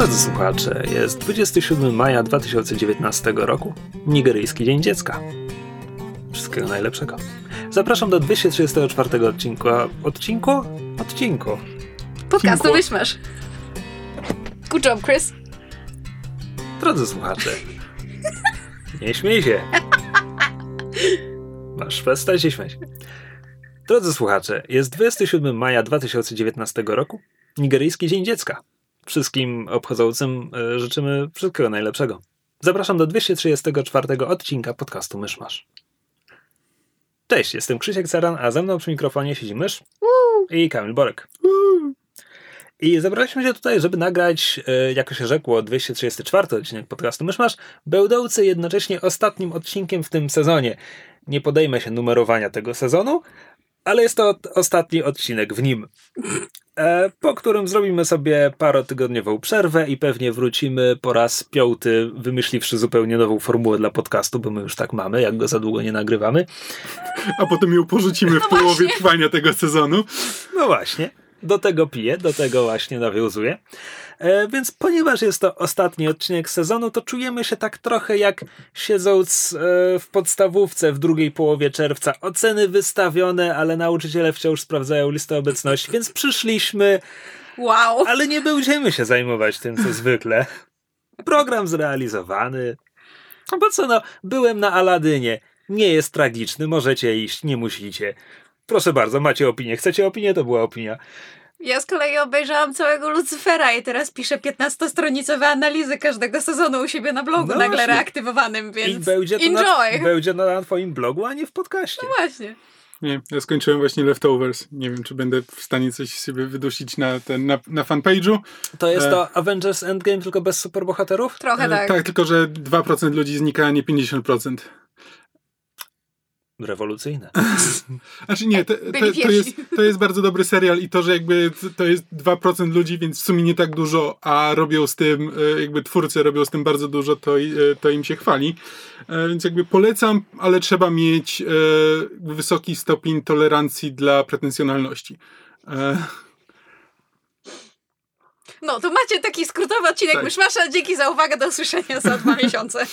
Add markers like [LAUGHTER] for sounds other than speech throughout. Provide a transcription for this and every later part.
Drodzy słuchacze, jest 27 maja 2019 roku, Nigeryjski Dzień Dziecka. Wszystkiego najlepszego. Zapraszam do 234 odcinku. Odcinku? Odcinku. Podcastu Myszmasz. Good job, Chris. Drodzy słuchacze, nie śmiej się. Masz przestać się śmiać. Drodzy słuchacze, jest 27 maja 2019 roku, Nigeryjski Dzień Dziecka. Wszystkim obchodzącym e, życzymy wszystkiego najlepszego. Zapraszam do 234 odcinka podcastu Myszmasz. Cześć, jestem Krzysiek Ceran, a ze mną przy mikrofonie siedzi Mysz i Kamil Borek. I zebraliśmy się tutaj, żeby nagrać, e, jako się rzekło, 234 odcinek podcastu Myszmasz, będący jednocześnie ostatnim odcinkiem w tym sezonie. Nie podejmę się numerowania tego sezonu, ale jest to ostatni odcinek w nim. E, po którym zrobimy sobie parotygodniową przerwę i pewnie wrócimy po raz piąty, wymyśliwszy zupełnie nową formułę dla podcastu, bo my już tak mamy, jak go za długo nie nagrywamy. A potem ją porzucimy No w połowie właśnie. trwania tego sezonu. No właśnie, do tego piję, do tego właśnie nawiązuję. E, więc ponieważ jest to ostatni odcinek sezonu, to czujemy się tak trochę jak siedząc e, w podstawówce w drugiej połowie czerwca. Oceny wystawione, ale nauczyciele wciąż sprawdzają listę obecności, więc przyszliśmy, Wow. ale nie będziemy się zajmować tym, co zwykle. Program zrealizowany. Bo co no, byłem na Aladynie. Nie jest tragiczny, możecie iść, nie musicie. Proszę bardzo, macie opinię. Chcecie opinię? To była opinia. Ja z kolei obejrzałam całego Lucyfera i teraz piszę 15-stronicowe analizy każdego sezonu u siebie na blogu, No nagle właśnie. reaktywowanym, I więc będzie to, enjoy. na, będzie to na twoim blogu, a nie w podcaście. No właśnie. Nie, ja skończyłem właśnie Leftovers. Nie wiem, czy będę w stanie coś sobie wydusić na, ten, na, na fanpage'u. To jest E. to Avengers Endgame, tylko bez superbohaterów? Trochę E, tak. tak, tylko że 2% ludzi znika, a nie 50%. Rewolucyjne. [LAUGHS] Znaczy nie, to, to, to, jest, to jest bardzo dobry serial i to, że jakby to jest 2% ludzi, więc w sumie nie tak dużo, a robią z tym, e, jakby twórcy robią z tym bardzo dużo, to, e, to im się chwali. E, Więc jakby polecam, ale trzeba mieć wysoki stopień tolerancji dla pretensjonalności. No, to macie taki skrótowy odcinek Tak. Myszmasza. Dzięki za uwagę, do usłyszenia za dwa [LAUGHS] miesiące.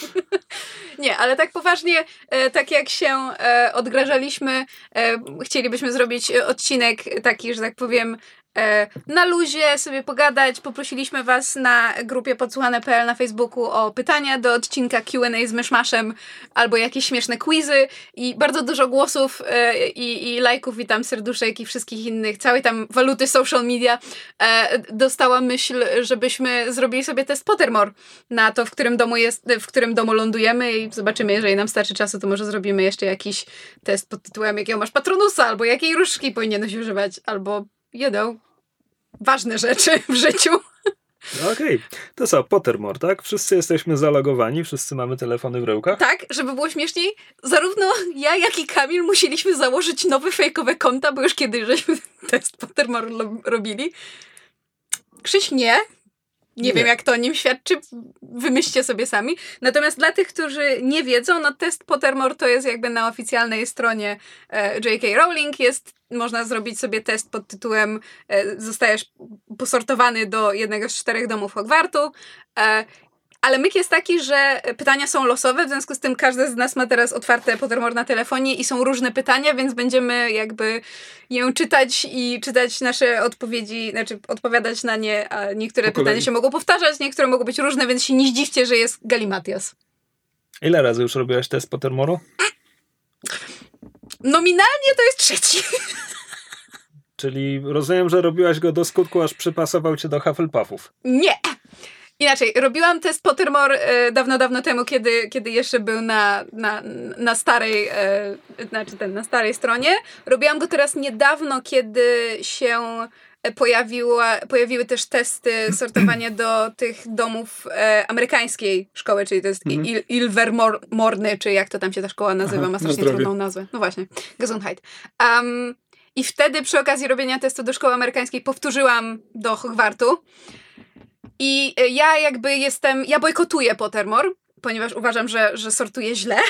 [LAUGHS] Nie, ale tak poważnie, e, tak jak się e, odgrażaliśmy, e, chcielibyśmy zrobić odcinek taki, że tak powiem, na luzie, sobie pogadać. Poprosiliśmy Was na grupie podsłuchane.pl na Facebooku o pytania do odcinka Q&A z Myszmaszem albo jakieś śmieszne quizy. I bardzo dużo głosów e, i, i lajków, witam serduszek i wszystkich innych, całej tam waluty social media. E, dostała myśl, żebyśmy zrobili sobie test Pottermore na to, w którym domu jest, w którym domu lądujemy. I zobaczymy, jeżeli nam starczy czasu, to może zrobimy jeszcze jakiś test pod tytułem jakiego masz patronusa, albo jakiej różdżki powinieneś używać, albo you know, ważne rzeczy w życiu. No Okej, to co, Pottermore, tak? Wszyscy jesteśmy zalogowani, wszyscy mamy telefony w rękach. Tak, żeby było śmieszniej, zarówno ja, jak i Kamil musieliśmy założyć nowe fejkowe konta, bo już kiedyś żeśmy [LAUGHS] test Pottermore robili. Krzyś nie. Nie, Nie. wiem, jak to o nim świadczy. Wymyślcie sobie sami. Natomiast dla tych, którzy nie wiedzą, no test Pottermore to jest jakby na oficjalnej stronie e, J.K. Rowling. Jest, można zrobić sobie test pod tytułem e, zostajesz posortowany do jednego z czterech domów Hogwartu. E, ale myk jest taki, że pytania są losowe, w związku z tym każdy z nas ma teraz otwarte Pottermore na telefonie i są różne pytania, więc będziemy jakby je czytać i czytać nasze odpowiedzi, znaczy odpowiadać na nie, a niektóre pytania się mogą powtarzać, niektóre mogą być różne, więc się nie zdziwcie, że jest galimatias. Ile razy już robiłaś test Pottermore'u? Nominalnie to jest trzeci. Czyli rozumiem, że robiłaś go do skutku, aż przypasował cię do Hufflepuffów. Nie! Inaczej, robiłam test Pottermore e, dawno, dawno temu, kiedy, kiedy jeszcze był na, na, na starej, e, znaczy ten, na starej stronie. Robiłam go teraz niedawno, kiedy się pojawiła, pojawiły też testy sortowania do tych domów e, amerykańskiej szkoły, czyli to jest Mhm. Il, Ilvermorny, czy jak to tam się ta szkoła nazywa, Aha, ma na strasznie zdrowie. trudną nazwę. No właśnie, Gesundheit. Um, I wtedy przy okazji robienia testu do szkoły amerykańskiej powtórzyłam do Hogwartu. I e, ja jakby jestem, ja bojkotuję Pottermore, ponieważ uważam, że, że sortuję źle. [LAUGHS]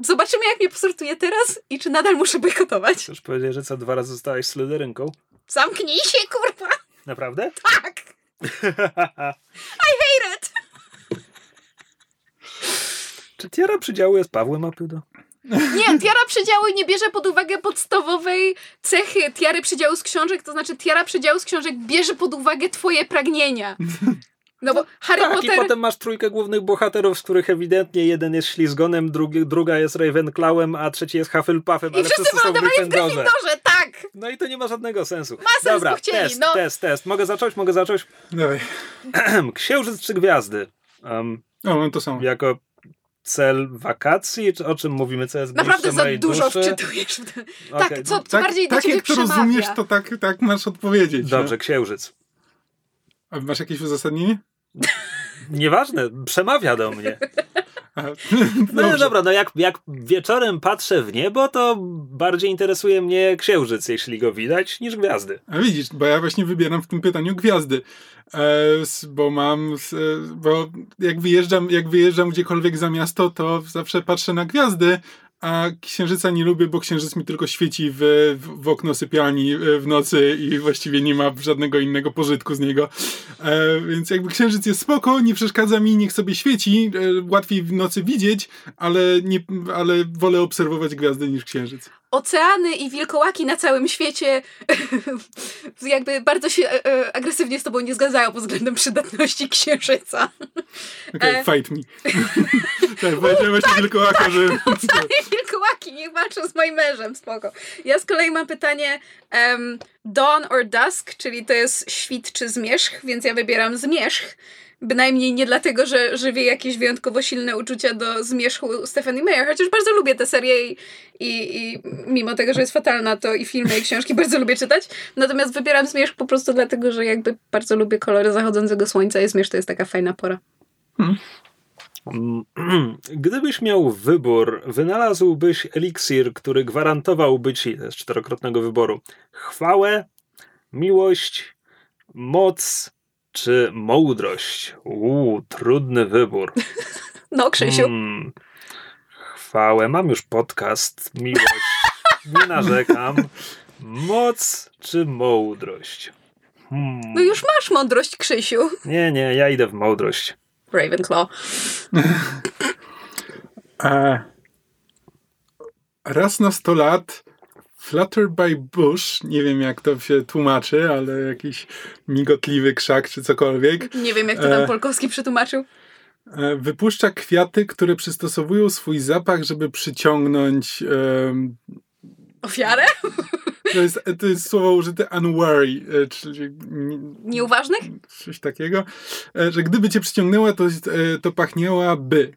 Zobaczymy, jak mnie posortuje teraz i czy nadal muszę bojkotować. Chcesz powiedzieć, że co dwa razy zostałeś slyderynką? Zamknij się, kurwa! Naprawdę? [LAUGHS] Tak! [LAUGHS] Hate it! Czy tiara przydziału jest Pawłem Apydo? Nie, tiara przydziału nie bierze pod uwagę podstawowej cechy tiary przydziału z książek, to znaczy tiara przydziału z książek bierze pod uwagę twoje pragnienia. No bo [LAUGHS] Harry Tak, i Potter... potem masz trójkę głównych bohaterów, z których ewidentnie jeden jest ślizgonem, drugi, druga jest Ravenclawem, a trzeci jest Hufflepuffem, I ale wszyscy są w Gryffindorze. No i to nie ma żadnego sensu. Ma sens, Dobra, chcieli, test, no. test, test. Mogę zacząć? Mogę zacząć? Dawaj. [CLEARS THROAT] Księżyc czy gwiazdy? Um, O, mam to samo. jako cel wakacji? Czy o czym mówimy? Co jest Naprawdę za dużo duszy? wczytujesz w ten... Okej, Tak, co, co Tak, bardziej do tak jak to przemawia. rozumiesz, to tak, tak masz odpowiedzieć. Dobrze, No. księżyc. A masz jakieś uzasadnienie? Nieważne, przemawia do mnie. [LAUGHS] [LAUGHS] No Dobrze. dobra, no jak, jak wieczorem patrzę w niebo, to bardziej interesuje mnie księżyc, jeśli go widać, niż gwiazdy. A widzisz, bo ja właśnie wybieram w tym pytaniu gwiazdy. E, bo mam, e, bo jak wyjeżdżam, jak wyjeżdżam gdziekolwiek za miasto, to zawsze patrzę na gwiazdy, a księżyca nie lubię, bo księżyc mi tylko świeci w, w, okno sypialni e, w nocy i właściwie nie ma żadnego innego pożytku z niego. E, więc jakby księżyc jest spoko, nie przeszkadza mi, niech sobie świeci, e, łatwiej w nocy widzieć, ale, nie, ale wolę obserwować gwiazdy niż księżyc. Oceany i wilkołaki na całym świecie [LAUGHS] jakby bardzo się e, e, agresywnie z tobą nie zgadzają pod względem przydatności księżyca. Okej, E. fight me. [LAUGHS] tak, powiedziałem właśnie wilkołaka, że... [LAUGHS] Wilkołaki, niech walczą z moim mężem, spoko. Ja z kolei mam pytanie um, dawn or dusk, czyli to jest świt czy zmierzch, więc ja wybieram zmierzch. Bynajmniej nie dlatego, że żywię jakieś wyjątkowo silne uczucia do zmierzchu Stephanie Meyer, chociaż bardzo lubię tę serię i, i, i mimo tego, że jest fatalna, to i filmy, i książki [LAUGHS] bardzo lubię czytać. Natomiast wybieram zmierzch po prostu dlatego, że jakby bardzo lubię kolory zachodzącego słońca i zmierzch to jest taka fajna pora. Mm, [CLEARS THROAT] Gdybyś miał wybór, wynalazłbyś eliksir, który gwarantowałby ci, to jest czterokrotnego wyboru, chwałę, miłość, moc czy mądrość. Uuu, trudny wybór. [LAUGHS] No, Krzysiu. Hmm. Chwałę, mam już podcast, miłość, [LAUGHS] nie narzekam. Moc czy mądrość? Hmm. No już masz mądrość, Krzysiu. Nie, nie, ja idę w mądrość. Ravenclaw. A [LAUGHS] raz na 100 lat Flutter by Bush, nie wiem jak to się tłumaczy, ale jakiś migotliwy krzak czy cokolwiek, Nie wiem, jak to tam E. Polkowski przetłumaczył. e, wypuszcza kwiaty, które przystosowują swój zapach, żeby przyciągnąć. em, Ofiarę? to, jest, to jest słowo użyte unwary, e, czyli Nieuważnych? coś takiego, że gdyby cię przyciągnęła, to, to pachniałaby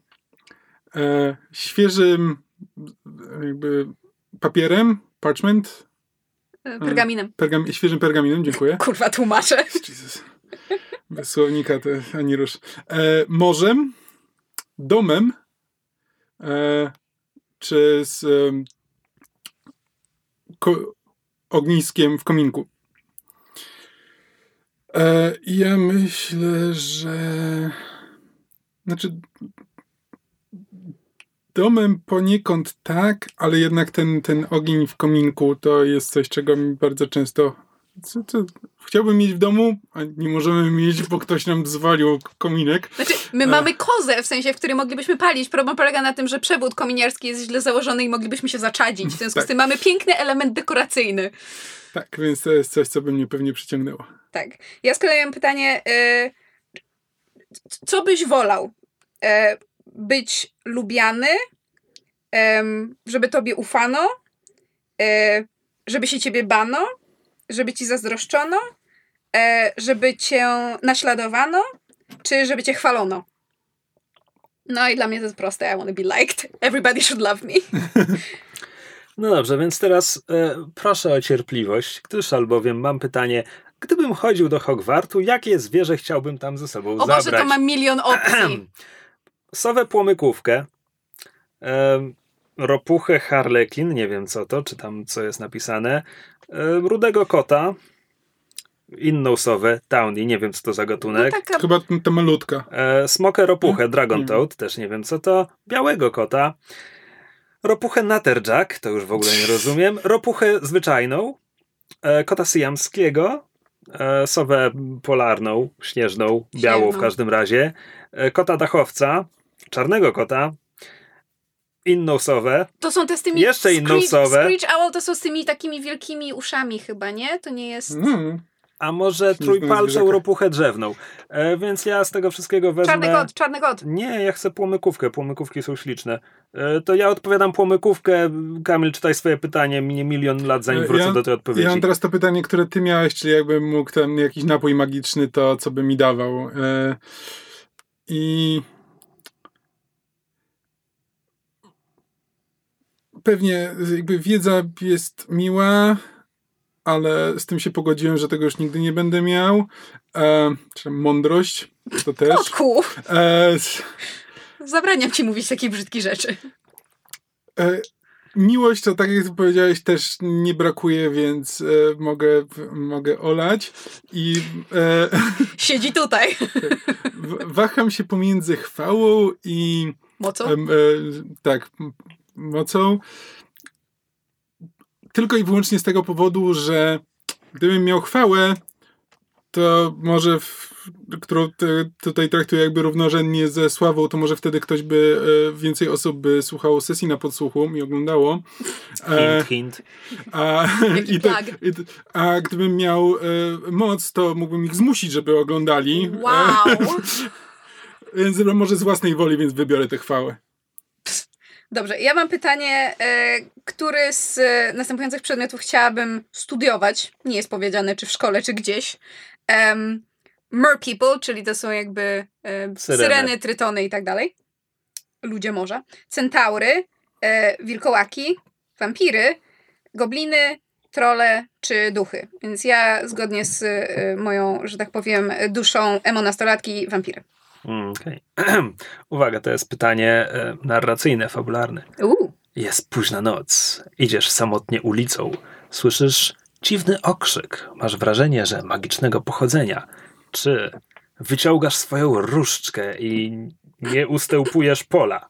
świeżym jakby papierem, parchment, E, Pergaminem. pergam, świeżym pergaminem, dziękuję. [LAUGHS] Kurwa, tłumaczę. [LAUGHS] Jesus. Bez słownika to ani rusz. E, morzem, domem, e, czy z ko- ogniskiem w kominku. E, ja myślę, że znaczy domem poniekąd tak, ale jednak ten, ten ogień w kominku to jest coś, czego mi bardzo często co, co, chciałbym mieć w domu, a nie możemy mieć, bo ktoś nam zwalił kominek. Znaczy, my mamy kozę, w sensie, w której moglibyśmy palić. Problem polega na tym, że przewód kominiarski jest źle założony i moglibyśmy się zaczadzić. W związku z Tak. tym mamy piękny element dekoracyjny. Tak, więc to jest coś, co by mnie pewnie przyciągnęło. Tak. Ja z kolei mam pytanie, e, co byś wolał? E, być lubiany, żeby tobie ufano, e, żeby się ciebie bano, żeby ci zazdroszczono, e, żeby cię naśladowano, czy żeby cię chwalono? No i dla mnie to jest proste. I want to be liked. Everybody should love me. [LAUGHS] No dobrze, więc teraz e, proszę o cierpliwość, gdyż albowiem mam pytanie, gdybym chodził do Hogwartu, jakie zwierzę chciałbym tam ze sobą O zabrać? Boże, to ma milion opcji. [CLEARS THROAT] [CLEARS THROAT] Sowę płomykówkę, e, ropuchę harlekin, nie wiem co to, czy tam co jest napisane, e, rudego kota, inną sowę, Townie, nie wiem co to za No gatunek, taka Chyba ta malutka. e, smokę ropuchę, Dragon Nie Toad, też nie wiem co to, białego kota, ropuchę Natterjack, to już w ogóle nie rozumiem, ropuchę zwyczajną, e, kota syjamskiego, e, sowę polarną, śnieżną, białą w każdym razie, e, kota dachowca, czarnego kota, inną sowę, To są te z tymi... Jeszcze inną Screech- sowę. Screech Owl to są z tymi takimi wielkimi uszami chyba, nie? To nie jest... No. a może trójpalczą ropuchę drzewną. E, więc ja z tego wszystkiego wezmę... Czarny kot, czarny kot. Nie, ja chcę płomykówkę. Płomykówki są śliczne. E, to ja odpowiadam płomykówkę. Kamil, czytaj swoje pytanie. Minie milion lat, zanim E, wrócę ja- do tej odpowiedzi. Ja mam teraz to pytanie, które ty miałeś, czyli jakbym mógł ten jakiś napój magiczny, to co by mi dawał. E, I pewnie jakby wiedza jest miła, ale z tym się pogodziłem, że tego już nigdy nie będę miał. E, czy mądrość, to też. Kotku! E, Zabraniam ci mówić takie brzydkie rzeczy. E, miłość to, tak jak powiedziałeś, też nie brakuje, więc e, mogę, mogę olać. I e, [LAUGHS] Siedzi tutaj. waham się pomiędzy chwałą i Mocą? e, tak, mocą. Tylko i wyłącznie z tego powodu, że gdybym miał chwałę, to może, w, którą te, tutaj traktuję jakby równorzędnie ze sławą, to może wtedy ktoś by, e, więcej osób by słuchało sesji na podsłuchu i oglądało. E, Hint, hint. a, [LAUGHS] i to, i, to- a gdybym miał e, moc, to mógłbym ich zmusić, żeby oglądali. Wow! E, [LAUGHS] więc może z własnej woli, więc wybiorę tę chwałę. Dobrze, ja mam pytanie, e, który z e, następujących przedmiotów chciałabym studiować? Nie jest powiedziane, czy w szkole, czy gdzieś. Um, mer people, czyli to są jakby e, Syreny. syreny, trytony i tak dalej. Ludzie morza. Centaury, e, wilkołaki, wampiry, gobliny, trole czy duchy. Więc ja zgodnie z e, moją, że tak powiem, duszą emo-nastolatki, wampiry. Mm, okej. [CLEARS THROAT] Uwaga, to jest pytanie e, narracyjne, fabularne. Jest późna noc. Idziesz samotnie ulicą. Słyszysz dziwny okrzyk. Masz wrażenie, że magicznego pochodzenia. Czy wyciągasz swoją różdżkę i nie ustępujesz pola?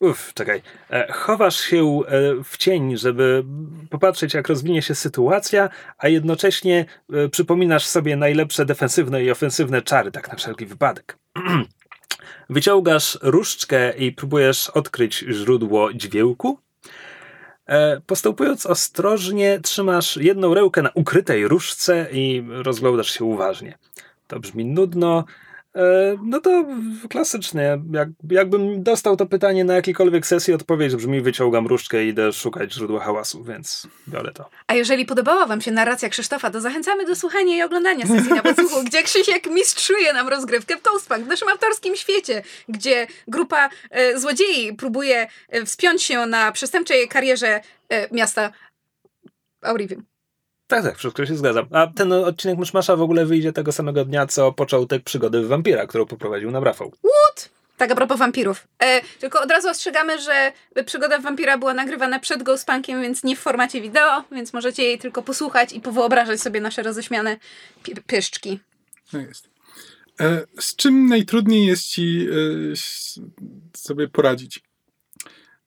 Uff, czekaj. E, Chowasz się e, w cień, żeby popatrzeć, jak rozwinie się sytuacja, a jednocześnie e, przypominasz sobie najlepsze defensywne i ofensywne czary, tak na wszelki wypadek. [CLEARS THROAT] Wyciągasz różdżkę i próbujesz odkryć źródło dźwięku. Postępując ostrożnie, trzymasz jedną rękę na ukrytej różdżce i rozglądasz się uważnie. To brzmi nudno. E, No to klasycznie. Jak, jakbym dostał to pytanie na jakiejkolwiek sesji, odpowiedź brzmi: wyciągam różdżkę i idę szukać źródła hałasu, więc biorę to. A jeżeli podobała Wam się narracja Krzysztofa, to zachęcamy do słuchania i oglądania sesji na podsłuchu, gdzie Krzysiek mistrzuje nam rozgrywkę w Ghostpunk, w naszym autorskim świecie, gdzie grupa e, złodziei próbuje e, wspiąć się na przestępczej karierze e, miasta Aurivium. Tak, tak, wszystko się zgadzam. A ten odcinek Myszmasza w ogóle wyjdzie tego samego dnia, co początek przygody w wampira, którą poprowadził nam Rafał. Tak a propos wampirów. E, tylko od razu ostrzegamy, że przygoda wampira była nagrywana przed Ghostpunkiem, więc nie w formacie wideo, więc możecie jej tylko posłuchać i powyobrażać sobie nasze roześmiane pi- pyszczki. No jest. E, z czym najtrudniej jest ci e, sobie poradzić?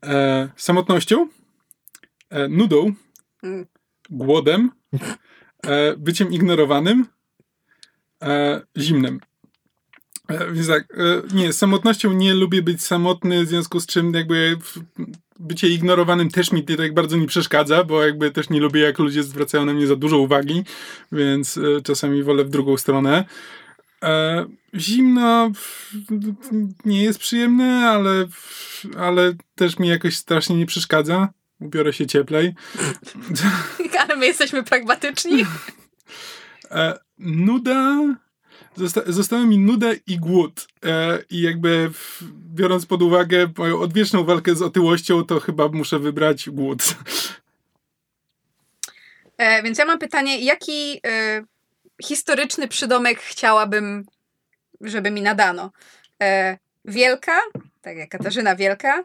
E, samotnością, e, nudą, Mm. Głodem, e, byciem ignorowanym, e, zimnem. E, więc tak, e, nie, samotnością nie lubię być samotny, w związku z czym jakby bycie ignorowanym też mi tak bardzo nie przeszkadza, bo jakby też nie lubię, jak ludzie zwracają na mnie za dużo uwagi, więc e, czasami wolę w drugą stronę. E, zimno nie jest przyjemne, ale, ale też mi jakoś strasznie nie przeszkadza. Ubiorę się cieplej. [LAUGHS] Ale my jesteśmy pragmatyczni. [LAUGHS] E, nuda. zosta zostały mi nuda i głód. E, I jakby w, biorąc pod uwagę moją odwieczną walkę z otyłością, to chyba muszę wybrać głód. E, więc ja mam pytanie, jaki e, historyczny przydomek chciałabym, żeby mi nadano? E, wielka, tak jak Katarzyna Wielka,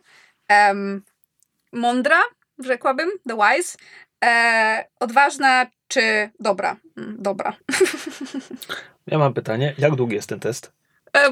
mądra, rzekłabym, the wise, e, odważna czy dobra? Mm, Dobra. [LAUGHS] Ja mam pytanie, jak długi jest ten test? E,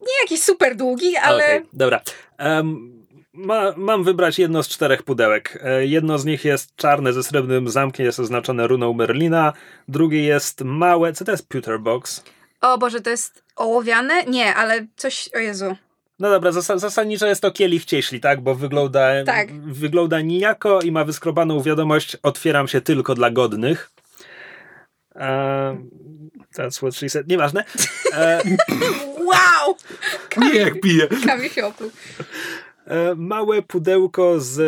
nie jakiś super długi, ale Okej, dobra. Em, ma, mam wybrać jedno z czterech pudełek. E, jedno z nich jest czarne ze srebrnym zamkiem, jest oznaczone runą Merlina. Drugie jest małe. Co to jest pewter box? o Boże, to jest ołowiane? Nie, ale coś, o Jezu. No dobra, zas- zasadniczo jest to kielich cieśli, tak? Bo wygląda, Tak. wygląda nijako i ma wyskrobaną wiadomość otwieram się tylko dla godnych. Um, that's what she said. Nieważne. E, [LAUGHS] Wow! Nie jak piję. Kami fioku. e, małe pudełko z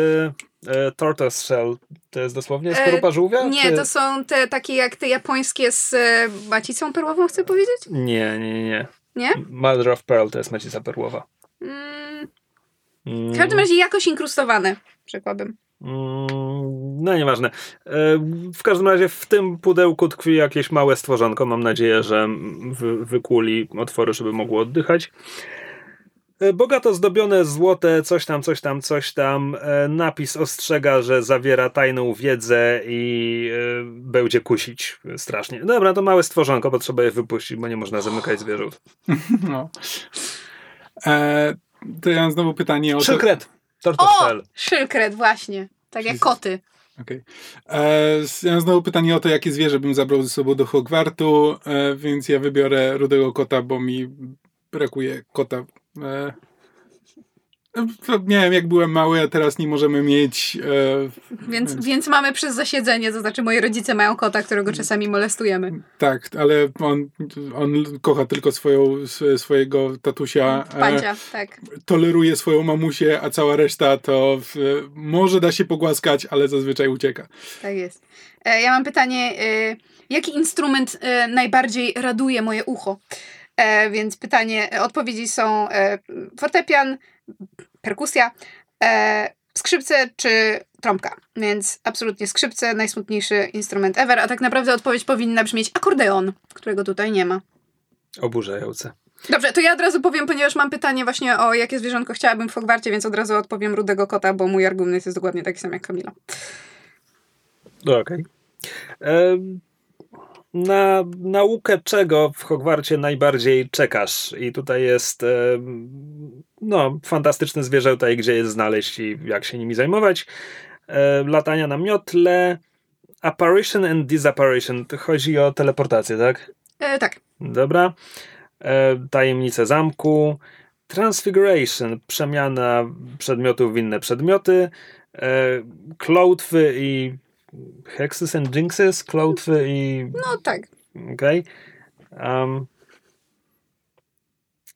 e, tortoise shell. To jest dosłownie skorupa żółwia? Nie, Czy- to są te takie jak te japońskie z e, macicą perłową, chcę powiedzieć? Nie, nie, nie. Nie? Mother of Pearl to jest macica perłowa. Mm, Mm, w każdym razie jakoś inkrustowane, rzekłabym. mm, no nieważne. E, W każdym razie w tym pudełku tkwi jakieś małe stworzonko. Mam nadzieję, że wy, wykuli otwory, żeby mogło oddychać. E, Bogato zdobione złote, coś tam, coś tam, coś tam. E, Napis ostrzega, że zawiera tajną wiedzę i będzie kusić strasznie. Dobra, to małe stworzonko, bo trzeba je wypuścić, bo nie można zamykać zwierząt. [LAUGHS] No. E, to ja mam znowu pytanie o to. Szykret! Tortoise O! Szylkret, właśnie. Tak jak koty. Okej. E, Ja mam znowu pytanie o to, jakie zwierzę bym zabrał ze sobą do Hogwartu, e, więc ja wybiorę rudego kota, bo mi brakuje kota. E, to nie wiem, jak byłem mały, a teraz nie możemy mieć. E, Więc, więc mamy przez zasiedzenie, to znaczy moi rodzice mają kota, którego czasami molestujemy. tak, ale on, on kocha tylko swoją, sw- swojego tatusia. e, Pancia, tak. toleruje swoją mamusię, a cała reszta to w, może da się pogłaskać, ale zazwyczaj ucieka. Tak jest. E, Ja mam pytanie, e, jaki instrument e, najbardziej raduje moje ucho? E, Więc pytanie, e, odpowiedzi są e, fortepian, perkusja, e, skrzypce czy trąbka. Więc absolutnie skrzypce, najsmutniejszy instrument ever, a tak naprawdę odpowiedź powinna brzmieć akordeon, którego tutaj nie ma. Oburzające. Dobrze, to ja od razu powiem, ponieważ mam pytanie właśnie o jakie zwierzątko chciałabym w Hogwarcie, więc od razu odpowiem rudego kota, bo mój argument jest dokładnie taki sam jak Kamila. No, Okej. Em, Na naukę czego w Hogwarcie najbardziej czekasz? I tutaj jest no, fantastyczne zwierzęta i gdzie je znaleźć i jak się nimi zajmować. E, Latania na miotle. Apparition and disapparition. Chodzi o teleportację, tak? E, tak. Dobra. E, Tajemnice zamku. Transfiguration. Przemiana przedmiotów w inne przedmioty. E, Klątwy i Hexes and Jinxes. Klątwy i... No tak. Okej. Um,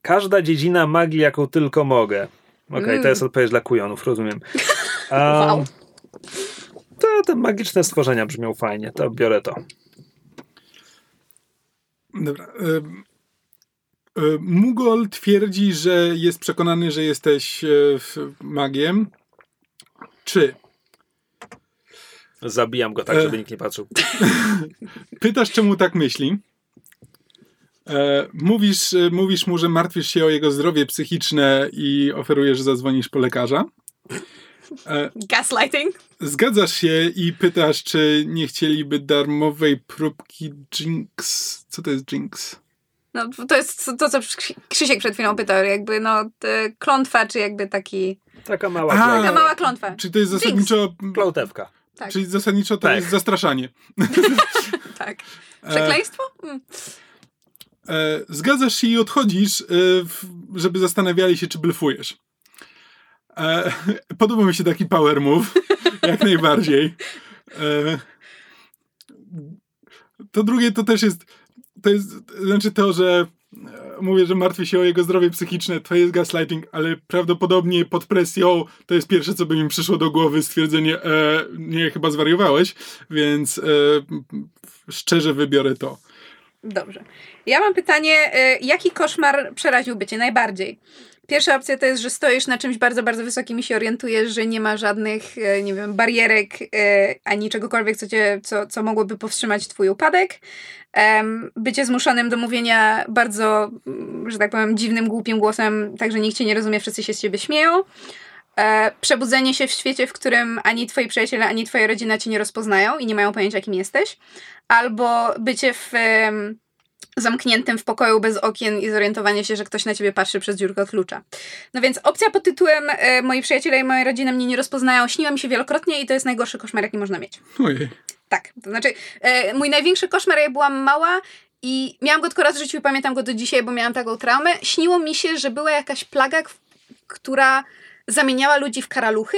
każda dziedzina magii, jaką tylko mogę. Okej, Mm. to jest odpowiedź dla kujonów, rozumiem. [LAUGHS] Um, Wow. To te magiczne stworzenia brzmią fajnie, to biorę to. Dobra. Mugol twierdzi, że jest przekonany, że jesteś e, magiem. Czy Zabijam go tak, E. żeby nikt nie patrzył. [LAUGHS] pytasz, czemu tak myśli? E, mówisz, e, mówisz mu, że martwisz się o jego zdrowie psychiczne i oferujesz, że zadzwonisz po lekarza. E, Gaslighting. Zgadzasz się i pytasz, czy nie chcieliby darmowej próbki Jinx. Co to jest Jinx? No, to jest to, co Krzy- Krzysiek przed chwilą pytał, jakby no klątwa, czy jakby taki... Taka mała A. Taka mała klątwa. Czy to jest zasadniczo. Klątewka. Tak, Czyli zasadniczo to Tak. jest zastraszanie. [LAUGHS] tak. E, Przekleństwo? Mm. e, zgadzasz się i odchodzisz, e, w, żeby zastanawiali się, czy blefujesz. E, [LAUGHS] podoba mi się taki power move, [LAUGHS] jak najbardziej. E, to drugie to też jest, to jest, znaczy to, że mówię, że martwi się o jego zdrowie psychiczne, to jest gaslighting, ale prawdopodobnie pod presją to jest pierwsze, co by mi przyszło do głowy, stwierdzenie, e, nie, chyba zwariowałeś, więc e, szczerze wybiorę to. Dobrze. Ja mam pytanie, y, jaki koszmar przeraziłby cię najbardziej? Pierwsza opcja to jest, że stoisz na czymś bardzo, bardzo wysokim i się orientujesz, że nie ma żadnych, y, nie wiem, barierek y, ani czegokolwiek, co, cię, co, co mogłoby powstrzymać twój upadek. Bycie zmuszonym do mówienia bardzo, mm, że tak powiem, dziwnym, głupim głosem, tak że nikt cię nie rozumie, wszyscy się z ciebie śmieją. E, Przebudzenie się w świecie, w którym ani twoi przyjaciele, ani twoja rodzina cię nie rozpoznają i nie mają pojęcia, kim jesteś albo bycie w zamkniętym w pokoju bez okien i zorientowanie się, że ktoś na ciebie patrzy przez dziurkę klucza. No więc opcja pod tytułem e, Moi przyjaciele i moja rodzina mnie nie rozpoznają śniła mi się wielokrotnie i to jest najgorszy koszmar, jaki można mieć. Ojej. Tak, to znaczy e, mój największy koszmar, jak byłam mała i miałam go tylko raz w życiu i pamiętam go do dzisiaj, bo miałam taką traumę. Śniło mi się, że była jakaś plaga, która zamieniała ludzi w karaluchy.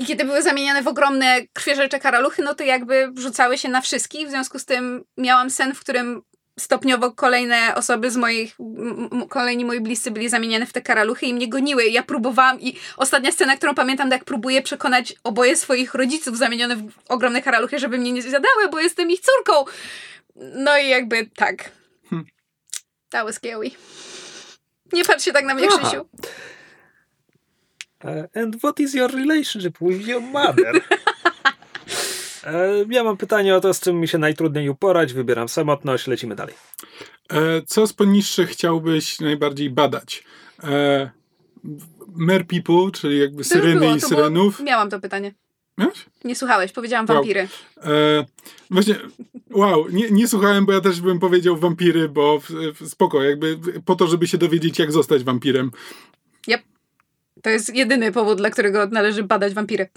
I kiedy były zamieniane w ogromne krwiożercze karaluchy, no to jakby rzucały się na wszystkich. W związku z tym miałam sen, w którym stopniowo kolejne osoby z moich, kolejni moi bliscy byli zamieniane w te karaluchy i mnie goniły. Ja próbowałam i ostatnia scena, którą pamiętam, to jak próbuję przekonać oboje swoich rodziców zamienione w ogromne karaluchy, żeby mnie nie zjadały, bo jestem ich córką. No i jakby tak. Hmm. That was scary. Nie patrz się tak na mnie, Aha. Krzysiu. E, And what is your relationship with your mother? E, Ja mam pytanie o to, z czym mi się najtrudniej uporać. Wybieram samotność, lecimy dalej. E, Co z poniższych chciałbyś najbardziej badać? E, Mer People, czyli jakby syreny było, i to było- syrenów. Miałam to pytanie. Miałeś? Nie słuchałeś, powiedziałam Wow. wampiry. E, właśnie, wow, nie, nie słuchałem, bo ja też bym powiedział wampiry, bo w, w, spoko, jakby po to, żeby się dowiedzieć, jak zostać wampirem. To jest jedyny powód, dla którego należy badać wampiry.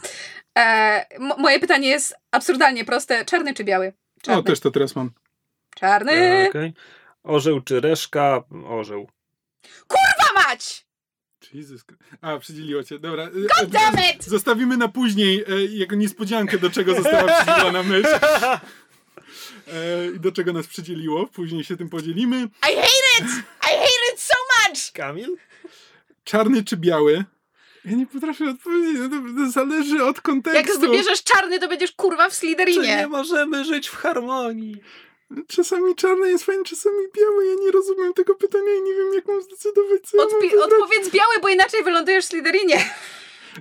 E, mo- moje pytanie jest absurdalnie proste. Czarny czy biały? Czarny. O, też to teraz mam. Czarny. E, okej. Orzeł czy reszka? Orzeł. Kurwa mać! Jesus. A, przydzieliło cię. Dobra. God damn it! Zostawimy na później e, jako niespodziankę, do czego została przydzielona [LAUGHS] mysz. E, I do czego nas przydzieliło. Później się tym podzielimy. I hate it! I hate it so much! Kamil? Czarny czy biały? Ja nie potrafię odpowiedzieć. No to, to zależy od kontekstu. Jak wybierzesz czarny, to będziesz kurwa w Czy Slytherinie. nie możemy żyć w harmonii? Czasami czarny jest fajny, czasami biały. Ja nie rozumiem tego pytania i nie wiem, jak mam zdecydować, co ja mam Odpi- wybrać. odpowiedz biały, bo inaczej wylądujesz w Slytherinie.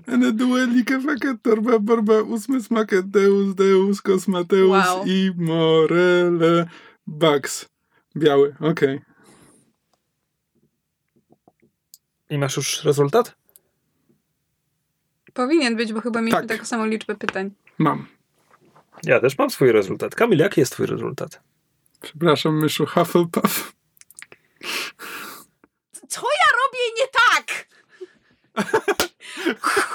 Ene duelike faket, torba, borba, ósmy smaket, deus, deus, kosmateus Wow. i morele, bugs. Biały, okej. I masz już rezultat? Powinien być, bo chyba mieliśmy Tak. taką samą liczbę pytań. Mam. Ja też mam swój rezultat. Kamil, jaki jest twój rezultat? Przepraszam, myszu, Hufflepuff. Co ja robię nie tak?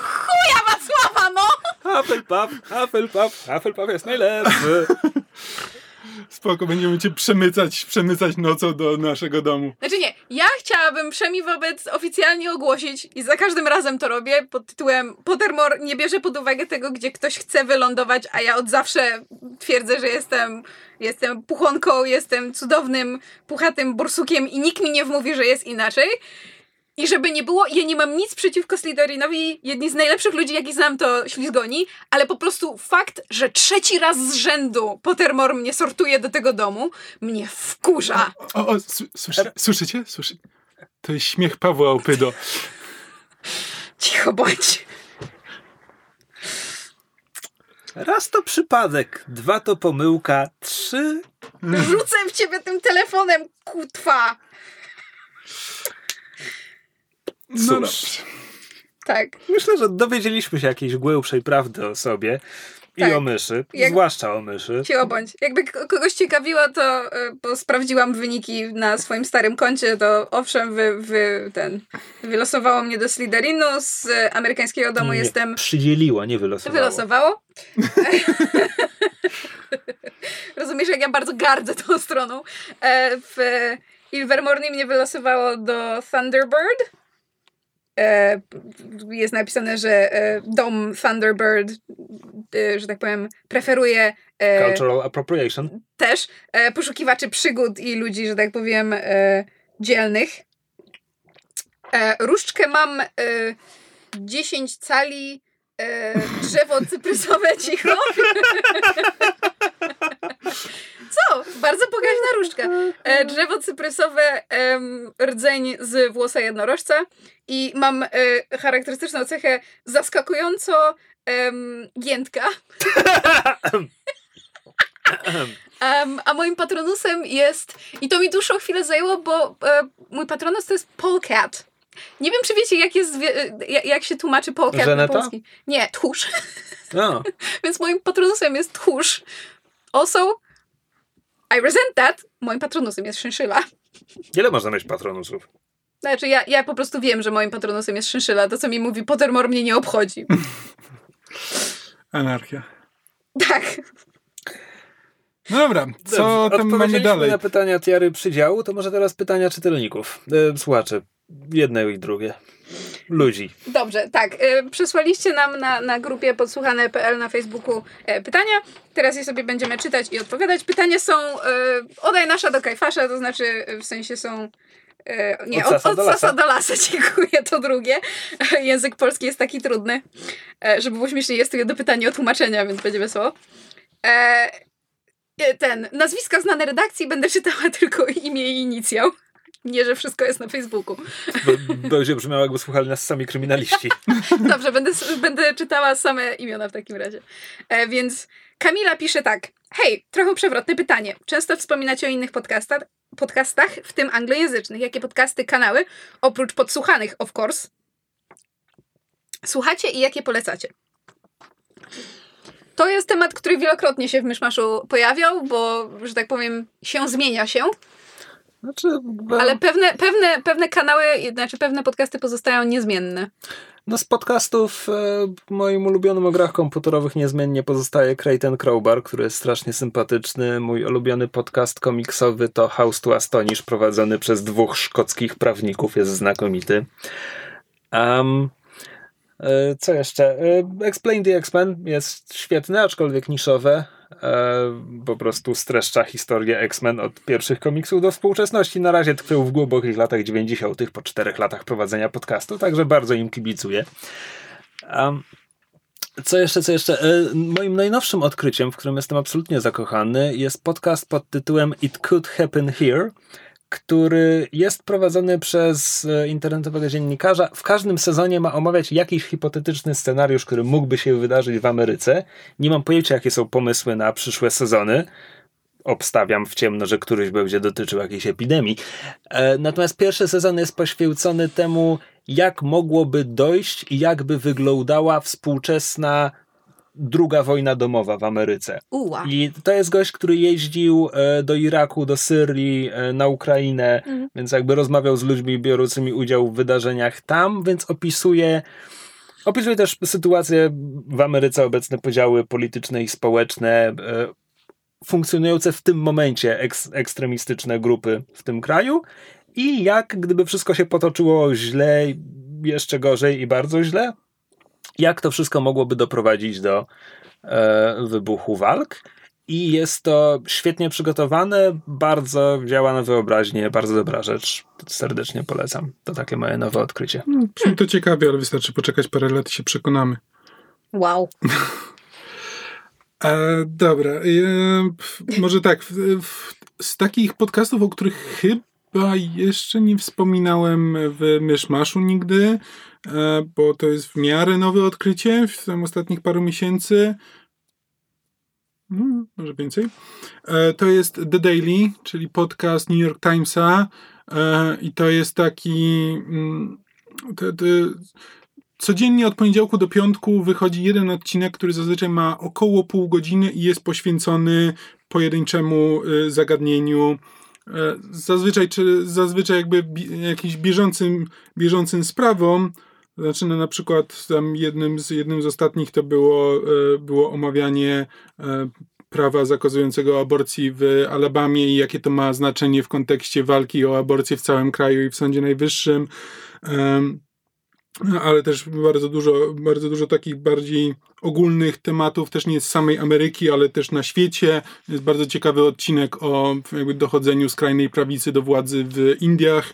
Chuja Wacława, no! Hufflepuff, Hufflepuff, Hufflepuff jest najlepszy. Spoko, będziemy cię przemycać, przemycać nocą do naszego domu. Znaczy nie, ja chciałabym przynajmniej wobec oficjalnie ogłosić i za każdym razem to robię pod tytułem Pottermore nie bierze pod uwagę tego, gdzie ktoś chce wylądować, a ja od zawsze twierdzę, że jestem, jestem puchonką, jestem cudownym, puchatym borsukiem i nikt mi nie wmówi, że jest inaczej. I żeby nie było, ja nie mam nic przeciwko Slytherinowi, jedni z najlepszych ludzi, jakich znam, to ślizgoni, ale po prostu fakt, że trzeci raz z rzędu Pottermore mnie sortuje do tego domu, mnie wkurza. O, o, słyszy, słyszycie? Słyszy? To jest śmiech Pawła Opydo. Cicho bądź. Raz to przypadek, dwa to pomyłka, trzy... Rzucę w ciebie tym telefonem, kutwa. No Cóż. dobrze. Tak. Myślę, że dowiedzieliśmy się jakiejś głębszej prawdy o sobie i Tak. o myszy, Jak- zwłaszcza o myszy. Cicho bądź. Jakby kogoś ciekawiło, to y, bo sprawdziłam wyniki na swoim starym koncie, to owszem, wy, wy, ten, wylosowało mnie do Slytherinu, z amerykańskiego domu Nie, jestem... Przydzieliła, nie wylosowało. Wylosowało. [LAUGHS] Rozumiesz, jak ja bardzo gardzę tą stroną. E, w Ilvermorny mnie wylosowało do Thunderbird. E, jest napisane, że e, dom Thunderbird, e, że tak powiem, preferuje Cultural appropriation. też poszukiwaczy przygód i ludzi, że tak powiem, dzielnych. Różdżkę mam e, 10 cali, drzewo cyprysowe cicho. [LAUGHS] [LAUGHS] Co? Bardzo pokaźna różdżka. E, drzewo cyprysowe, rdzeń z włosa jednorożca i mam e, charakterystyczną cechę zaskakująco giętka. Em, a moim patronusem jest, i to mi dłuższą chwilę zajęło, bo e, mój patronus to jest polecat. Nie wiem, czy wiecie, jak, jest, zwie- e, jak, jak się tłumaczy polecat na polski. Nie, tchórz. No, [LAUGHS] Więc moim patronusem jest tchórz. Also, I resent that. Moim patronusem jest szynszyla. ile można mieć patronusów? Znaczy, ja, ja po prostu wiem, że moim patronusem jest szynszyla. To, co mi mówi Pottermore, mnie nie obchodzi. [LAUGHS] Anarchia. tak. No dobra, co Dobrze, tam mamy odpowiedzieliśmy dalej? na pytania tiary przydziału, to może teraz pytania czytelników. E, słuchacze, jedne i drugie. Ludzi. Dobrze, tak. Y, przesłaliście nam na, na grupie podsłuchane.pl na Facebooku e, pytania. Teraz je sobie będziemy czytać i odpowiadać. Pytania są y, odaj nasza do kajfasza, to znaczy y, w sensie są e, nie, Od od, sasa od do lasa. sasa do lasa, [LAUGHS] dziękuję, to drugie. Język polski jest taki trudny, e, żeby było śmiesznie, jest tu jedno pytanie o tłumaczenia, więc będzie wesoło. E, e, ten, nazwiska znane redakcji, będę czytała [LAUGHS] tylko imię i inicjał. Nie, że wszystko jest na Facebooku. Bo, będzie brzmiało, jakby słuchali nas sami kryminaliści. [LAUGHS] Dobrze, będę, będę czytała same imiona w takim razie. E, więc Kamila pisze tak. Hej, trochę przewrotne pytanie. Często wspominacie o innych podcastach, podcastach, w tym anglojęzycznych. Jakie podcasty, kanały, oprócz podsłuchanych, of course, słuchacie i jakie polecacie? To jest temat, który wielokrotnie się w Myszmaszu pojawiał, bo, że tak powiem, się zmienia się, Znaczy, ale pewne, pewne, pewne kanały, znaczy pewne podcasty pozostają niezmienne. No z podcastów e, moim ulubionym o grach komputerowych niezmiennie pozostaje Creighton Crowbar, który jest strasznie sympatyczny. Mój ulubiony podcast komiksowy to House to Astonish, prowadzony przez dwóch szkockich prawników, jest znakomity. Um, e, co jeszcze? E, Explain the X-Men jest świetne, aczkolwiek niszowe. E, po prostu streszcza historię X-Men od pierwszych komiksów do współczesności. Na razie tkwią w głębokich latach 90., po czterech latach prowadzenia podcastu, także bardzo im kibicuję. Um, co jeszcze, co jeszcze? E, Moim najnowszym odkryciem, w którym jestem absolutnie zakochany, jest podcast pod tytułem It Could Happen Here, który jest prowadzony przez e, internetowego dziennikarza. W każdym sezonie ma omawiać jakiś hipotetyczny scenariusz, który mógłby się wydarzyć w Ameryce. Nie mam pojęcia, jakie są pomysły na przyszłe sezony. Obstawiam w ciemno, że któryś będzie dotyczył jakiejś epidemii. E, Natomiast pierwszy sezon jest poświęcony temu, jak mogłoby dojść i jakby wyglądała współczesna druga wojna domowa w Ameryce. Uła. I to jest gość, który jeździł e, do Iraku, do Syrii, e, na Ukrainę, Mhm. więc jakby rozmawiał z ludźmi biorącymi udział w wydarzeniach tam, więc opisuje. Opisuje też sytuację w Ameryce, obecne podziały polityczne i społeczne, e, funkcjonujące w tym momencie eks, ekstremistyczne grupy w tym kraju i jak gdyby wszystko się potoczyło źle, jeszcze gorzej i bardzo źle, jak to wszystko mogłoby doprowadzić do e, wybuchu walk. I jest to świetnie przygotowane, bardzo działa na wyobraźnię, bardzo dobra rzecz. Serdecznie polecam. To takie moje nowe odkrycie. Brzmi to ciekawie, ale wystarczy poczekać parę lat i się przekonamy. Wow. E, dobra, e, może tak, w, w, z takich podcastów, o których chyba jeszcze nie wspominałem w Myszmaszu nigdy, e, bo to jest w miarę nowe odkrycie w ostatnich paru miesięcy, no, może więcej, e, to jest The Daily, czyli podcast New York Timesa e, i to jest taki... Mm, Codziennie od poniedziałku do piątku wychodzi jeden odcinek, który zazwyczaj ma około pół godziny i jest poświęcony pojedynczemu y, zagadnieniu. E, Zazwyczaj, czy zazwyczaj jakby jakimś bieżącym, bieżącym sprawom. Znaczy, no, na przykład tam jednym z, jednym z ostatnich to było, e, było omawianie e, prawa zakazującego aborcji w Alabamie i jakie to ma znaczenie w kontekście walki o aborcję w całym kraju i w Sądzie Najwyższym. Ale też bardzo dużo, bardzo dużo takich bardziej ogólnych tematów, też nie z samej Ameryki, ale też na świecie. Jest bardzo ciekawy odcinek o jakby dochodzeniu skrajnej prawicy do władzy w Indiach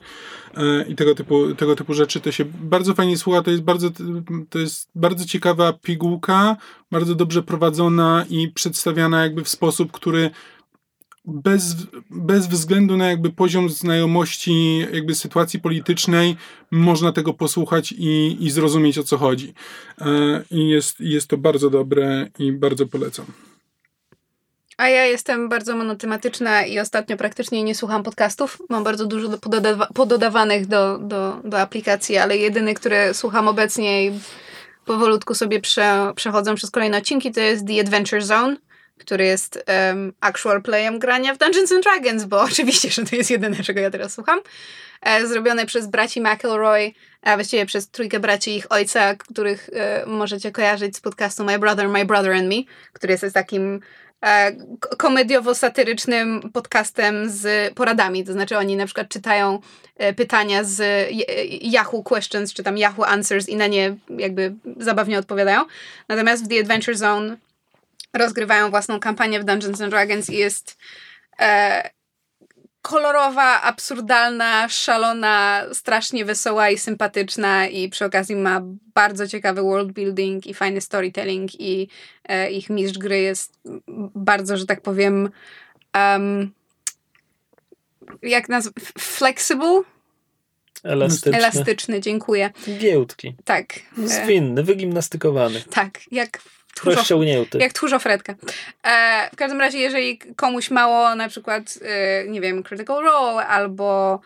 e, i tego typu, tego typu rzeczy. To się bardzo fajnie słucha, to jest bardzo, to jest bardzo ciekawa pigułka, bardzo dobrze prowadzona i przedstawiana jakby w sposób, który bez, bez względu na jakby poziom znajomości jakby sytuacji politycznej można tego posłuchać i, i zrozumieć o co chodzi. E, I jest, jest to bardzo dobre i bardzo polecam. A ja jestem bardzo monotematyczna i ostatnio praktycznie nie słucham podcastów. Mam bardzo dużo do pododawa- pododawanych do, do, do aplikacji, ale jedyny, który słucham obecnie i powolutku sobie prze, przez kolejne odcinki, to jest The Adventure Zone który jest um, actual playem grania w Dungeons and Dragons, bo [LAUGHS] oczywiście, że to jest jedyne, czego ja teraz słucham. E, zrobione przez braci McElroy, a właściwie przez trójkę braci ich ojca, których e, możecie kojarzyć z podcastu My Brother, My Brother and Me, który jest takim e, komediowo-satyrycznym podcastem z poradami. To znaczy oni na przykład czytają e, pytania z Yahoo Questions, czy tam Yahoo Answers i na nie jakby zabawnie odpowiadają. Natomiast w The Adventure Zone rozgrywają własną kampanię w Dungeons and Dragons i jest e, kolorowa, absurdalna, szalona, strasznie wesoła i sympatyczna i przy okazji ma bardzo ciekawy world building i fajny storytelling i e, ich mistrz gry jest bardzo, że tak powiem um, jak nazwać? Flexible? Elastyczny. Elastyczny, dziękuję. Giełdki. Tak. Zwinny, wygimnastykowany. Tak, jak Rozciągnięty. Jak tchórzofredka. E, w każdym razie, jeżeli komuś mało na przykład, e, nie wiem, Critical Role albo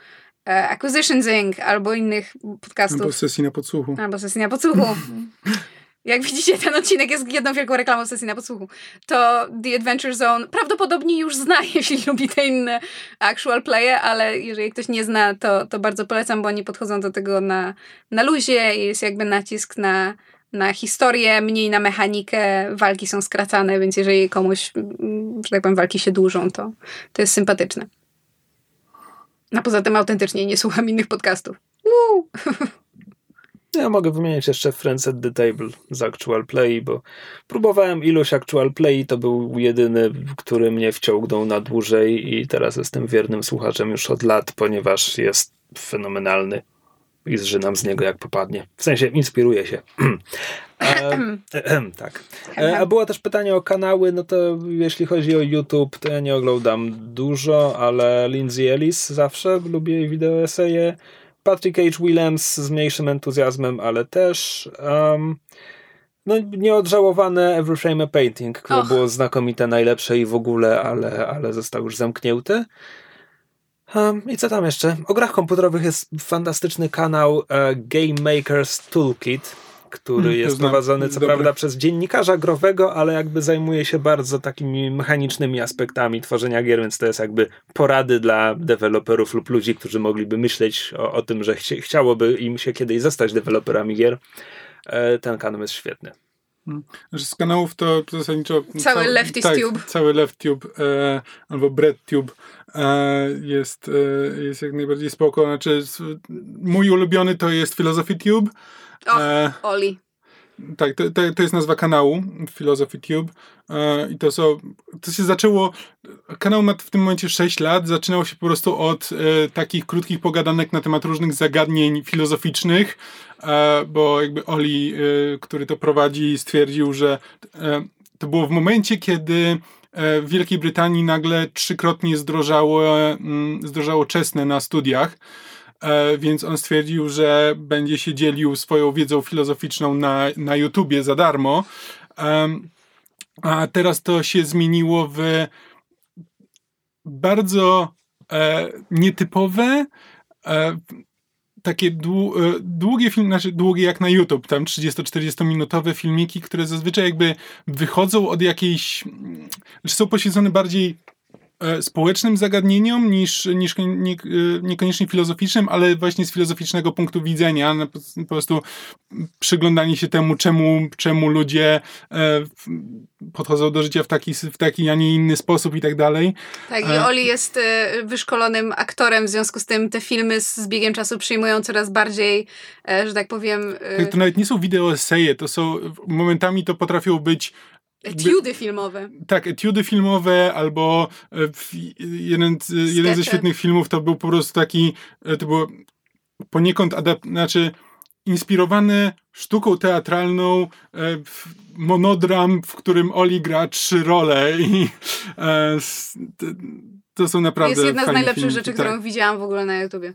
e, Acquisition Zinc albo innych podcastów. Albo sesji na podsłuchu. Albo sesji na podsłuchu. [LAUGHS] Jak widzicie, ten odcinek jest jedną wielką reklamą sesji na podsłuchu. To The Adventure Zone prawdopodobnie już zna, [LAUGHS] jeśli lubi te inne actual playe, ale jeżeli ktoś nie zna, to, to bardzo polecam, bo oni podchodzą do tego na, na luzie i jest jakby nacisk na na historię, mniej na mechanikę. Walki są skracane, więc jeżeli komuś, mm, że tak powiem, walki się dłużą, to, to jest sympatyczne. A poza tym autentycznie nie słucham innych podcastów. Woo! Ja mogę wymienić jeszcze Friends at the Table z Actual Play, bo próbowałem ilość Actual Play, to był jedyny, który mnie wciągnął na dłużej i teraz jestem wiernym słuchaczem już od lat, ponieważ jest fenomenalny i zżynam z niego jak popadnie. W sensie inspiruje się. [CLEARS THROAT] e, [CLEARS THROAT] tak. E, a było też pytanie o kanały, no to jeśli chodzi o YouTube, to ja nie oglądam dużo, ale Lindsay Ellis zawsze lubię jej wideo eseje. Patrick H. Williams z mniejszym entuzjazmem, ale też um, no nieodżałowane Every Frame a Painting, które Och. było znakomite, najlepsze i w ogóle, ale, ale został już zamknięty. Um, I co tam jeszcze? O grach komputerowych jest fantastyczny kanał e, Game Makers Toolkit, który hmm, jest prowadzony co prawda przez dziennikarza growego, ale jakby zajmuje się bardzo takimi mechanicznymi aspektami tworzenia gier, więc to jest jakby porady dla deweloperów lub ludzi, którzy mogliby myśleć o, o tym, że chci chciałoby im się kiedyś zostać deweloperami gier. E, ten kanał jest świetny. Z kanałów to zasadniczo... Cały, cały Lefty tak, Tube. Cały LeftTube e, albo BreadTube E, jest, e, jest jak najbardziej spoko. Znaczy, mój ulubiony to jest Philosophy Tube. Och, e, Oli. Tak, to, to, to, jest nazwa kanału Philosophy Tube e, i to są, to się zaczęło, kanał ma w tym momencie 6 lat, zaczynało się po prostu od e, takich krótkich pogadanek na temat różnych zagadnień filozoficznych, e, bo jakby Oli, który to prowadzi, stwierdził, że to było w momencie, kiedy E, w Wielkiej Brytanii nagle trzykrotnie zdrożało, mm, zdrożało czesne na studiach, e, więc on stwierdził, że będzie się dzielił swoją wiedzą filozoficzną na, na YouTubie za darmo. A teraz to się zmieniło w bardzo e, nietypowe, takie długie filmy, znaczy długie jak na YouTube, tam 30-40 minutowe filmiki, które zazwyczaj jakby wychodzą od jakiejś, znaczy są poświęcone bardziej e, społecznym zagadnieniom niż, niż nie, e, niekoniecznie filozoficznym, ale właśnie z filozoficznego punktu widzenia. Po prostu przyglądanie się temu, czemu, czemu ludzie e, podchodzą do życia w taki, w taki, a nie inny sposób i tak dalej. Tak, i Oli jest wyszkolonym aktorem, w związku z tym te filmy z biegiem czasu przyjmują coraz bardziej, że tak powiem... Tak, to nawet nie są wideo eseje, to są, momentami to potrafią być Etiudy filmowe. Tak, etiudy filmowe, albo e, jeden, jeden ze świetnych filmów to był po prostu taki, e, to było poniekąd adap- znaczy inspirowany sztuką teatralną e, monodram, w którym Oli gra trzy role i to są naprawdę Jest jedna z najlepszych filmiki, rzeczy, tak. którą widziałam w ogóle na YouTubie.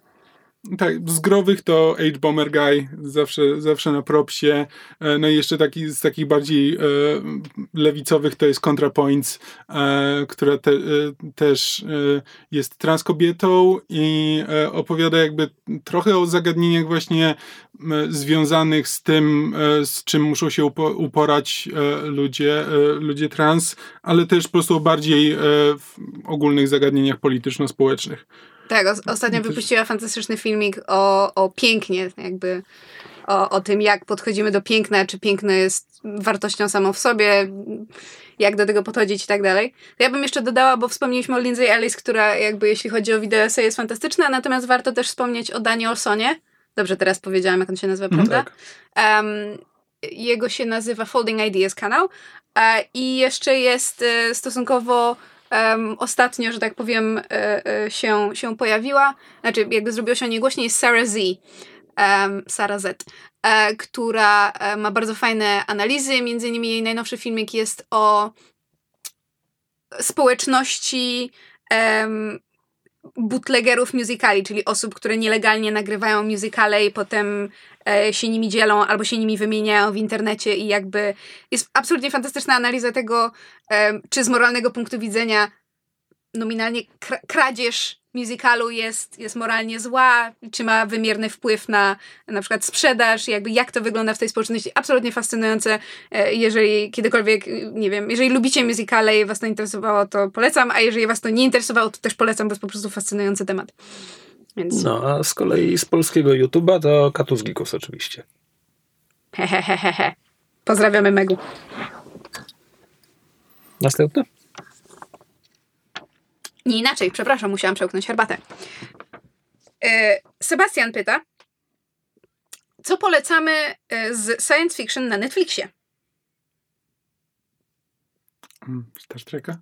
Tak, z growych to H-Bomber Guy, zawsze, zawsze na propsie. E, no i jeszcze taki, z takich bardziej e, lewicowych to jest ContraPoints, e, która te, e, też e, jest transkobietą i e, opowiada jakby trochę o zagadnieniach właśnie związanych z tym, z czym muszą się upo uporać ludzie, ludzie trans, ale też po prostu o bardziej ogólnych zagadnieniach polityczno-społecznych. Tak, ostatnio wypuściła fantastyczny filmik o, o pięknie, jakby o, o tym, jak podchodzimy do piękna, czy piękno jest wartością samą w sobie, jak do tego podchodzić i tak dalej. Ja bym jeszcze dodała, bo wspomnieliśmy o Lindsay Ellis, która jakby jeśli chodzi o wideo jest fantastyczna, natomiast warto też wspomnieć o Danielsonie. Dobrze teraz powiedziałam, jak on się nazywa, mhm. prawda? Tak. Um, jego się nazywa Folding Ideas kanał. E, I jeszcze jest e, stosunkowo um, ostatnio, że tak powiem, e, e, się, się pojawiła, znaczy jakby zrobiło się o niej głośniej, Sarah Z. Um, Sarah Z, e, która ma bardzo fajne analizy, między innymi jej najnowszy filmik jest o społeczności um, bootlegerów musicali, czyli osób, które nielegalnie nagrywają musicale i potem e, się nimi dzielą albo się nimi wymieniają w internecie i jakby jest absolutnie fantastyczna analiza tego, e, czy z moralnego punktu widzenia nominalnie kradzież musicalu jest, jest moralnie zła, czy ma wymierny wpływ na na przykład sprzedaż, jakby jak to wygląda w tej społeczności. Absolutnie fascynujące. E, jeżeli kiedykolwiek, nie wiem, jeżeli lubicie musicale i was to interesowało, to polecam, a jeżeli was to nie interesowało, to też polecam, bo jest po prostu fascynujący temat. Więc... No, a z kolei z polskiego YouTube'a to Katus Gikus oczywiście. Hehehehe. Pozdrawiamy Megu. Następny? Nie inaczej, przepraszam, musiałam przełknąć herbatę. E, Sebastian pyta, co polecamy e, z science fiction na Netflixie? Mm, Star Treka?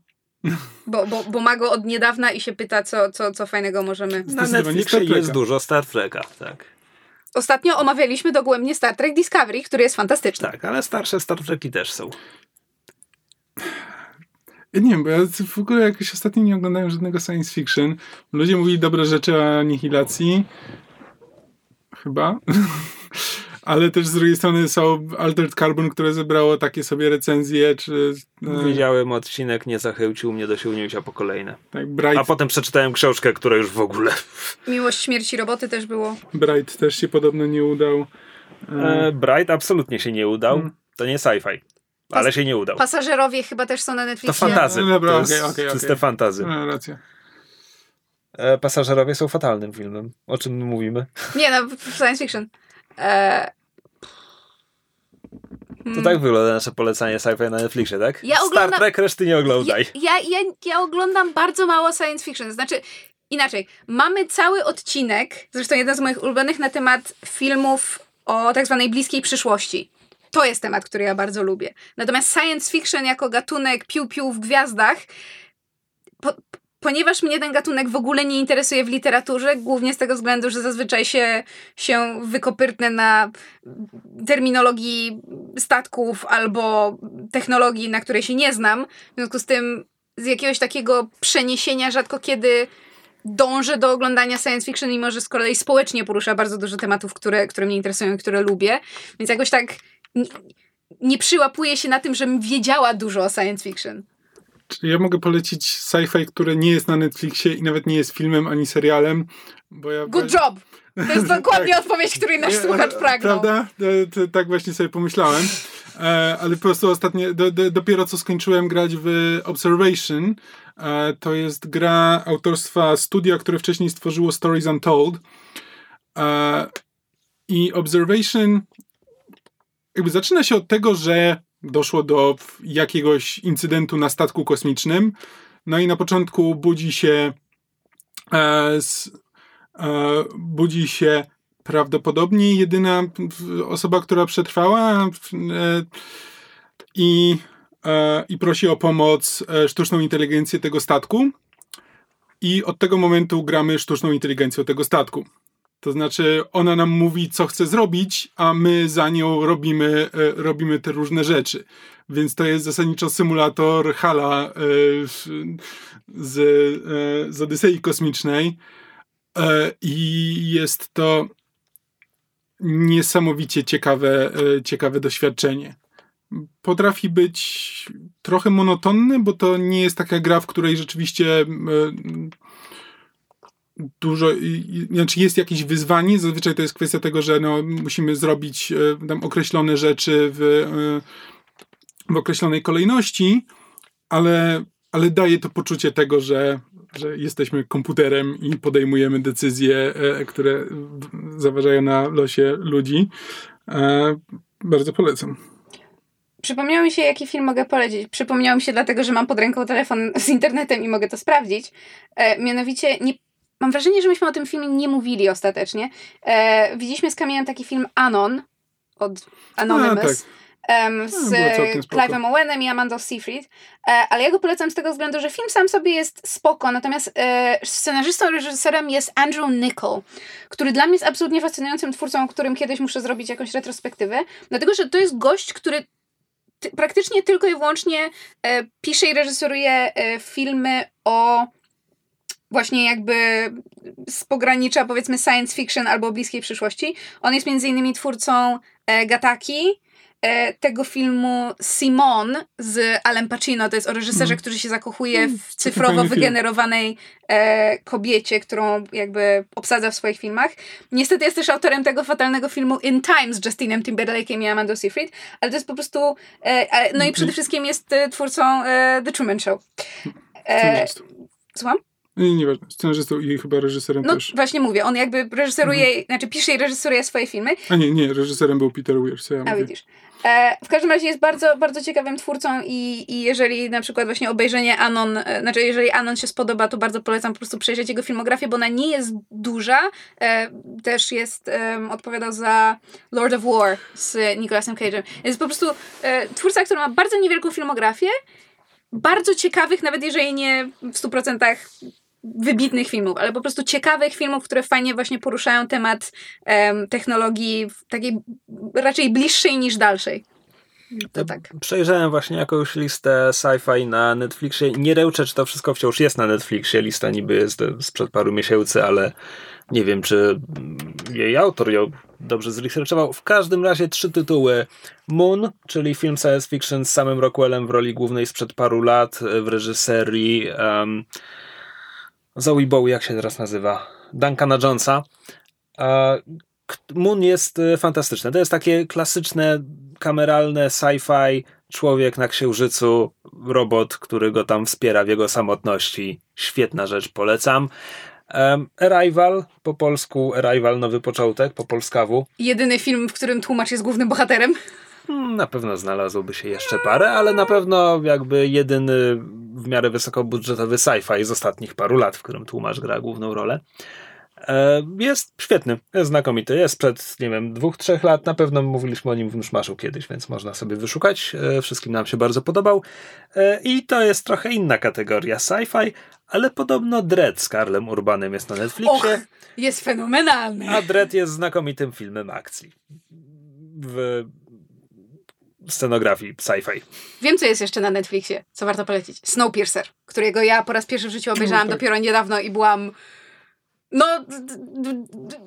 Bo, bo, bo ma go od niedawna i się pyta, co, co, co fajnego możemy... Na Netflixie jest dużo Star Treka, tak. Ostatnio omawialiśmy dogłębnie Star Trek Discovery, który jest fantastyczny. Tak, ale starsze Star Treki też są. Ja nie wiem, bo ja w ogóle jakoś ostatnio nie oglądałem żadnego science fiction. Ludzie mówili dobre rzeczy o anihilacji. Chyba. Ale też z drugiej strony są Altered Carbon, które zebrało takie sobie recenzje, czy... E... Widziałem odcinek, nie zachęcił mnie do sięgnięcia po kolejne. Tak, Bright... A potem przeczytałem książkę, która już w ogóle... Miłość śmierci roboty też było. Bright też się podobno nie udał. E... Bright absolutnie się nie udał. Hmm. To nie sci-fi. Ale się nie udał. Pasażerowie chyba też są na Netflixie. To fantazy. No dobra, to okay, jest okay, czyste okay. fantazy. No, racja. E, pasażerowie są fatalnym filmem. O czym my mówimy? Nie, no, science fiction. E... To tak wygląda nasze polecanie sci-fi na Netflixie, tak? Ja oglądam... Star Trek reszty nie oglądaj. Ja, ja, ja, ja oglądam bardzo mało science fiction. Znaczy, inaczej, mamy cały odcinek, zresztą jeden z moich ulubionych na temat filmów o tak zwanej bliskiej przyszłości. To jest temat, który ja bardzo lubię. Natomiast science fiction jako gatunek piu-piu w gwiazdach, ponieważ mnie ten gatunek w ogóle nie interesuje w literaturze, głównie z tego względu, że zazwyczaj się, się wykopyrtnę na terminologii statków albo technologii, na której się nie znam. W związku z tym z jakiegoś takiego przeniesienia rzadko kiedy dążę do oglądania science fiction, mimo że z kolei społecznie porusza bardzo dużo tematów, które, które mnie interesują i które lubię. Więc jakoś tak nie, nie przyłapuję się na tym, żebym wiedziała dużo o science fiction. Ja mogę polecić sci-fi, które nie jest na Netflixie i nawet nie jest filmem ani serialem, bo ja... Good job! To jest [LAUGHS] dokładnie tak. odpowiedź, której nasz słuchacz pragnął. Prawda? Tak właśnie sobie pomyślałem. e, ale po prostu ostatnio, do, do, dopiero co skończyłem grać w Observation. E, to jest gra autorstwa studia, które wcześniej stworzyło Stories Untold. E, I Observation jakby zaczyna się od tego, że doszło do jakiegoś incydentu na statku kosmicznym. No i na początku budzi się e, z, e, budzi się prawdopodobnie jedyna osoba, która przetrwała e, i, e, i prosi o pomoc e, sztuczną inteligencję tego statku. I od tego momentu gramy sztuczną inteligencją tego statku. To znaczy, ona nam mówi, co chce zrobić, a my za nią robimy, e, robimy te różne rzeczy. Więc to jest zasadniczo symulator Hala e, z, e, z Odysei Kosmicznej. I jest to niesamowicie ciekawe, ciekawe doświadczenie. Potrafi być trochę monotonny, bo to nie jest taka gra, w której rzeczywiście dużo, znaczy jest jakieś wyzwanie, zazwyczaj to jest kwestia tego, że no, musimy zrobić e, tam określone rzeczy w, e, w określonej kolejności, ale, ale daje to poczucie tego, że, że jesteśmy komputerem i podejmujemy decyzje, e, które zaważają na losie ludzi. Bardzo polecam. Przypomniało mi się, jaki film mogę polecić. Przypomniało mi się dlatego, że mam pod ręką telefon z internetem i mogę to sprawdzić. E, mianowicie nie mam wrażenie, że myśmy o tym filmie nie mówili ostatecznie. E, widzieliśmy z Kamilem taki film Anon od Anonymous. A, tak. Um, z Clive'em Owenem i Amanda Seyfried, e, ale ja go polecam z tego względu, że film sam sobie jest spoko, natomiast e, scenarzystą, reżyserem jest Andrew Nichol, który dla mnie jest absolutnie fascynującym twórcą, o którym kiedyś muszę zrobić jakąś retrospektywę, dlatego, że to jest gość, który praktycznie tylko i wyłącznie e, pisze i reżyseruje e, filmy o właśnie jakby z pogranicza powiedzmy science fiction albo bliskiej przyszłości. On jest między innymi twórcą e, Gataki, e, tego filmu Simon z Alem Pacino. To jest o reżyserze, mm. który się zakochuje mm, w cyfrowo wygenerowanej e, kobiecie, którą jakby obsadza w swoich filmach. Niestety jest też autorem tego fatalnego filmu In Time z Justinem Timberlake'em i Amanda Seyfried, ale to jest po prostu e, no i przede wszystkim jest e, twórcą e, The Truman Show. Słucham? Nie, nieważne. Scenarzystą i chyba reżyserem no, też. właśnie mówię, on jakby reżyseruje, mhm. znaczy pisze i reżyseruje swoje filmy. A nie, nie, reżyserem był Peter Weir, co ja A mówię. widzisz. E, w każdym razie jest bardzo, bardzo ciekawym twórcą i, i jeżeli na przykład właśnie obejrzenie Anon, e, znaczy jeżeli Anon się spodoba, to bardzo polecam po prostu przejrzeć jego filmografię, bo ona nie jest duża. E, też jest, odpowiadał za Lord of War z Nicolasem Cage'em. Jest po prostu e, twórca, który ma bardzo niewielką filmografię, bardzo ciekawych, nawet jeżeli nie w 100% wybitnych filmów, ale po prostu ciekawych filmów, które fajnie właśnie poruszają temat um, technologii takiej raczej bliższej niż dalszej. To tak. Przejrzałem właśnie jakąś listę sci-fi na Netflixie. Nie ręczę, czy to wszystko wciąż jest na Netflixie. Lista niby jest sprzed paru miesięcy, ale nie wiem, czy jej autor ją dobrze zresearchował. W każdym razie trzy tytuły. Moon, czyli film science fiction z samym Rockwellem w roli głównej sprzed paru lat w reżyserii um, Zoe Bowie, jak się teraz nazywa? Duncana Jonesa. Moon jest y, fantastyczny. To jest takie klasyczne, kameralne sci-fi. Człowiek na księżycu, robot, który go tam wspiera w jego samotności. Świetna rzecz, polecam. Arrival, po polsku Arrival, nowy początek, po polskawu. Jedyny film, w którym tłumacz jest głównym bohaterem. Hmm, na pewno znalazłoby się jeszcze parę, ale na pewno jakby jedyny w miarę wysokobudżetowy sci-fi z ostatnich paru lat, w którym tłumacz gra główną rolę. E, jest świetny, jest znakomity. Jest przed, nie wiem, dwóch, trzech lat. Na pewno mówiliśmy o nim w Myszmaszu kiedyś, więc można sobie wyszukać. E, wszystkim nam się bardzo podobał. E, I to jest trochę inna kategoria sci-fi, ale podobno Dread z Karlem Urbanem jest na Netflixie. Och, jest fenomenalny. A Dread jest znakomitym filmem akcji. W scenografii sci-fi. Wiem, co jest jeszcze na Netflixie, co warto polecić. Snowpiercer, którego ja po raz pierwszy w życiu obejrzałam no, tak. dopiero niedawno i byłam... No,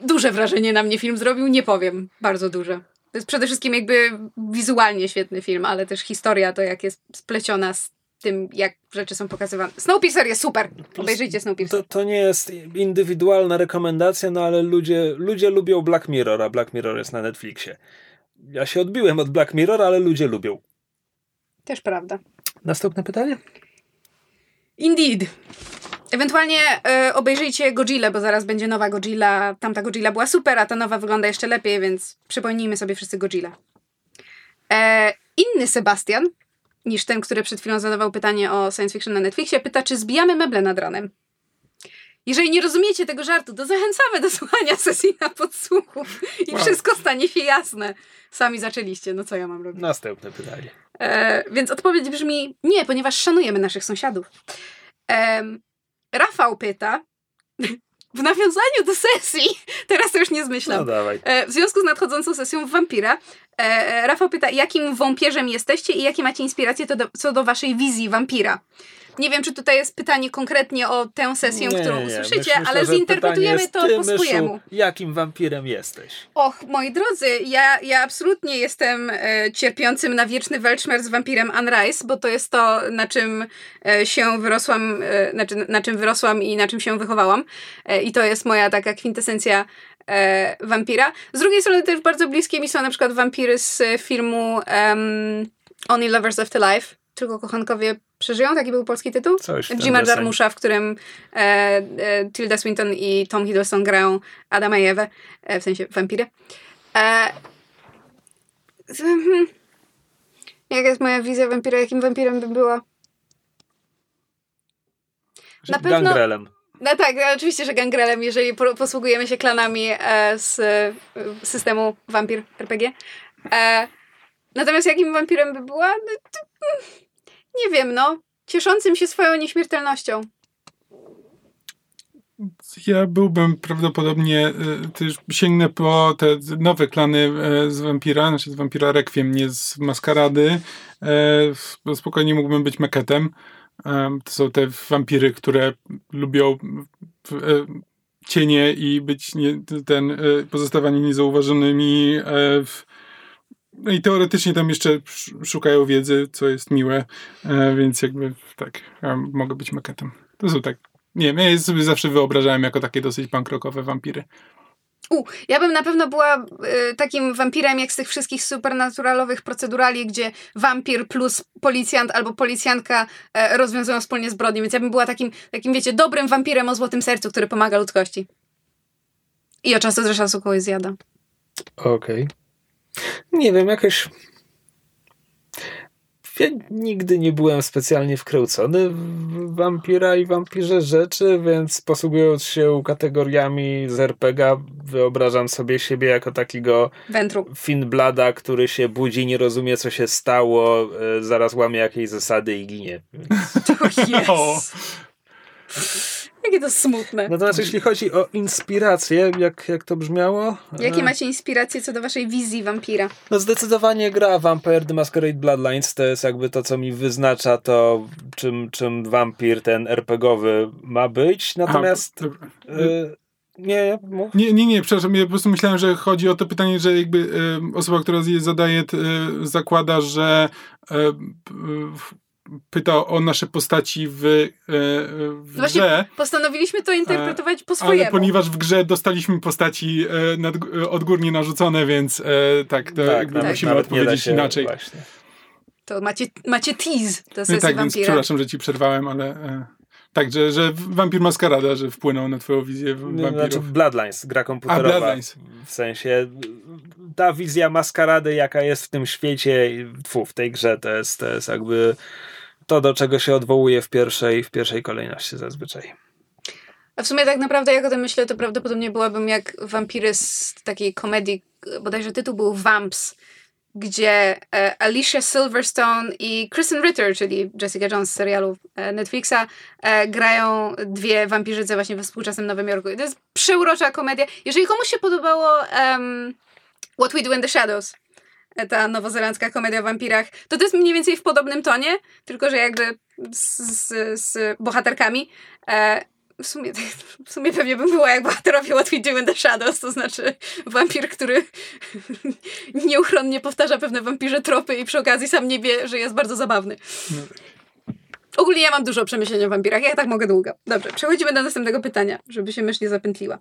duże wrażenie na mnie film zrobił, nie powiem, bardzo duże. To jest przede wszystkim jakby wizualnie świetny film, ale też historia, to jak jest spleciona z tym, jak rzeczy są pokazywane. Snowpiercer jest super. Obejrzyjcie Snowpiercer. To, to nie jest indywidualna rekomendacja, no ale ludzie, ludzie lubią Black Mirror, a Black Mirror jest na Netflixie ja się odbiłem od Black Mirror, ale ludzie lubią. Też prawda. Następne pytanie? Indeed. Ewentualnie e, obejrzyjcie Godzilla, bo zaraz będzie nowa Godzilla. Tamta Godzilla była super, a ta nowa wygląda jeszcze lepiej, więc przypomnijmy sobie wszyscy Godzilla. E, inny Sebastian, niż ten, który przed chwilą zadawał pytanie o science fiction na Netflixie, pyta, czy zbijamy meble nad ranem. Jeżeli nie rozumiecie tego żartu, to zachęcamy do słuchania sesji na podsłuchu i Wow. wszystko stanie się jasne. Sami zaczęliście, no co ja mam robić? Następne pytanie. E, więc odpowiedź brzmi nie, ponieważ szanujemy naszych sąsiadów. Em, Rafał pyta, w nawiązaniu do sesji, teraz to już nie No zmyślam, dawaj. e, w związku z nadchodzącą sesją w Wampira, e, e, Rafał pyta, jakim wampierzem jesteście i jakie macie inspiracje do, co do waszej wizji wampira. Nie wiem, czy tutaj jest pytanie konkretnie o tę sesję, którą usłyszycie, Myślę, ale zinterpretujemy to po ty, Myszu, swojemu. jakim wampirem jesteś? Och, moi drodzy, ja, ja absolutnie jestem e, cierpiącym na wieczny welczmer z wampirem Unrise, bo to jest to, na czym e, się wyrosłam, e, znaczy, na czym wyrosłam i na czym się wychowałam. E, I to jest moja taka kwintesencja e, wampira. Z drugiej strony też bardzo bliskie mi są na przykład wampiry z filmu um, Only Lovers Left Alive. Tylko kochankowie przeżyją, taki był polski tytuł. Coś Jima. Jarmusza, w którym e, e, Tilda Swinton i Tom Hiddleston grają Adama i Ewę, e, w sensie wampiry. Hmm. Jaka jest moja wizja wampira? Jakim wampirem bym była? Na pewno- Gangrelem. No tak, no oczywiście, że gangrelem, jeżeli po, posługujemy się klanami e, z e, systemu Vampir RPG. Natomiast jakim wampirem by była? Nie wiem, no. Cieszącym się swoją nieśmiertelnością. Ja byłbym prawdopodobnie, y, też sięgnę po te nowe klany e, z Vampira, znaczy z Vampira Requiem, nie z Maskarady. Bo Spokojnie mógłbym być Meketem. To są te wampiry, które lubią cienie i być nie, ten, pozostawanie niezauważonymi. w- No i teoretycznie tam jeszcze sz- szukają wiedzy, co jest miłe, e, więc jakby tak, ja mogę być Meketem. To są tak nie wiem, ja je sobie zawsze wyobrażałem jako takie dosyć punk rockowe wampiry. U, ja bym na pewno była y, takim wampirem jak z tych wszystkich supernaturalowych procedurali, gdzie wampir plus policjant albo policjantka e, rozwiązują wspólnie zbrodnie, więc ja bym była takim, takim, wiecie, dobrym wampirem o złotym sercu, który pomaga ludzkości. I od czasu do czasu kogoś zjada. Okej. Nie wiem, jakoś. Ja nigdy nie byłem specjalnie wkręcony w wampira i wampirze rzeczy, więc posługując się kategoriami z RPG, wyobrażam sobie siebie jako takiego Wętru. Finblada, który się budzi, nie rozumie co się stało, e, zaraz łamie jakieś zasady i ginie. [LAUGHS] O, yes. Jakie to smutne. Natomiast jeśli chodzi o inspirację, jak, jak to brzmiało? Jakie E, macie inspiracje co do waszej wizji wampira? No zdecydowanie gra Vampire the Masquerade Bloodlines to jest jakby to, co mi wyznacza to, czym, czym wampir ten RPGowy ma być. Natomiast Aha, y, nie, mów. Nie, nie, nie, przepraszam, ja po prostu myślałem, że chodzi o to pytanie, że jakby y, osoba, która je zadaje, y, zakłada, że y, y, pyta o nasze postaci w, y, w Właśnie grze, Postanowiliśmy to interpretować po swojemu. ale ponieważ w grze dostaliśmy postaci nad, odgórnie narzucone, więc tak, to jakby tak. musimy nawet nie da odpowiedzieć się- inaczej. Właśnie. To macie, macie tease do No sesji tak, więc wampira. przepraszam, że ci przerwałem, ale e, tak, że, że wampir maskarada, że wpłynął na twoją wizję Znaczy wampirów. Bloodlines, gra komputerowa. Bloodlines. W sensie ta wizja maskarady, jaka jest w tym świecie, tfu, w tej grze, to jest, to jest jakby to, do czego się odwołuje w pierwszej, w pierwszej kolejności zazwyczaj. A w sumie tak naprawdę, jak o tym myślę, to prawdopodobnie byłabym jak wampiry z takiej komedii, bodajże tytuł był Vamps, gdzie e, Alicia Silverstone i Kristen Ritter, czyli Jessica Jones z serialu e, Netflixa, e, grają dwie wampirzyce właśnie we współczesnym Nowym Jorku. I to jest przeurocza komedia. Jeżeli komuś się podobało em, What We Do in the Shadows, ta nowozelandzka komedia o wampirach, to to jest mniej więcej w podobnym tonie, tylko że jakby z, z, z bohaterkami. E, w sumie, w sumie pewnie bym była jak bohaterowie We Do in the Shadows, to znaczy wampir, który nieuchronnie powtarza pewne wampirze tropy i przy okazji sam nie wie, że jest bardzo zabawny. Ogólnie ja mam dużo przemyśleń o wampirach, ja tak mogę długo. Dobrze, przechodzimy do następnego pytania, żeby się mysz nie zapętliła.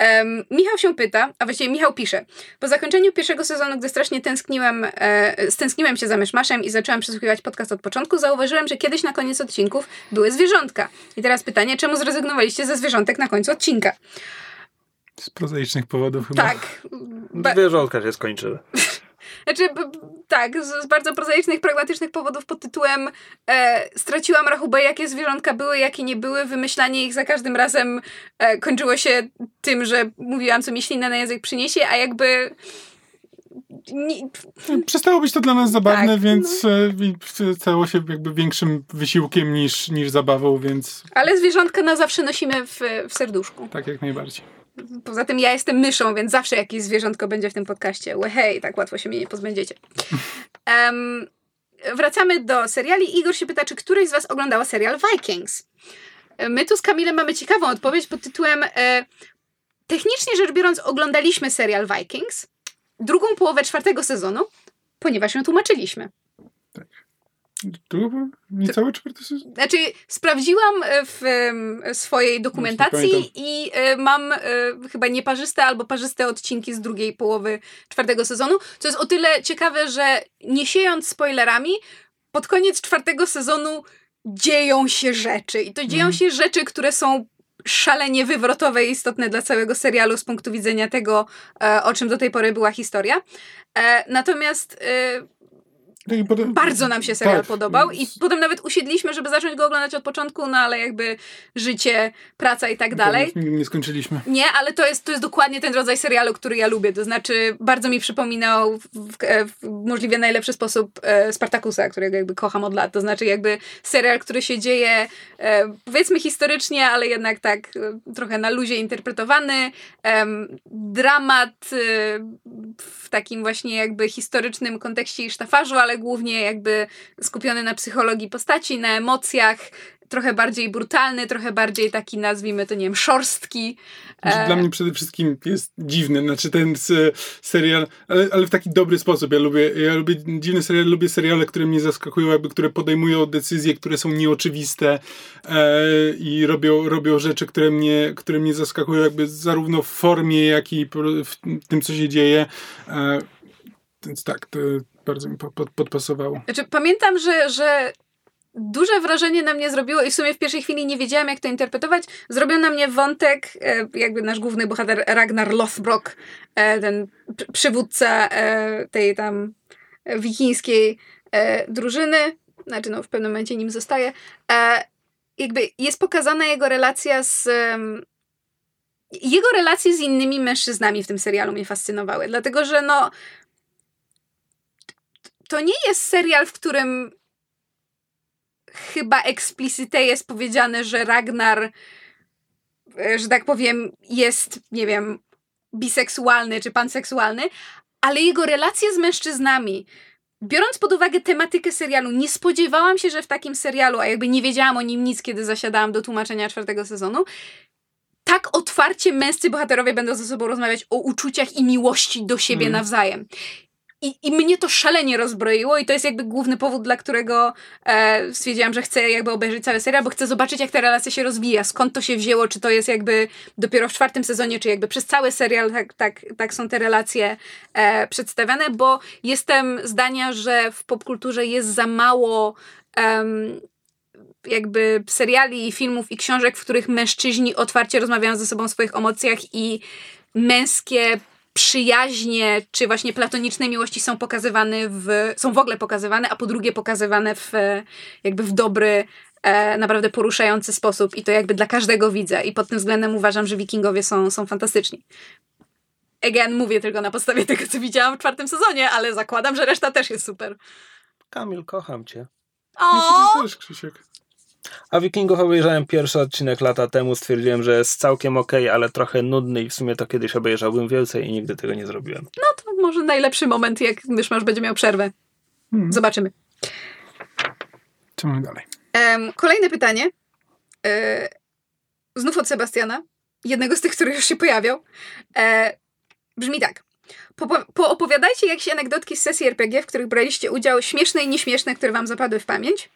Um, Michał się pyta, a właściwie Michał pisze. Po zakończeniu pierwszego sezonu, gdy strasznie tęskniłem, e, stęskniłem się za myszmaszem i zacząłem przesłuchiwać podcast od początku, zauważyłem, że kiedyś na koniec odcinków były zwierzątka. I teraz pytanie, czemu zrezygnowaliście ze zwierzątek na końcu odcinka? Z prozaicznych powodów chyba. Tak. Ba- Zwierzątka się skończyły. [LAUGHS] Znaczy, tak, z, z bardzo prozaicznych, pragmatycznych powodów pod tytułem e, straciłam rachubę, jakie zwierzątka były, jakie nie były. Wymyślanie ich za każdym razem e, kończyło się tym, że mówiłam, co mi ślinę na język przyniesie, a jakby... Nie, Przestało być to dla nas zabawne, Tak, więc i stało się jakby większym wysiłkiem niż, niż zabawą, więc ale zwierzątka na zawsze nosimy w, w serduszku. tak jak najbardziej. Poza tym ja jestem myszą, więc zawsze jakieś zwierzątko będzie w tym podcaście. Hej, tak łatwo się mnie nie pozbędziecie. Em, wracamy do seriali. Igor się pyta, czy któryś z was oglądała serial Vikings? My tu z Kamilem mamy ciekawą odpowiedź pod tytułem e, Technicznie rzecz biorąc oglądaliśmy serial Vikings, drugą połowę czwartego sezonu, ponieważ ją tłumaczyliśmy. Tu był niecały czwarty sezon? Znaczy, sprawdziłam e, w swojej dokumentacji i e, mam e, chyba nieparzyste albo parzyste odcinki z drugiej połowy czwartego sezonu, co jest o tyle ciekawe, że nie siejąc spoilerami, pod koniec czwartego sezonu dzieją się rzeczy. I to dzieją Mhm. się rzeczy, które są szalenie wywrotowe i istotne dla całego serialu z punktu widzenia tego, o czym do tej pory była historia. Natomiast e, Tak, i potem- bardzo nam się serial tak, podobał i potem nawet usiedliśmy, żeby zacząć go oglądać od początku, no ale jakby życie, praca i tak dalej. Nigdy nie skończyliśmy. Nie, ale to jest, to jest dokładnie ten rodzaj serialu, który ja lubię. To znaczy, bardzo mi przypominał w, w, w możliwie najlepszy sposób e, Spartakusa, którego jakby kocham od lat. To znaczy, jakby serial, który się dzieje e, powiedzmy historycznie, ale jednak tak e, trochę na luzie interpretowany. Dramat e, w takim właśnie jakby historycznym kontekście i sztafarzu, ale głównie jakby skupiony na psychologii postaci, na emocjach. Trochę bardziej brutalny, trochę bardziej taki, nazwijmy to, nie wiem, szorstki. Znaczy, E, Dla mnie przede wszystkim jest dziwny, znaczy ten serial, ale, ale w taki dobry sposób. Ja lubię, ja lubię dziwne seriale, lubię seriale, które mnie zaskakują, jakby, które podejmują decyzje, które są nieoczywiste e, i robią, robią rzeczy, które mnie, które mnie zaskakują jakby zarówno w formie, jak i w tym, co się dzieje. E, więc tak, to bardzo mi po- pod, podpasowało. Znaczy, pamiętam, że, że duże wrażenie na mnie zrobiło i w sumie w pierwszej chwili nie wiedziałam, jak to interpretować. Zrobił na mnie wątek, e, jakby nasz główny bohater Ragnar Lothbrok, e, ten pr- przywódca e, tej tam wikińskiej drużyny, znaczy no w pewnym momencie nim zostaje, jakby jest pokazana jego relacja z... jego relacje z innymi mężczyznami w tym serialu mnie fascynowały, dlatego że no to nie jest serial, w którym chyba explicite jest powiedziane, że Ragnar, e, że tak powiem, jest, nie wiem, biseksualny czy panseksualny, ale jego relacje z mężczyznami, biorąc pod uwagę tematykę serialu, nie spodziewałam się, że w takim serialu, a jakby nie wiedziałam o nim nic, kiedy zasiadałam do tłumaczenia czwartego sezonu, tak otwarcie męscy bohaterowie będą ze sobą rozmawiać o uczuciach i miłości do siebie Mm. nawzajem. I, I mnie to szalenie rozbroiło i to jest jakby główny powód, dla którego e, stwierdziłam, że chcę jakby obejrzeć cały serial, bo chcę zobaczyć, jak ta relacja się rozwija, skąd to się wzięło, czy to jest jakby dopiero w czwartym sezonie, czy jakby przez cały serial tak, tak, tak są te relacje e, przedstawiane, bo jestem zdania, że w popkulturze jest za mało jakby seriali, filmów i książek, w których mężczyźni otwarcie rozmawiają ze sobą o swoich emocjach i męskie przyjaźnie, czy właśnie platoniczne miłości są pokazywane w, są w ogóle pokazywane, a po drugie pokazywane w jakby w dobry, e, naprawdę poruszający sposób i to jakby dla każdego widza i pod tym względem uważam, że wikingowie są, są fantastyczni. Again, mówię tylko na podstawie tego, co widziałam w czwartym sezonie, ale zakładam, że reszta też jest super. Kamil, kocham cię. O! Ja też, Krzysiek. A Wikingów obejrzałem pierwszy odcinek lata temu, stwierdziłem, że jest całkiem okej, ale trochę nudny i w sumie to kiedyś obejrzałbym więcej i nigdy tego nie zrobiłem. No to może najlepszy moment, jak Myszmasz będzie miał przerwę. Hmm. Zobaczymy. Co mamy dalej? Em, kolejne pytanie. E, znów od Sebastiana. Jednego z tych, który już się pojawiał. E, brzmi tak. Popo- Poopowiadajcie jakieś anegdotki z sesji RPG, w których braliście udział, śmieszne i nieśmieszne, które wam zapadły w pamięć.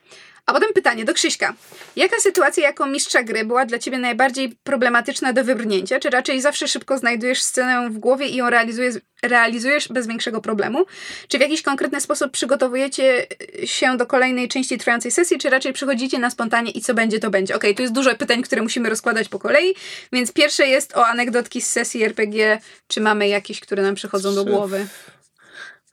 A potem pytanie do Krzyśka. Jaka sytuacja jako mistrza gry była dla ciebie najbardziej problematyczna do wybrnięcia? Czy raczej zawsze szybko znajdujesz scenę w głowie i ją realizujesz, realizujesz bez większego problemu? Czy w jakiś konkretny sposób przygotowujecie się do kolejnej części trwającej sesji, czy raczej przychodzicie na spontanie i co będzie, to będzie? Okej, okay, tu jest dużo pytań, które musimy rozkładać po kolei, więc pierwsze jest o anegdotki z sesji RPG. Czy mamy jakieś, które nam przychodzą do głowy?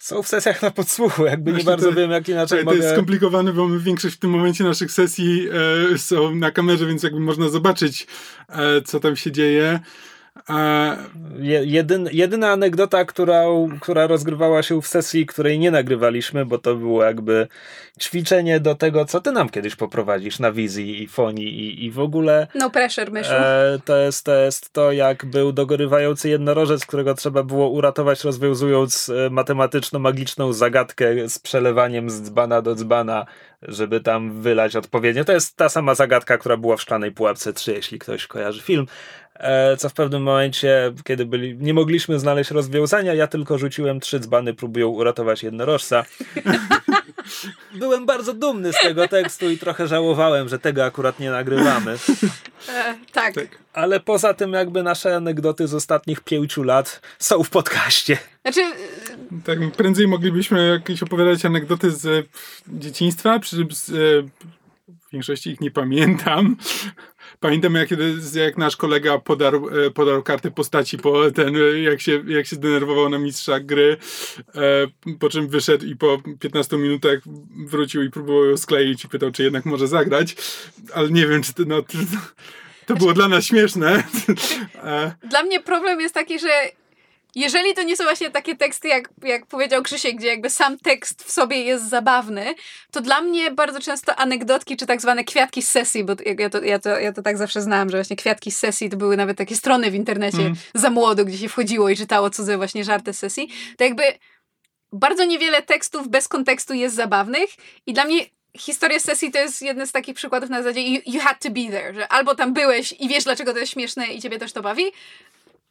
Są w sesjach na podsłuchu, jakby Właśnie nie bardzo to, wiem, jak inaczej to mogę... To jest skomplikowane, bo my większość w tym momencie naszych sesji e, są na kamerze, więc jakby można zobaczyć, e, co tam się dzieje. Jedyn, jedyna anegdota, która, która rozgrywała się w sesji, której nie nagrywaliśmy, bo to było jakby ćwiczenie do tego, co ty nam kiedyś poprowadzisz na wizji i fonii i, i w ogóle. No pressure, myślę. E, to, jest, to jest to, jak był dogorywający jednorożec, którego trzeba było uratować, rozwiązując e, matematyczno-magiczną zagadkę z przelewaniem z dzbana do dzbana, żeby tam wylać odpowiednio. To jest ta sama zagadka, która była w Szklanej Pułapce 3, jeśli ktoś kojarzy film. E, co w pewnym momencie, kiedy byli, nie mogliśmy znaleźć rozwiązania, ja tylko rzuciłem trzy dzbany, próbują uratować jednorożca. [LAUGHS] Byłem bardzo dumny z tego tekstu i trochę żałowałem, że tego akurat nie nagrywamy. E, tak. tak. Ale poza tym jakby nasze anegdoty z ostatnich pięciu lat są w podcaście. Znaczy... Tak, prędzej moglibyśmy jakieś opowiadać anegdoty z dzieciństwa, przy, z, w większości ich nie pamiętam. Pamiętam, jak, jak nasz kolega podarł, e, podarł kartę postaci po ten, jak się, jak się zdenerwował na mistrza gry, e, po czym wyszedł i po 15 minutach wrócił i próbował ją skleić i pytał, czy jednak może zagrać, ale nie wiem, czy to, no, to, to było dla nas śmieszne. [LAUGHS] E, dla mnie problem jest taki, że jeżeli to nie są właśnie takie teksty, jak, jak powiedział Krzysiek, gdzie jakby sam tekst w sobie jest zabawny, to dla mnie bardzo często anegdotki, czy tak zwane kwiatki z sesji, bo ja to, ja to, ja to tak zawsze znałam, że właśnie kwiatki z sesji to były nawet takie strony w internecie mm. za młodo, gdzie się wchodziło i czytało cudze właśnie żarty z sesji. To jakby bardzo niewiele tekstów bez kontekstu jest zabawnych i dla mnie historia sesji to jest jeden z takich przykładów na zasadzie you, you had to be there, że albo tam byłeś i wiesz, dlaczego to jest śmieszne i ciebie też to bawi,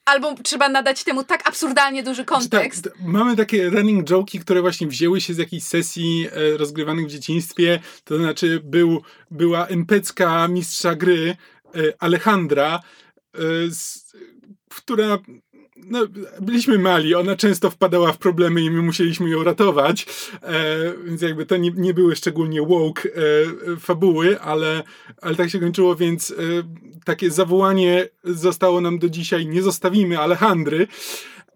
albo trzeba nadać temu tak absurdalnie duży znaczy tak, kontekst. Mamy takie running joke'i, które właśnie wzięły się z jakiejś sesji e, rozgrywanych w dzieciństwie, to znaczy był, była empecka mistrza gry e, Alejandra, e, z, która no, byliśmy mali, ona często wpadała w problemy i my musieliśmy ją ratować, e, więc jakby to nie, nie były szczególnie woke e, fabuły, ale, ale tak się kończyło, więc e, takie zawołanie zostało nam do dzisiaj, nie zostawimy Alejandry,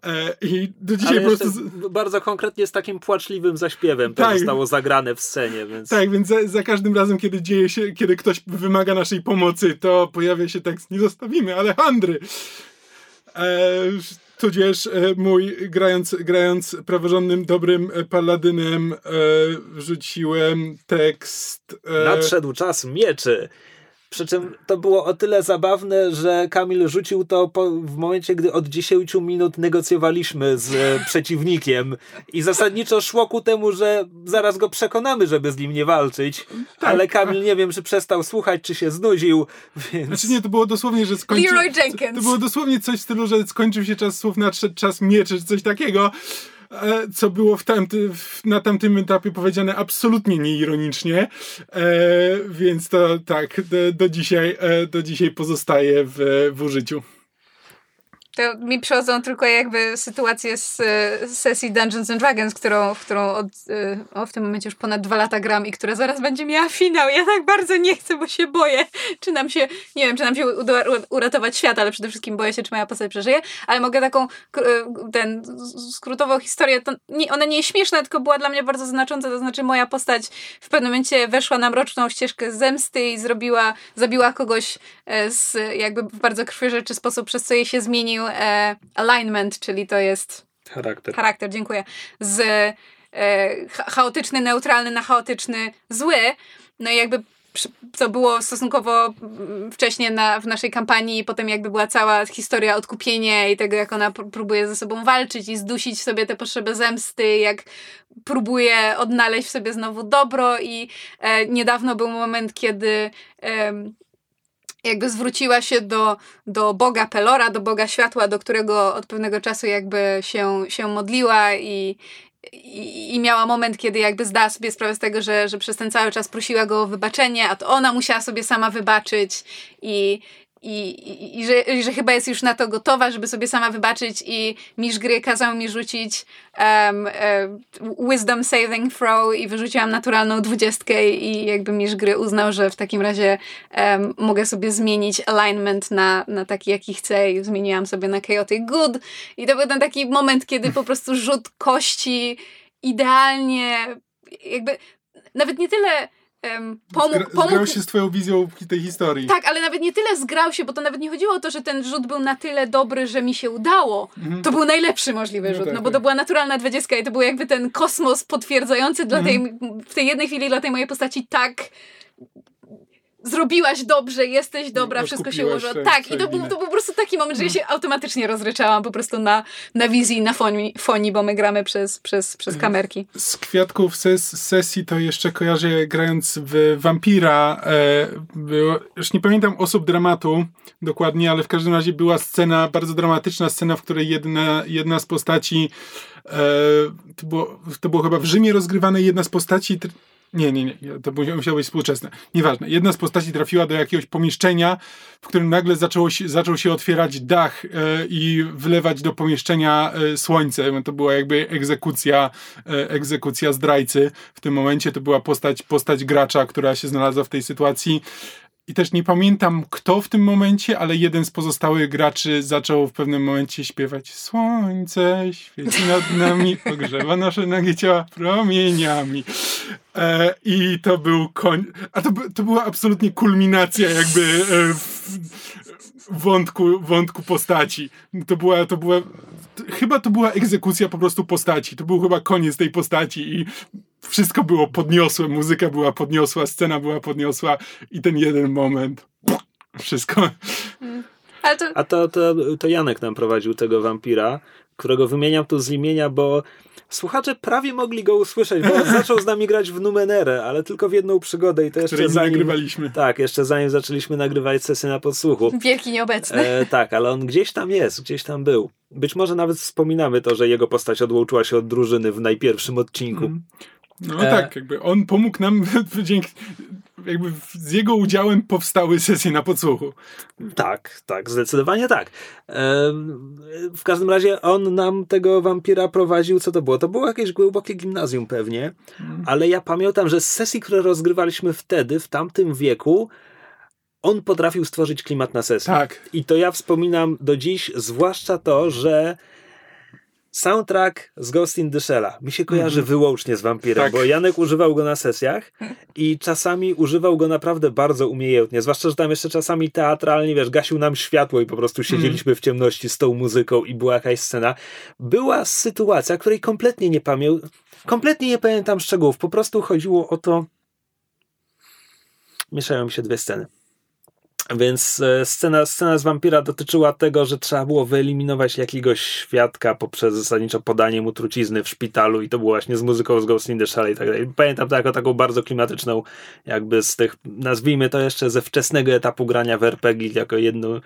e, I do dzisiaj po prostu. Bardzo konkretnie z takim płaczliwym zaśpiewem to tak, zostało zagrane w scenie. Więc... Tak, więc za, za, każdym razem, kiedy dzieje się, kiedy ktoś wymaga naszej pomocy, to pojawia się tekst: Nie zostawimy Alejandry. E, tudzież e, mój, grając, grając praworządnym, dobrym e, paladynem, wrzuciłem tekst. Nadszedł czas mieczy. Przy czym to było o tyle zabawne, że Kamil rzucił to po, w momencie, gdy od 10 minut negocjowaliśmy z e, [LAUGHS] przeciwnikiem i zasadniczo szło ku temu, że zaraz go przekonamy, żeby z nim nie walczyć, tak. ale Kamil nie wiem, czy przestał słuchać, czy się znudził, więc... Znaczy nie, to było dosłownie, że skończył... Leroy Jenkins! To było dosłownie coś w stylu, że skończył się czas słów, nadszedł czas mieczy, czy coś takiego co było w tamty, na tamtym etapie powiedziane absolutnie nieironicznie, e, więc to tak, do, do dzisiaj, e, do dzisiaj pozostaje w, w użyciu to mi przychodzą tylko jakby sytuacje z, z sesji Dungeons and Dragons, którą, którą od, y, o, w tym momencie już ponad dwa lata gram i która zaraz będzie miała finał. Ja tak bardzo nie chcę, bo się boję, czy nam się, nie wiem, czy nam się uda uratować świat, ale przede wszystkim boję się, czy moja postać przeżyje, ale mogę taką y, ten skrótową historię, to nie, ona nie jest śmieszna, tylko była dla mnie bardzo znacząca, to znaczy moja postać w pewnym momencie weszła na mroczną ścieżkę zemsty i zrobiła, zabiła kogoś e, z jakby w bardzo krwiożerczy sposób, przez co jej się zmienił e, alignment, czyli to jest charakter. Charakter, dziękuję. Z e, chaotyczny, neutralny na chaotyczny, zły. No i jakby co było stosunkowo mm, wcześniej na, w naszej kampanii, potem jakby była cała historia odkupienia i tego, jak ona próbuje ze sobą walczyć i zdusić sobie te potrzeby zemsty, jak próbuje odnaleźć w sobie znowu dobro i e, niedawno był moment, kiedy e, jakby zwróciła się do, do Boga Pelora, do Boga Światła, do którego od pewnego czasu jakby się, się modliła i, i, i miała moment, kiedy jakby zdała sobie sprawę z tego, że, że przez ten cały czas prosiła go o wybaczenie, a to ona musiała sobie sama wybaczyć i, i, i, i, że, i że chyba jest już na to gotowa, żeby sobie sama wybaczyć i mistrz gry kazał mi rzucić um, wisdom saving throw i wyrzuciłam naturalną dwudziestkę i jakby mistrz gry uznał, że w takim razie um, mogę sobie zmienić alignment na, na taki, jaki chcę i zmieniłam sobie na chaotic good. I to był ten taki moment, kiedy po prostu rzut kości idealnie jakby nawet nie tyle um, pomógł, Zgra, pomógł... Zgrał się z twoją wizją tej historii. Tak, ale nawet nie tyle zgrał się, bo to nawet nie chodziło o to, że ten rzut był na tyle dobry, że mi się udało. Mhm. To był najlepszy możliwy No rzut, tak, no bo tak. to była naturalna dwadzieska i to był jakby ten kosmos potwierdzający dla tej, Mhm. w tej jednej chwili dla tej mojej postaci tak zrobiłaś dobrze, jesteś dobra, wszystko się ułożyło. Tak, i to był, to był po prostu taki moment, że ja się automatycznie rozryczałam po prostu na, na wizji, na fonii, fonii, bo my gramy przez, przez, przez kamerki. Z kwiatków ses, sesji to jeszcze kojarzę grając w Vampira. E, było, już nie pamiętam osób dramatu dokładnie, ale w każdym razie była scena, bardzo dramatyczna scena, w której jedna, jedna z postaci e, to, było, to było chyba w Rzymie rozgrywane, jedna z postaci nie, nie, nie, to mu- musiało być współczesne. Nieważne. Jedna z postaci trafiła do jakiegoś pomieszczenia, w którym nagle zaczęło się, zaczął się otwierać dach e, i wylewać do pomieszczenia e, słońce. To była jakby egzekucja, e, egzekucja zdrajcy. W tym momencie to była postać, postać gracza, która się znalazła w tej sytuacji. I też nie pamiętam kto w tym momencie, ale jeden z pozostałych graczy zaczął w pewnym momencie śpiewać Słońce świeci nad nami, [LAUGHS] ogrzewa nasze nagie ciała promieniami. E, I to był koń... A to, to była absolutnie kulminacja jakby e, w, wątku, wątku postaci. To była, to była... t- Chyba to była egzekucja po prostu postaci. To był chyba koniec tej postaci i wszystko było podniosłe, muzyka była podniosła, scena była podniosła i ten jeden moment wszystko. To, A to, to, to Janek nam prowadził tego wampira, którego wymieniam tu z imienia, bo słuchacze prawie mogli go usłyszeć, bo on [LAUGHS] zaczął z nami grać w Numenerę, ale tylko w jedną przygodę i to jeszcze której zanim... nagrywaliśmy. Tak, jeszcze zanim zaczęliśmy nagrywać sesję na podsłuchu. wielki nieobecny. E, tak, ale on gdzieś tam jest, gdzieś tam był. Być może nawet wspominamy to, że jego postać odłączyła się od drużyny w najpierwszym odcinku. Mhm. No E. tak, jakby on pomógł nam, [LAUGHS] dzięki, jakby z jego udziałem powstały sesje na podsłuchu. Tak, tak, zdecydowanie tak. Em, W każdym razie on nam tego wampira prowadził, co to było? To było jakieś głębokie gimnazjum pewnie, ale ja pamiętam, że z sesji, które rozgrywaliśmy wtedy, w tamtym wieku, on potrafił stworzyć klimat na sesji. Tak. I to ja wspominam do dziś, zwłaszcza to, że soundtrack z Ghost in the Shell'a mi się kojarzy wyłącznie z Vampirem, Tak. bo Janek używał go na sesjach i czasami używał go naprawdę bardzo umiejętnie, zwłaszcza, że tam jeszcze czasami teatralnie, wiesz, gasił nam światło i po prostu siedzieliśmy w ciemności z tą muzyką i była jakaś scena. Była sytuacja, której kompletnie nie pamiętam, kompletnie nie pamiętam szczegółów, po prostu chodziło o to, mieszają mi się dwie sceny. Więc e, scena, scena z wampira dotyczyła tego, że trzeba było wyeliminować jakiegoś świadka poprzez zasadniczo podanie mu trucizny w szpitalu i to było właśnie z muzyką z Ghost in the Shell i tak dalej. Pamiętam to jako taką bardzo klimatyczną, jakby z tych, nazwijmy to jeszcze ze wczesnego etapu grania w RPG, jako jedną,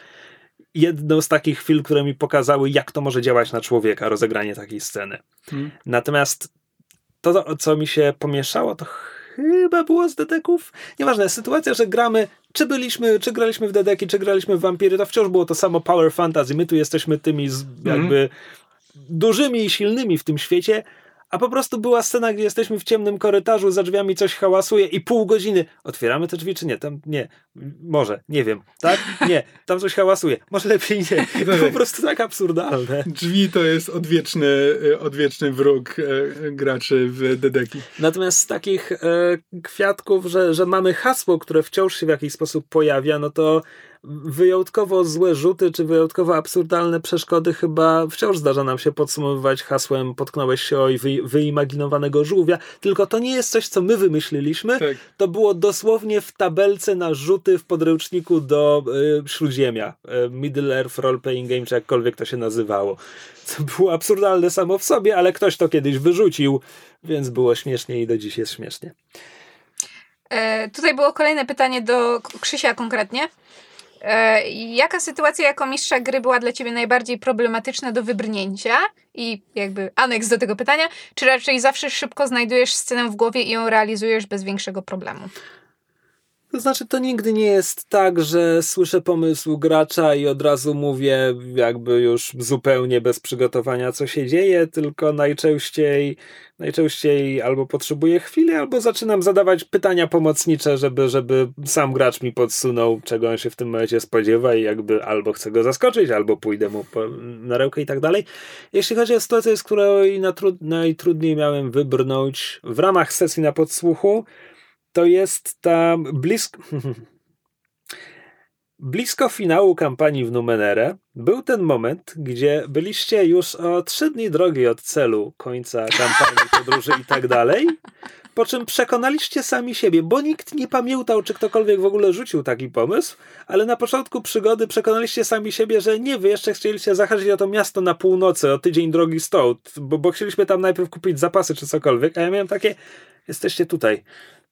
jedną z takich chwil, które mi pokazały, jak to może działać na człowieka, rozegranie takiej sceny. Mhm. Natomiast to, co mi się pomieszało, to chyba było z dedeków. Nieważne, sytuacja, że gramy, czy byliśmy, czy graliśmy w dedeki, czy graliśmy w vampiry, to wciąż było to samo power fantasy. My tu jesteśmy tymi z, jakby dużymi i silnymi w tym świecie, a po prostu była scena, gdzie jesteśmy w ciemnym korytarzu, za drzwiami coś hałasuje i pół godziny. Otwieramy te drzwi, czy nie? Tam nie. Może, nie wiem. Tak? Nie. Tam coś hałasuje. Może lepiej nie. [LAUGHS] Po prostu tak absurdalne. Drzwi to jest odwieczny, e, odwieczny wróg e, graczy w Dedeki. Natomiast z takich e, kwiatków, że, że mamy hasło, które wciąż się w jakiś sposób pojawia, no to wyjątkowo złe rzuty, czy wyjątkowo absurdalne przeszkody chyba wciąż zdarza nam się podsumowywać hasłem potknąłeś się o wy, wyimaginowanego żółwia, tylko to nie jest coś, co my wymyśliliśmy, Tak. to było dosłownie w tabelce na rzuty w podręczniku do y, Śródziemia, y, Middle Earth Role Playing Game, czy jakkolwiek to się nazywało. To było absurdalne samo w sobie, ale ktoś to kiedyś wyrzucił, więc było śmiesznie i do dziś jest śmiesznie. E, tutaj było kolejne pytanie do Krzysia konkretnie. E, jaka sytuacja jako mistrza gry była dla ciebie najbardziej problematyczna do wybrnięcia? I jakby aneks do tego pytania, czy raczej zawsze szybko znajdujesz scenę w głowie i ją realizujesz bez większego problemu? To znaczy, to nigdy nie jest tak, że słyszę pomysł gracza i od razu mówię, jakby już zupełnie bez przygotowania, co się dzieje, tylko najczęściej, najczęściej albo potrzebuję chwili, albo zaczynam zadawać pytania pomocnicze, żeby, żeby sam gracz mi podsunął, czego on się w tym momencie spodziewa i jakby albo chcę go zaskoczyć, albo pójdę mu po, na rękę i tak dalej. Jeśli chodzi o sytuację, z której najtrudniej miałem wybrnąć w ramach sesji na podsłuchu, to jest ta blisko. [LAUGHS] Blisko finału kampanii w Numenere był ten moment, gdzie byliście już o trzy dni drogi od celu końca kampanii, podróży i tak dalej, po czym przekonaliście sami siebie, bo nikt nie pamiętał, czy ktokolwiek w ogóle rzucił taki pomysł, ale na początku przygody przekonaliście sami siebie, że nie, wy jeszcze chcieliście zahaczyć o to miasto na północy, o tydzień drogi stąd, bo, bo chcieliśmy tam najpierw kupić zapasy czy cokolwiek, a ja miałem takie, jesteście tutaj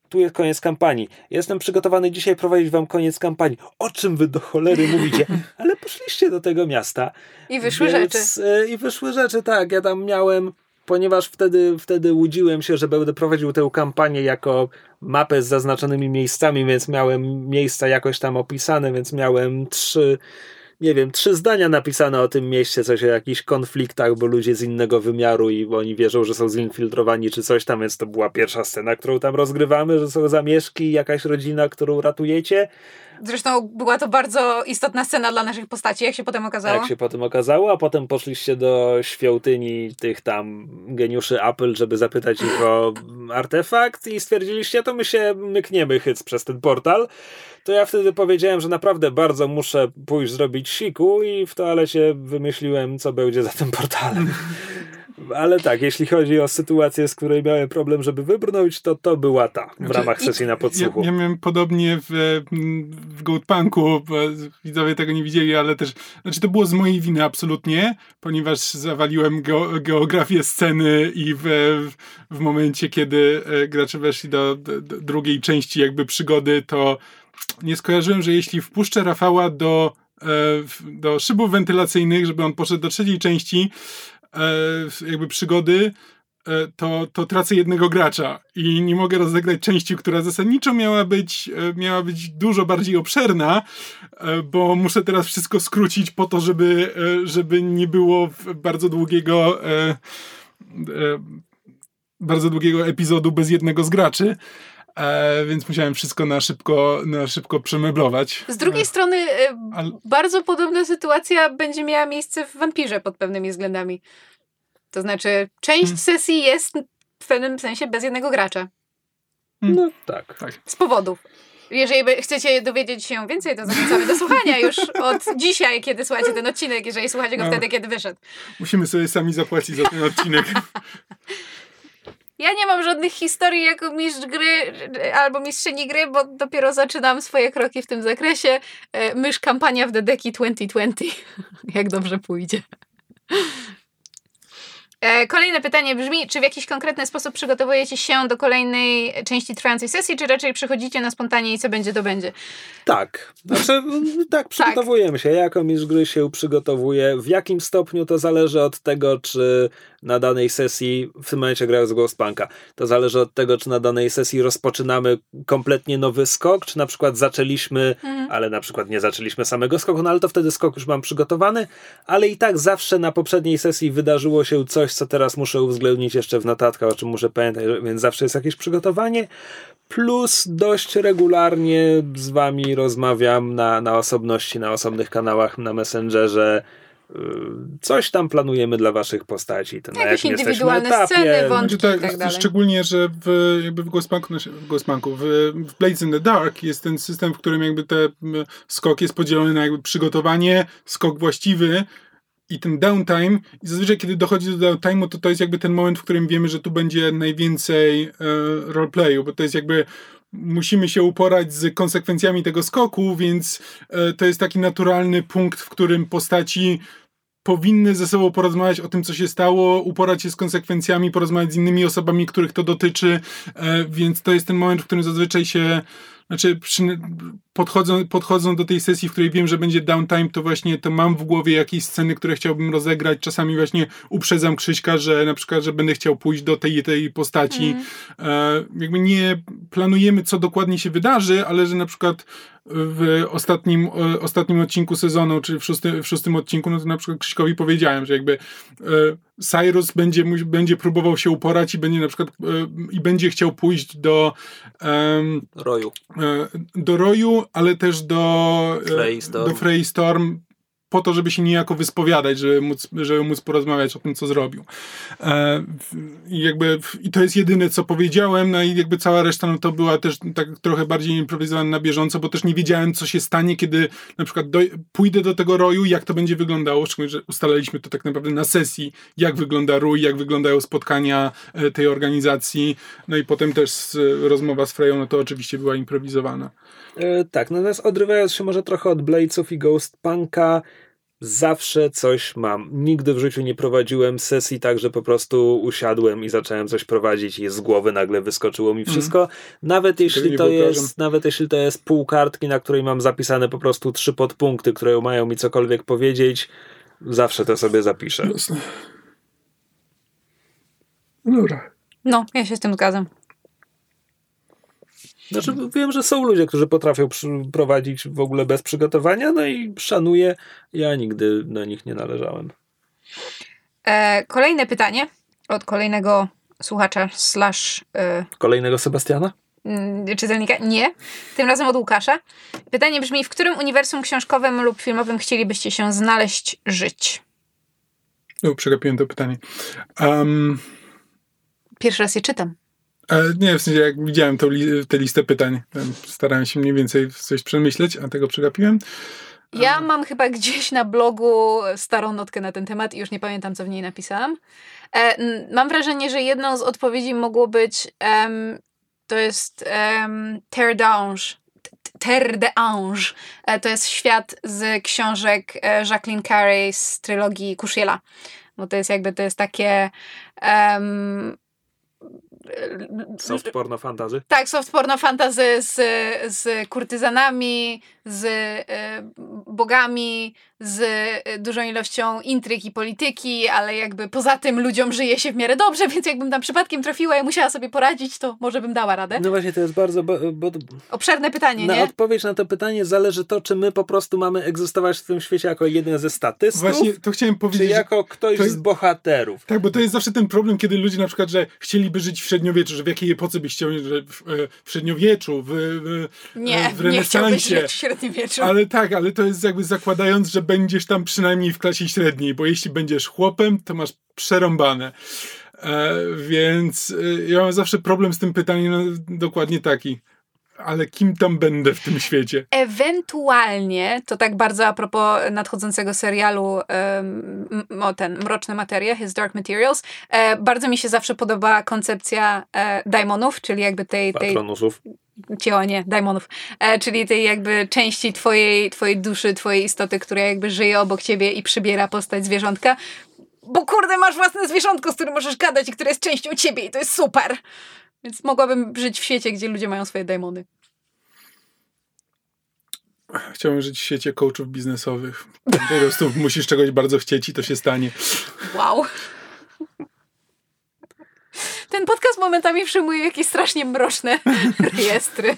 tu jest koniec kampanii. Jestem przygotowany dzisiaj prowadzić wam koniec kampanii. O czym wy do cholery mówicie? [LAUGHS] Ale poszliście do tego miasta. I wyszły więc, rzeczy. I wyszły rzeczy, tak. Ja tam miałem, ponieważ wtedy, wtedy łudziłem się, że będę prowadził tę kampanię jako mapę z zaznaczonymi miejscami, więc miałem miejsca jakoś tam opisane, więc miałem trzy nie wiem, trzy zdania napisane o tym mieście, coś o jakichś konfliktach, bo ludzie z innego wymiaru i oni wierzą, że są zinfiltrowani czy coś tam, więc to była pierwsza scena, którą tam rozgrywamy, że są zamieszki, jakaś rodzina, którą ratujecie. Zresztą była to bardzo istotna scena dla naszych postaci, jak się potem okazało. Jak się potem okazało, a potem poszliście do świątyni tych tam geniuszy Apple, żeby zapytać ich o artefakt i stwierdziliście, to my się mykniemy hyc przez ten portal. To ja wtedy powiedziałem, że naprawdę bardzo muszę pójść zrobić siku i w toalecie wymyśliłem, co będzie za tym portalem. [LAUGHS] Ale tak, jeśli chodzi o sytuację, z której miałem problem, żeby wybrnąć, to to była ta w znaczy, ramach sesji na podsłuchu. Ja, ja miałem podobnie w, w Goatpunku, widzowie tego nie widzieli, ale też, znaczy to było z mojej winy absolutnie, ponieważ zawaliłem geografię sceny i w, w momencie, kiedy e, gracze weszli do, do, do drugiej części jakby przygody, to nie skojarzyłem, że jeśli wpuszczę Rafała do e, do szybów wentylacyjnych, żeby on poszedł do trzeciej części, E, jakby przygody, e, to, to tracę jednego gracza i nie mogę rozegrać części, która zasadniczo miała być, e, miała być dużo bardziej obszerna, bo muszę teraz wszystko skrócić po to, żeby, żeby nie było bardzo długiego bardzo długiego epizodu bez jednego z graczy. E, więc musiałem wszystko na szybko, na szybko przemeblować. Z drugiej e, strony e, Ale... bardzo podobna sytuacja będzie miała miejsce w Wampirze pod pewnymi względami. To znaczy, część hmm. sesji jest w pewnym sensie bez jednego gracza. Hmm. No tak. tak. Z powodów. Jeżeli chcecie dowiedzieć się więcej, to zachęcamy do słuchania już od [LAUGHS] dzisiaj, kiedy słuchacie ten odcinek, jeżeli słuchacie go no. wtedy, kiedy wyszedł. Musimy sobie sami zapłacić za ten odcinek. [LAUGHS] Ja nie mam żadnych historii jako mistrz gry albo mistrzyni gry, bo dopiero zaczynam swoje kroki w tym zakresie. E, mysz kampania w Dedeki 2020. [LAUGHS] Jak dobrze pójdzie. E, kolejne pytanie brzmi, czy w jakiś konkretny sposób przygotowujecie się do kolejnej części trwającej sesji, czy raczej przychodzicie na spontanie i co będzie, to będzie? Tak. Znaczy, [LAUGHS] tak, przygotowujemy tak. się. Ja jako mistrz gry się przygotowuję. W jakim stopniu to zależy od tego, czy na danej sesji, w tym momencie grając Ghostpunka, to zależy od tego, czy na danej sesji rozpoczynamy kompletnie nowy skok, czy na przykład zaczęliśmy, mhm. ale na przykład nie zaczęliśmy samego skoku, no ale to wtedy skok już mam przygotowany, ale i tak zawsze na poprzedniej sesji wydarzyło się coś, co teraz muszę uwzględnić jeszcze w notatkach, o czym muszę pamiętać, więc zawsze jest jakieś przygotowanie. Plus dość regularnie z wami rozmawiam na, na osobności, na osobnych kanałach, na Messengerze, coś tam planujemy dla waszych postaci. Ten, Jakieś jak indywidualne etapie. sceny, wątki znaczy, tak, i tak dalej. Szczególnie, że w, jakby w Ghostpunku, w, Ghostpunku w, w Blades in the Dark jest ten system, w którym jakby ten skok jest podzielony na jakby przygotowanie, skok właściwy i ten downtime. I zazwyczaj, kiedy dochodzi do downtime'u, to to jest jakby ten moment, w którym wiemy, że tu będzie najwięcej e, roleplayu, bo to jest jakby musimy się uporać z konsekwencjami tego skoku, więc e, to jest taki naturalny punkt, w którym postaci powinny ze sobą porozmawiać o tym, co się stało, uporać się z konsekwencjami, porozmawiać z innymi osobami, których to dotyczy, e, więc to jest ten moment, w którym zazwyczaj się znaczy przy, podchodzą, podchodzą do tej sesji, w której wiem, że będzie downtime, to właśnie to mam w głowie jakieś sceny, które chciałbym rozegrać. Czasami właśnie uprzedzam Krzyśka, że na przykład, że będę chciał pójść do tej tej postaci. Mm. E, jakby nie planujemy, co dokładnie się wydarzy, ale że na przykład w ostatnim, e, ostatnim odcinku sezonu, czyli w, szósty, w szóstym odcinku, no to na przykład Krzyśkowi powiedziałem, że jakby e, Cyrus będzie, będzie próbował się uporać i będzie na przykład e, i będzie chciał pójść do roju. do roju, ale też do Freystorm. do Freystorm po to, żeby się niejako wyspowiadać, żeby móc, żeby móc porozmawiać o tym, co zrobił. E, jakby, I to jest jedyne, co powiedziałem, no i jakby cała reszta no to była też tak trochę bardziej improwizowana na bieżąco, bo też nie wiedziałem, co się stanie, kiedy na przykład do, pójdę do tego roju, jak to będzie wyglądało, szczególnie, że ustaliliśmy to tak naprawdę na sesji, jak wygląda rój, jak wyglądają spotkania e, tej organizacji, no i potem też rozmowa z Freją, no to oczywiście była improwizowana. E, tak, natomiast odrywając się może trochę od Bladesów i Ghost Punka, zawsze coś mam. Nigdy w życiu nie prowadziłem sesji tak, że po prostu usiadłem i zacząłem coś prowadzić i z głowy nagle wyskoczyło mi wszystko. Mm. Nawet jeśli to jest, nawet jeśli to jest pół kartki, na której mam zapisane po prostu trzy podpunkty, które mają mi cokolwiek powiedzieć, zawsze to sobie zapiszę. Jasne. Dobra. No, ja się z tym zgadzam. Znaczy, wiem, że są ludzie, którzy potrafią prowadzić w ogóle bez przygotowania, no i szanuję. Ja nigdy do nich nie należałem. E, kolejne pytanie od kolejnego słuchacza slash... E, kolejnego Sebastiana? Mm, czytelnika? Nie. Tym razem od Łukasza. Pytanie brzmi, w którym uniwersum książkowym lub filmowym chcielibyście się znaleźć, żyć? O, przegapiłem to pytanie. Um... Pierwszy raz je czytam. Nie, w sensie jak widziałem tą li tę listę pytań, starałem się mniej więcej coś przemyśleć, a tego przegapiłem. Ja mam chyba gdzieś na blogu starą notkę na ten temat i już nie pamiętam, co w niej napisałam. E, mam wrażenie, że jedną z odpowiedzi mogło być um, to jest um, Terre d'Ange. Terre d'Ange. E, to jest świat z książek e, Jacqueline Carey z trylogii Kushiela. Bo to jest jakby, to jest takie um, Soft porno fantazy? Tak, soft porno fantazy z, z kurtyzanami, z y, bogami, z y, dużą ilością intryg i polityki, ale jakby poza tym ludziom żyje się w miarę dobrze, [LAUGHS] więc jakbym tam przypadkiem trafiła i musiała sobie poradzić, to może bym dała radę. No właśnie, to jest bardzo... Bo, bo Obszerne pytanie, na nie? odpowiedź na to pytanie zależy to, czy my po prostu mamy egzystować w tym świecie jako jeden ze statystów, Właśnie, to chciałem powiedzieć... Czy jako ktoś jest, z bohaterów. Tak, bo to jest zawsze ten problem, kiedy ludzie na przykład, że chcieliby żyć w średniowieczu, że w jakiej epoce byś chciał, że w, e, w średniowieczu, w, w, nie, w renesansie. Nie, w średniowieczu. Ale tak, ale to jest jakby zakładając, że będziesz tam przynajmniej w klasie średniej, bo jeśli będziesz chłopem, to masz przerąbane. E, więc e, ja mam zawsze problem z tym pytaniem, no, dokładnie taki ale kim tam będę w tym świecie? Ewentualnie, to tak bardzo a propos nadchodzącego serialu um, o ten Mroczne Materie, His Dark Materials, e, bardzo mi się zawsze podoba koncepcja e, daimonów, czyli jakby tej... tej Patronusów. Ciała nie, daimonów. E, czyli tej jakby części twojej, twojej duszy, twojej istoty, która jakby żyje obok ciebie i przybiera postać zwierzątka. Bo kurde, masz własne zwierzątko, z którym możesz gadać i które jest częścią ciebie i to jest super. Więc mogłabym żyć w świecie, gdzie ludzie mają swoje demony. Chciałbym żyć w świecie coachów biznesowych. Po prostu musisz czegoś bardzo chcieć i to się stanie. Wow. Ten podcast momentami przyjmuje jakieś strasznie mroczne rejestry.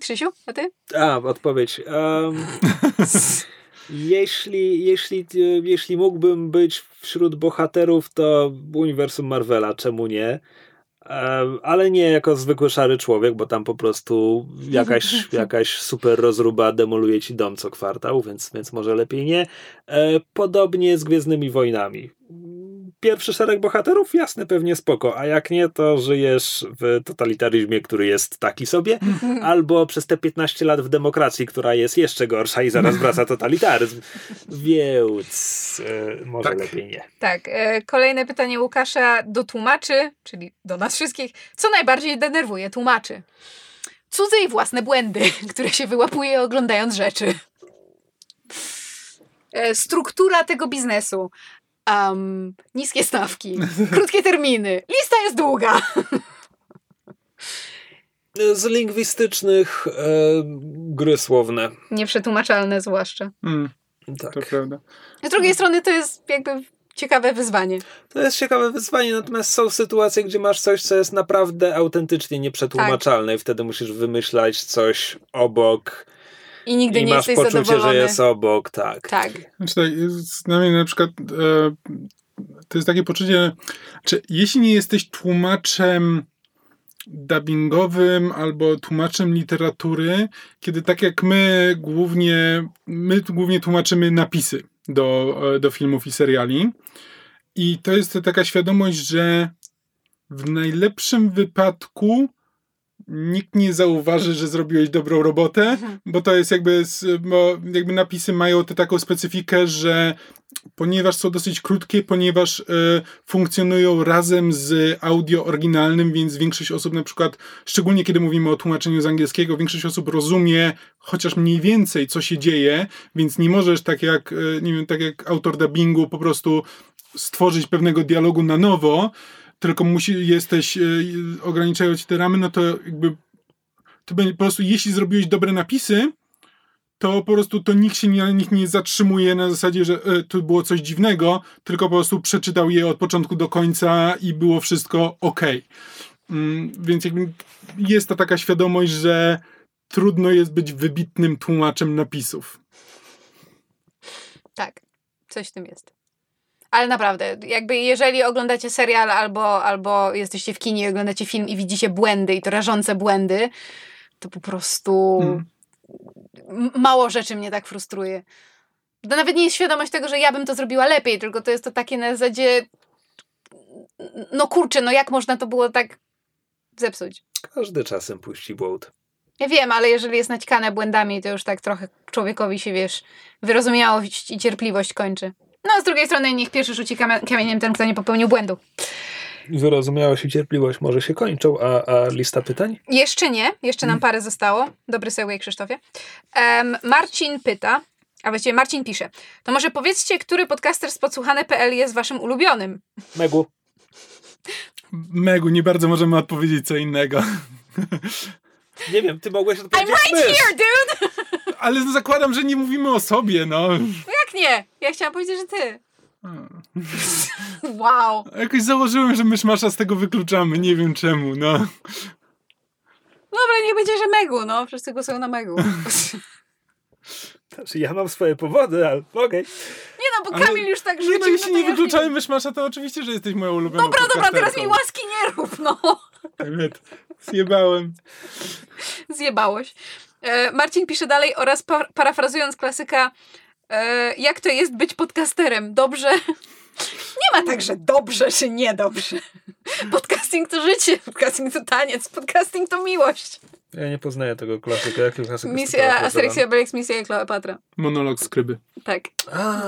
Krzysiu, a ty? A, odpowiedź. Um, jeśli, jeśli, jeśli mógłbym być wśród bohaterów, to uniwersum Marvela, czemu nie? Ale nie jako zwykły szary człowiek, bo tam po prostu jakaś, [LAUGHS] jakaś super rozruba demoluje ci dom co kwartał, więc, więc może lepiej nie. E, podobnie z Gwiezdnymi Wojnami pierwszy szereg bohaterów, jasne, pewnie spoko, a jak nie, to żyjesz w totalitaryzmie, który jest taki sobie, albo przez te 15 lat w demokracji, która jest jeszcze gorsza i zaraz wraca totalitaryzm. Więc e, może tak. lepiej nie. Tak. E, kolejne pytanie Łukasza do tłumaczy, czyli do nas wszystkich. Co najbardziej denerwuje tłumaczy? Cudze i własne błędy, [LAUGHS] które się wyłapuje oglądając rzeczy. E, struktura tego biznesu um, niskie stawki, krótkie terminy, lista jest długa. Z lingwistycznych e, gry słowne. Nieprzetłumaczalne zwłaszcza. Mm, Tak. to prawda. Z drugiej strony to jest jakby ciekawe wyzwanie. To jest ciekawe wyzwanie, natomiast są sytuacje, gdzie masz coś, co jest naprawdę autentycznie nieprzetłumaczalne i wtedy musisz wymyślać coś obok I nigdy i nie masz jesteś poczucie, zadowolony. że jest obok, tak. Tak. Znaczy, tak, dla mnie na przykład e, to jest takie poczucie, że jeśli nie jesteś tłumaczem dubbingowym albo tłumaczem literatury, kiedy tak jak my głównie, my głównie tłumaczymy napisy do, e, do filmów i seriali i to jest taka świadomość, że w najlepszym wypadku nikt nie zauważy, że zrobiłeś dobrą robotę, bo to jest jakby, bo jakby napisy mają tę taką specyfikę, że ponieważ są dosyć krótkie, ponieważ e, funkcjonują razem z audio oryginalnym, więc większość osób na przykład, szczególnie kiedy mówimy o tłumaczeniu z angielskiego, większość osób rozumie chociaż mniej więcej, co się dzieje, więc nie możesz tak jak, e, nie wiem, tak jak autor dubbingu po prostu stworzyć pewnego dialogu na nowo, tylko musi, jesteś, e, ograniczają ci te ramy, no to jakby to będzie po prostu, jeśli zrobiłeś dobre napisy, to po prostu to nikt się nie, nikt nie zatrzymuje na zasadzie, że e, tu było coś dziwnego, tylko po prostu przeczytał je od początku do końca i było wszystko ok. Mm, więc jakby jest to taka świadomość, że trudno jest być wybitnym tłumaczem napisów. Tak, coś w tym jest. Ale naprawdę, jakby jeżeli oglądacie serial albo, albo jesteście w kinie i oglądacie film i widzicie błędy i to rażące błędy, to po prostu Mm. m- mało rzeczy mnie tak frustruje. To nawet nie jest świadomość tego, że ja bym to zrobiła lepiej, tylko to jest to takie na zasadzie no kurczę, no jak można to było tak zepsuć? Każdy czasem puści błąd. Ja wiem, ale jeżeli jest naćkane błędami, to już tak trochę człowiekowi się, wiesz, wyrozumiałość i cierpliwość kończy. No, a z drugiej strony niech pierwszy rzuci kamieniem ten, kto nie popełnił błędu. Wyrozumiałość i cierpliwość może się kończą, a, a lista pytań? Jeszcze nie, jeszcze nam parę zostało. Dobry segue, Krzysztofie. Em, Marcin pyta, a właściwie Marcin pisze, to może powiedzcie, który podcaster z podsłuchane.pl jest waszym ulubionym? Megu. Megu, nie bardzo możemy odpowiedzieć co innego. Nie wiem, ty mogłeś I'm odpowiedzieć right mysz. here, dude! Ale no zakładam, że nie mówimy o sobie, no. Jak nie? Ja chciałam powiedzieć, że ty. Wow. Jakoś założyłem, że myszmasza z tego wykluczamy, nie wiem czemu, no. Dobra, niech będzie, że Megu, no. Wszyscy głosują na Megu. [LAUGHS] Znaczy, ja mam swoje powody, ale okej. Nie no, bo Ale- Kamil już tak Nie, rzucił. no jeśli nie ja wykluczamy myszmasza, to oczywiście, że jesteś moją ulubioną Dobra, dobra, teraz mi łaski nie rób, no. Emet, Zjebałem. Zjebałoś. E, Marcin pisze dalej oraz pa- parafrazując klasyka e, jak to jest być podcasterem? Dobrze? Nie ma tak, że dobrze czy niedobrze. Podcasting to życie, podcasting to taniec, podcasting to miłość. Ja nie poznaję tego klasyka. Jaki klasyk Misja Asterix i Obelix, misja i Kleopatra. Monolog skryby. Tak.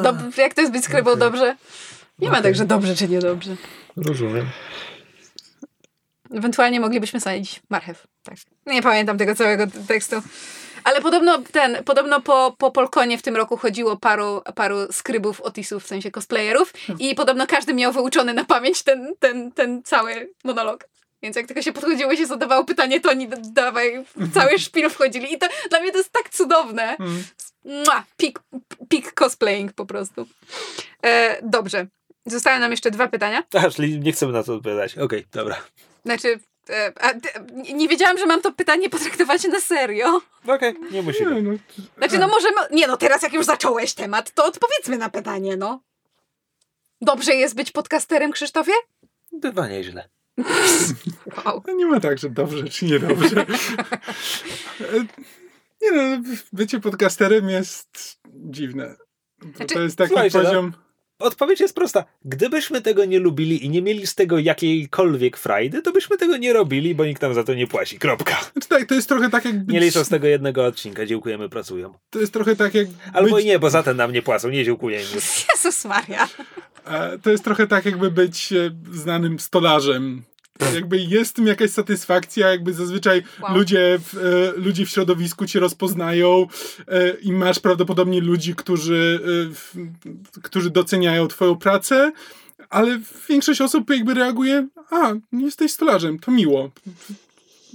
Dob- jak to jest być skrybą okej. dobrze? Nie ma Okej. tak, że dobrze czy niedobrze. rozumiem. Ewentualnie moglibyśmy sadzić marchew. Tak. Nie pamiętam tego całego tekstu. Ale podobno ten, podobno po, po Polkonie w tym roku chodziło paru, paru skrybów Otisów, w sensie cosplayerów i podobno każdy miał wyuczony na pamięć ten, ten, ten cały monolog. Więc jak tylko się podchodziło i się zadawało pytanie, to oni dawaj, w cały szpil wchodzili. I to dla mnie to jest tak cudowne. Mua, peak, peak cosplaying po prostu. E, dobrze. Zostały nam jeszcze dwa pytania. A, czyli nie chcemy na to odpowiadać. Okej, dobra. Znaczy, nie- nie wiedziałam, że mam to pytanie potraktować na serio. Okej, nie musimy. Nie, no, Znaczy, no możemy. Nie, no teraz jak już zacząłeś temat, to odpowiedzmy na pytanie, no. Dobrze jest być podcasterem, Krzysztofie? Bywa nieźle. Wow. no nie ma tak, że dobrze czy niedobrze. E, nie no, bycie podcasterem jest dziwne. Znaczy- to jest taki no, poziom... Odpowiedź jest prosta. Gdybyśmy tego nie lubili i nie mieli z tego jakiejkolwiek frajdy, to byśmy tego nie robili, bo nikt nam za to nie płaci. Kropka. Znaczy, tak, to jest trochę tak jak być... Nie licząc tego jednego odcinka. Dziękujemy, pracują. To jest trochę tak jak Albo być... nie, bo za ten nam nie płacą. Nie dziękujemy. [LAUGHS] Jezus Maria. E, To jest trochę tak, jakby być e, znanym stolarzem. Jakby jest w tym jakaś satysfakcja, jakby zazwyczaj Wow. ludzie, w, e, ludzie w środowisku cię rozpoznają e, i masz prawdopodobnie ludzi, którzy, e, w, którzy doceniają twoją pracę, ale większość osób jakby reaguje, a, jesteś stolarzem, to miło.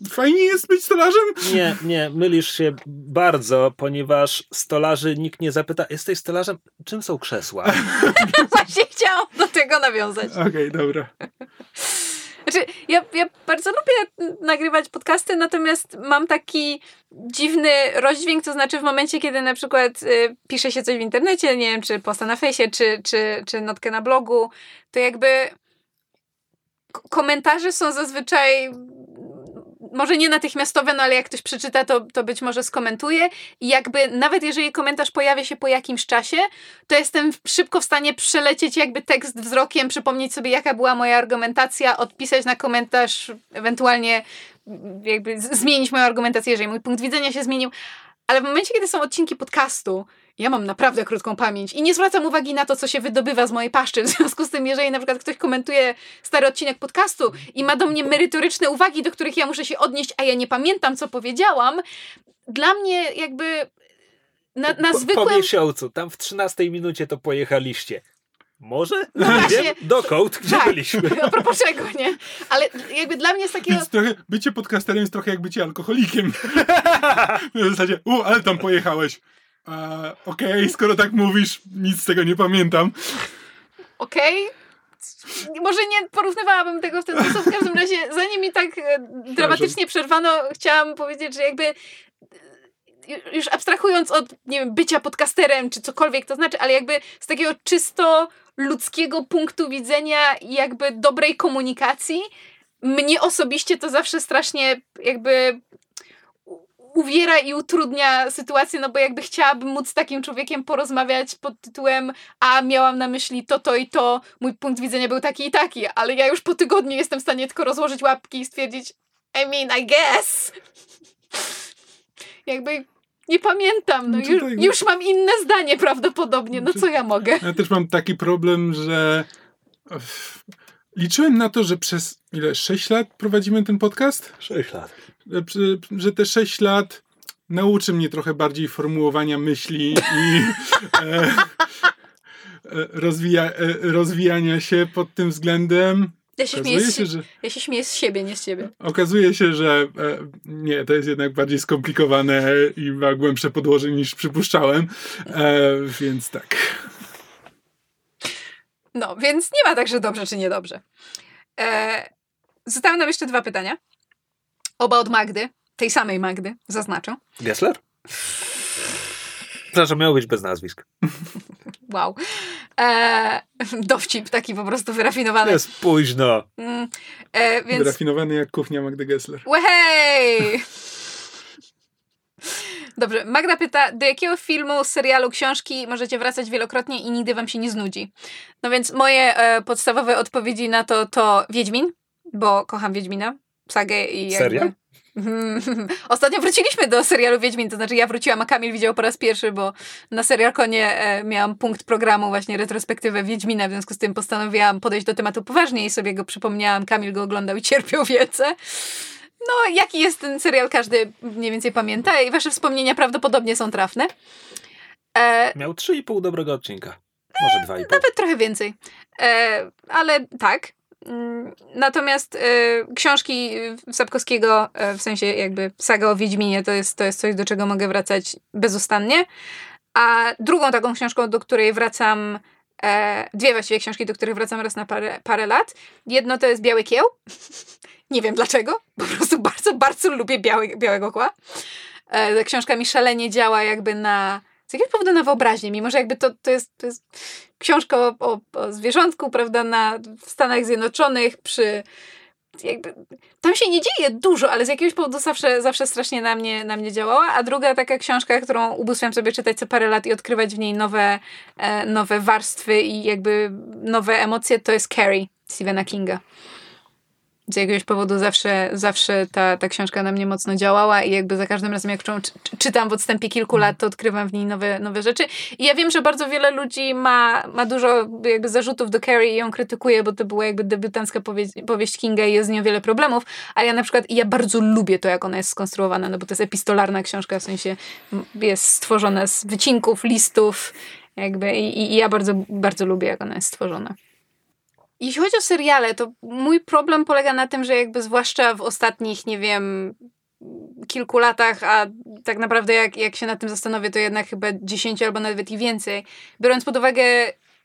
fajnie jest być stolarzem? Nie, nie, mylisz się bardzo, ponieważ stolarzy nikt nie zapyta, jesteś stolarzem? Czym są krzesła? [LAUGHS] Właśnie chciałam do tego nawiązać. Okej, okay, dobra. Znaczy, ja, ja bardzo lubię nagrywać podcasty, natomiast mam taki dziwny rozdźwięk, to znaczy w momencie, kiedy na przykład y, pisze się coś w internecie, nie wiem, czy posta na fejsie, czy, czy, czy notkę na blogu, to jakby komentarze są zazwyczaj może nie natychmiastowe, no ale jak ktoś przeczyta, to, to być może skomentuje. I jakby nawet jeżeli komentarz pojawia się po jakimś czasie, to jestem szybko w stanie przelecieć jakby tekst wzrokiem, przypomnieć sobie, jaka była moja argumentacja, odpisać na komentarz, ewentualnie jakby zmienić moją argumentację, jeżeli mój punkt widzenia się zmienił. Ale w momencie, kiedy są odcinki podcastu, ja mam naprawdę krótką pamięć i nie zwracam uwagi na to, co się wydobywa z mojej paszczy. W związku z tym, jeżeli na przykład ktoś komentuje stary odcinek podcastu i ma do mnie merytoryczne uwagi, do których ja muszę się odnieść, a ja nie pamiętam, co powiedziałam, dla mnie jakby na, na zwykłym... Po miesiącu, tam w 13 minucie to pojechaliście. Może? No właśnie. Wiem, dokąd, gdzie tak. byliśmy. [LAUGHS] A propos czego, nie? Ale jakby dla mnie jest takiego... Więc trochę, bycie podcasterem jest trochę jak bycie alkoholikiem. [LAUGHS] w zasadzie, u, ale tam pojechałeś. Okej, okay, skoro tak mówisz, nic z tego nie pamiętam. Okej. Okay. Może nie porównywałabym tego w ten sposób. W każdym razie, zanim mi tak e, dramatycznie przerwano, chciałam powiedzieć, że jakby e, już abstrahując od, nie wiem, bycia podcasterem, czy cokolwiek to znaczy, ale jakby z takiego czysto ludzkiego punktu widzenia i jakby dobrej komunikacji, mnie osobiście to zawsze strasznie jakby uwiera i utrudnia sytuację, no bo jakby chciałabym móc z takim człowiekiem porozmawiać pod tytułem a miałam na myśli to, to i to, mój punkt widzenia był taki i taki, ale ja już po tygodniu jestem w stanie tylko rozłożyć łapki i stwierdzić I mean, I guess. [LAUGHS] jakby nie pamiętam, no, no już, już mam inne zdanie prawdopodobnie, no co ja mogę? Ja też mam taki problem, że liczyłem na to, że przez ile, 6 lat prowadzimy ten podcast? 6 lat że te 6 lat nauczy mnie trochę bardziej formułowania myśli i [LAUGHS] e, e, rozwija, e, rozwijania się pod tym względem. Ja się, śmieję się, że, ja się śmieję z siebie, nie z ciebie. Okazuje się, że e, nie, to jest jednak bardziej skomplikowane i ma głębsze podłoże niż przypuszczałem, e, więc tak. No, więc nie ma tak, że dobrze czy niedobrze. E, zostały nam jeszcze dwa pytania. Oba od Magdy, tej samej Magdy, zaznaczę. Gessler? Przepraszam, miał być bez nazwisk. [LAUGHS] Wow. Eee, dowcip taki po prostu wyrafinowany. Jest późno. Mm, e, więc... Wyrafinowany jak kuchnia Magdy Gessler. Wehej! Dobrze, Magda pyta, do jakiego filmu, serialu, książki możecie wracać wielokrotnie i nigdy wam się nie znudzi? No więc moje e, podstawowe odpowiedzi na to to Wiedźmin, bo kocham Wiedźmina sagę i jakby... [LAUGHS] Ostatnio wróciliśmy do serialu Wiedźmin, to znaczy ja wróciłam, a Kamil widział po raz pierwszy, bo na serial konie e, miałam punkt programu, właśnie retrospektywę Wiedźmina, w związku z tym postanowiłam podejść do tematu poważnie i sobie go przypomniałam. Kamil go oglądał i [LAUGHS] cierpiał wiece. No, jaki jest ten serial, każdy mniej więcej pamięta i wasze wspomnienia prawdopodobnie są trafne. E... Miał 3,5 dobrego odcinka. Może 2,5. Nawet trochę więcej. E, ale tak. Mm, natomiast y, książki Sapkowskiego, y, w sensie jakby saga o Wiedźminie, to jest, to jest coś, do czego mogę wracać bezustannie. A drugą taką książką, do której wracam, e, dwie właściwie książki, do których wracam raz na parę, parę lat. Jedno to jest Biały Kieł. [LAUGHS] Nie wiem dlaczego, po prostu bardzo, bardzo lubię biały, Białego Kła. E, książka mi szalenie działa jakby na z jakiegoś powodu na wyobraźnię, mimo że jakby to, to, jest, to jest książka o, o, o zwierzątku, prawda, na, w Stanach Zjednoczonych przy jakby, tam się nie dzieje dużo, ale z jakiegoś powodu zawsze, zawsze strasznie na mnie, na mnie działała. A druga taka książka, którą ubóstwiam sobie czytać co parę lat i odkrywać w niej nowe, e, nowe warstwy i jakby nowe emocje, to jest Carrie Stephena Kinga z jakiegoś powodu zawsze, zawsze ta, ta książka na mnie mocno działała i jakby za każdym razem, jak czy, czytam w odstępie kilku lat, to odkrywam w niej nowe, nowe rzeczy. I ja wiem, że bardzo wiele ludzi ma, ma dużo jakby zarzutów do Carrie i ją krytykuje, bo to była jakby debiutancka powieść, powieść Kinga i jest z nią wiele problemów, a ja na przykład, ja bardzo lubię to, jak ona jest skonstruowana, no bo to jest epistolarna książka, w sensie jest stworzona z wycinków, listów, jakby i, i ja bardzo, bardzo lubię, jak ona jest stworzona. Jeśli chodzi o seriale, to mój problem polega na tym, że jakby zwłaszcza w ostatnich, nie wiem, kilku latach, a tak naprawdę jak, jak się nad tym zastanowię, to jednak chyba 10 albo nawet i więcej. Biorąc pod uwagę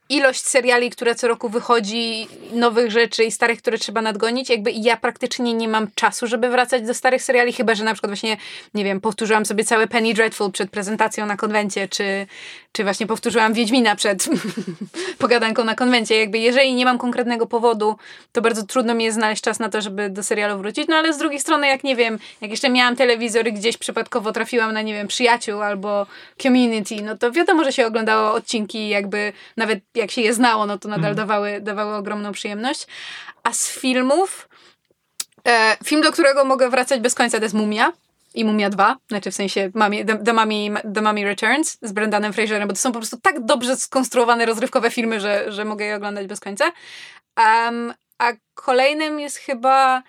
ilość seriali, które co roku wychodzi, nowych rzeczy i starych, które trzeba nadgonić, jakby ja praktycznie nie mam czasu, żeby wracać do starych seriali, chyba że na przykład właśnie, nie wiem, powtórzyłam sobie całe Penny Dreadful przed prezentacją na konwencie, czy, czy właśnie powtórzyłam Wiedźmina przed [LAUGHS] pogadanką na konwencie. Jakby jeżeli nie mam konkretnego powodu, to bardzo trudno mi jest znaleźć czas na to, żeby do serialu wrócić. No ale z drugiej strony, jak nie wiem, jak jeszcze miałam telewizor i gdzieś przypadkowo trafiłam na, nie wiem, przyjaciół albo community, no to wiadomo, że się oglądało odcinki jakby nawet jak się je znało, no to nadal Mhm. dawały, dawały ogromną przyjemność. A z filmów, e, film, do którego mogę wracać bez końca, to jest Mumia. I Mumia 2, znaczy w sensie Mummy, The, The, Mummy, The Mummy Returns z Brendanem Fraserem, bo to są po prostu tak dobrze skonstruowane, rozrywkowe filmy, że, że mogę je oglądać bez końca. Um, a kolejnym jest chyba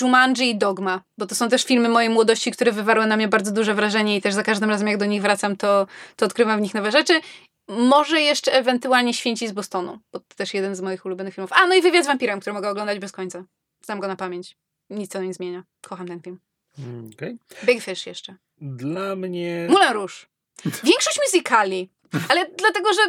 Jumanji i Dogma, bo to są też filmy mojej młodości, które wywarły na mnie bardzo duże wrażenie i też za każdym razem jak do nich wracam, to, to odkrywam w nich nowe rzeczy. Może jeszcze ewentualnie Święci z Bostonu, bo to też jeden z moich ulubionych filmów. A, no i Wywiad z wampirem, który mogę oglądać bez końca. Znam go na pamięć. Nic to nie zmienia. Kocham ten film. Mm, okej. Big Fish jeszcze. Dla mnie... Moulin Rouge. Większość musicali. Ale dlatego, że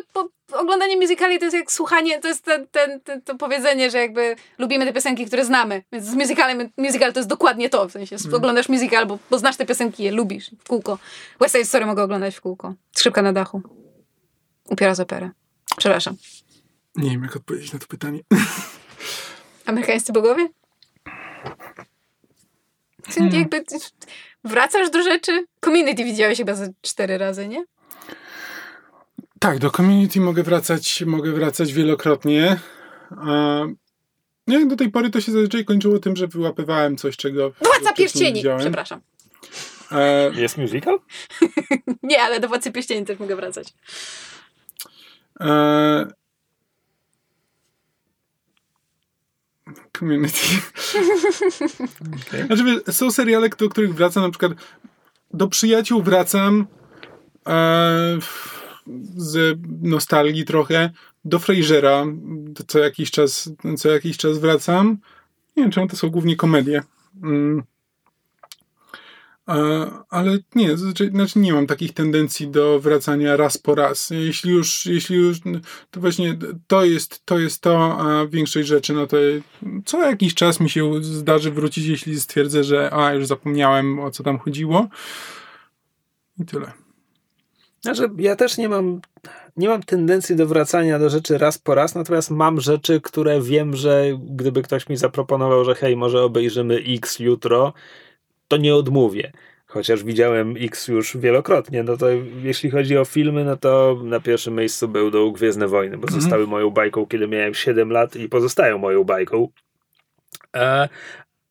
oglądanie musicali to jest jak słuchanie, to jest ten, ten, ten, to powiedzenie, że jakby lubimy te piosenki, które znamy. Więc z musicalem, musical to jest dokładnie to. W sensie oglądasz musical, bo, bo znasz te piosenki, je lubisz w kółko. West Side Story mogę oglądać w kółko. Skrzypka na dachu. Upiora z operę. Przepraszam. Nie wiem, jak odpowiedzieć na to pytanie. Amerykańscy bogowie? Ty Jakby wracasz do rzeczy. Community widziałeś chyba ze cztery razy, nie? Tak, do community mogę wracać, mogę wracać wielokrotnie. A, jak do tej pory to się zazwyczaj kończyło tym, że wyłapywałem coś, czego Władca Pierścieni! widziałem. Przepraszam. E, Jest musical? [LAUGHS] Nie, ale do Władcy Pierścieni też mogę wracać. E, community. Okej. Znaczy, są seriale, do których wracam, na przykład do przyjaciół wracam e, z nostalgii trochę. Do Frasera co jakiś czas, co jakiś czas wracam. Nie wiem, czemu to są głównie komedie. Mm. Ale nie, znaczy, znaczy nie mam takich tendencji do wracania raz po raz. Jeśli już, jeśli już to właśnie to jest, to jest to, a większość rzeczy, no to co jakiś czas mi się zdarzy wrócić, jeśli stwierdzę, że a, już zapomniałem o co tam chodziło. I tyle. Znaczy, ja też nie mam, nie mam tendencji do wracania do rzeczy raz po raz, natomiast mam rzeczy, które wiem, że gdyby ktoś mi zaproponował, że hej, może obejrzymy X jutro, to nie odmówię. Chociaż widziałem X już wielokrotnie, no to jeśli chodzi o filmy, no to na pierwszym miejscu był do Gwiezdne Wojny, bo zostały moją bajką, kiedy miałem 7 lat i pozostają moją bajką. E,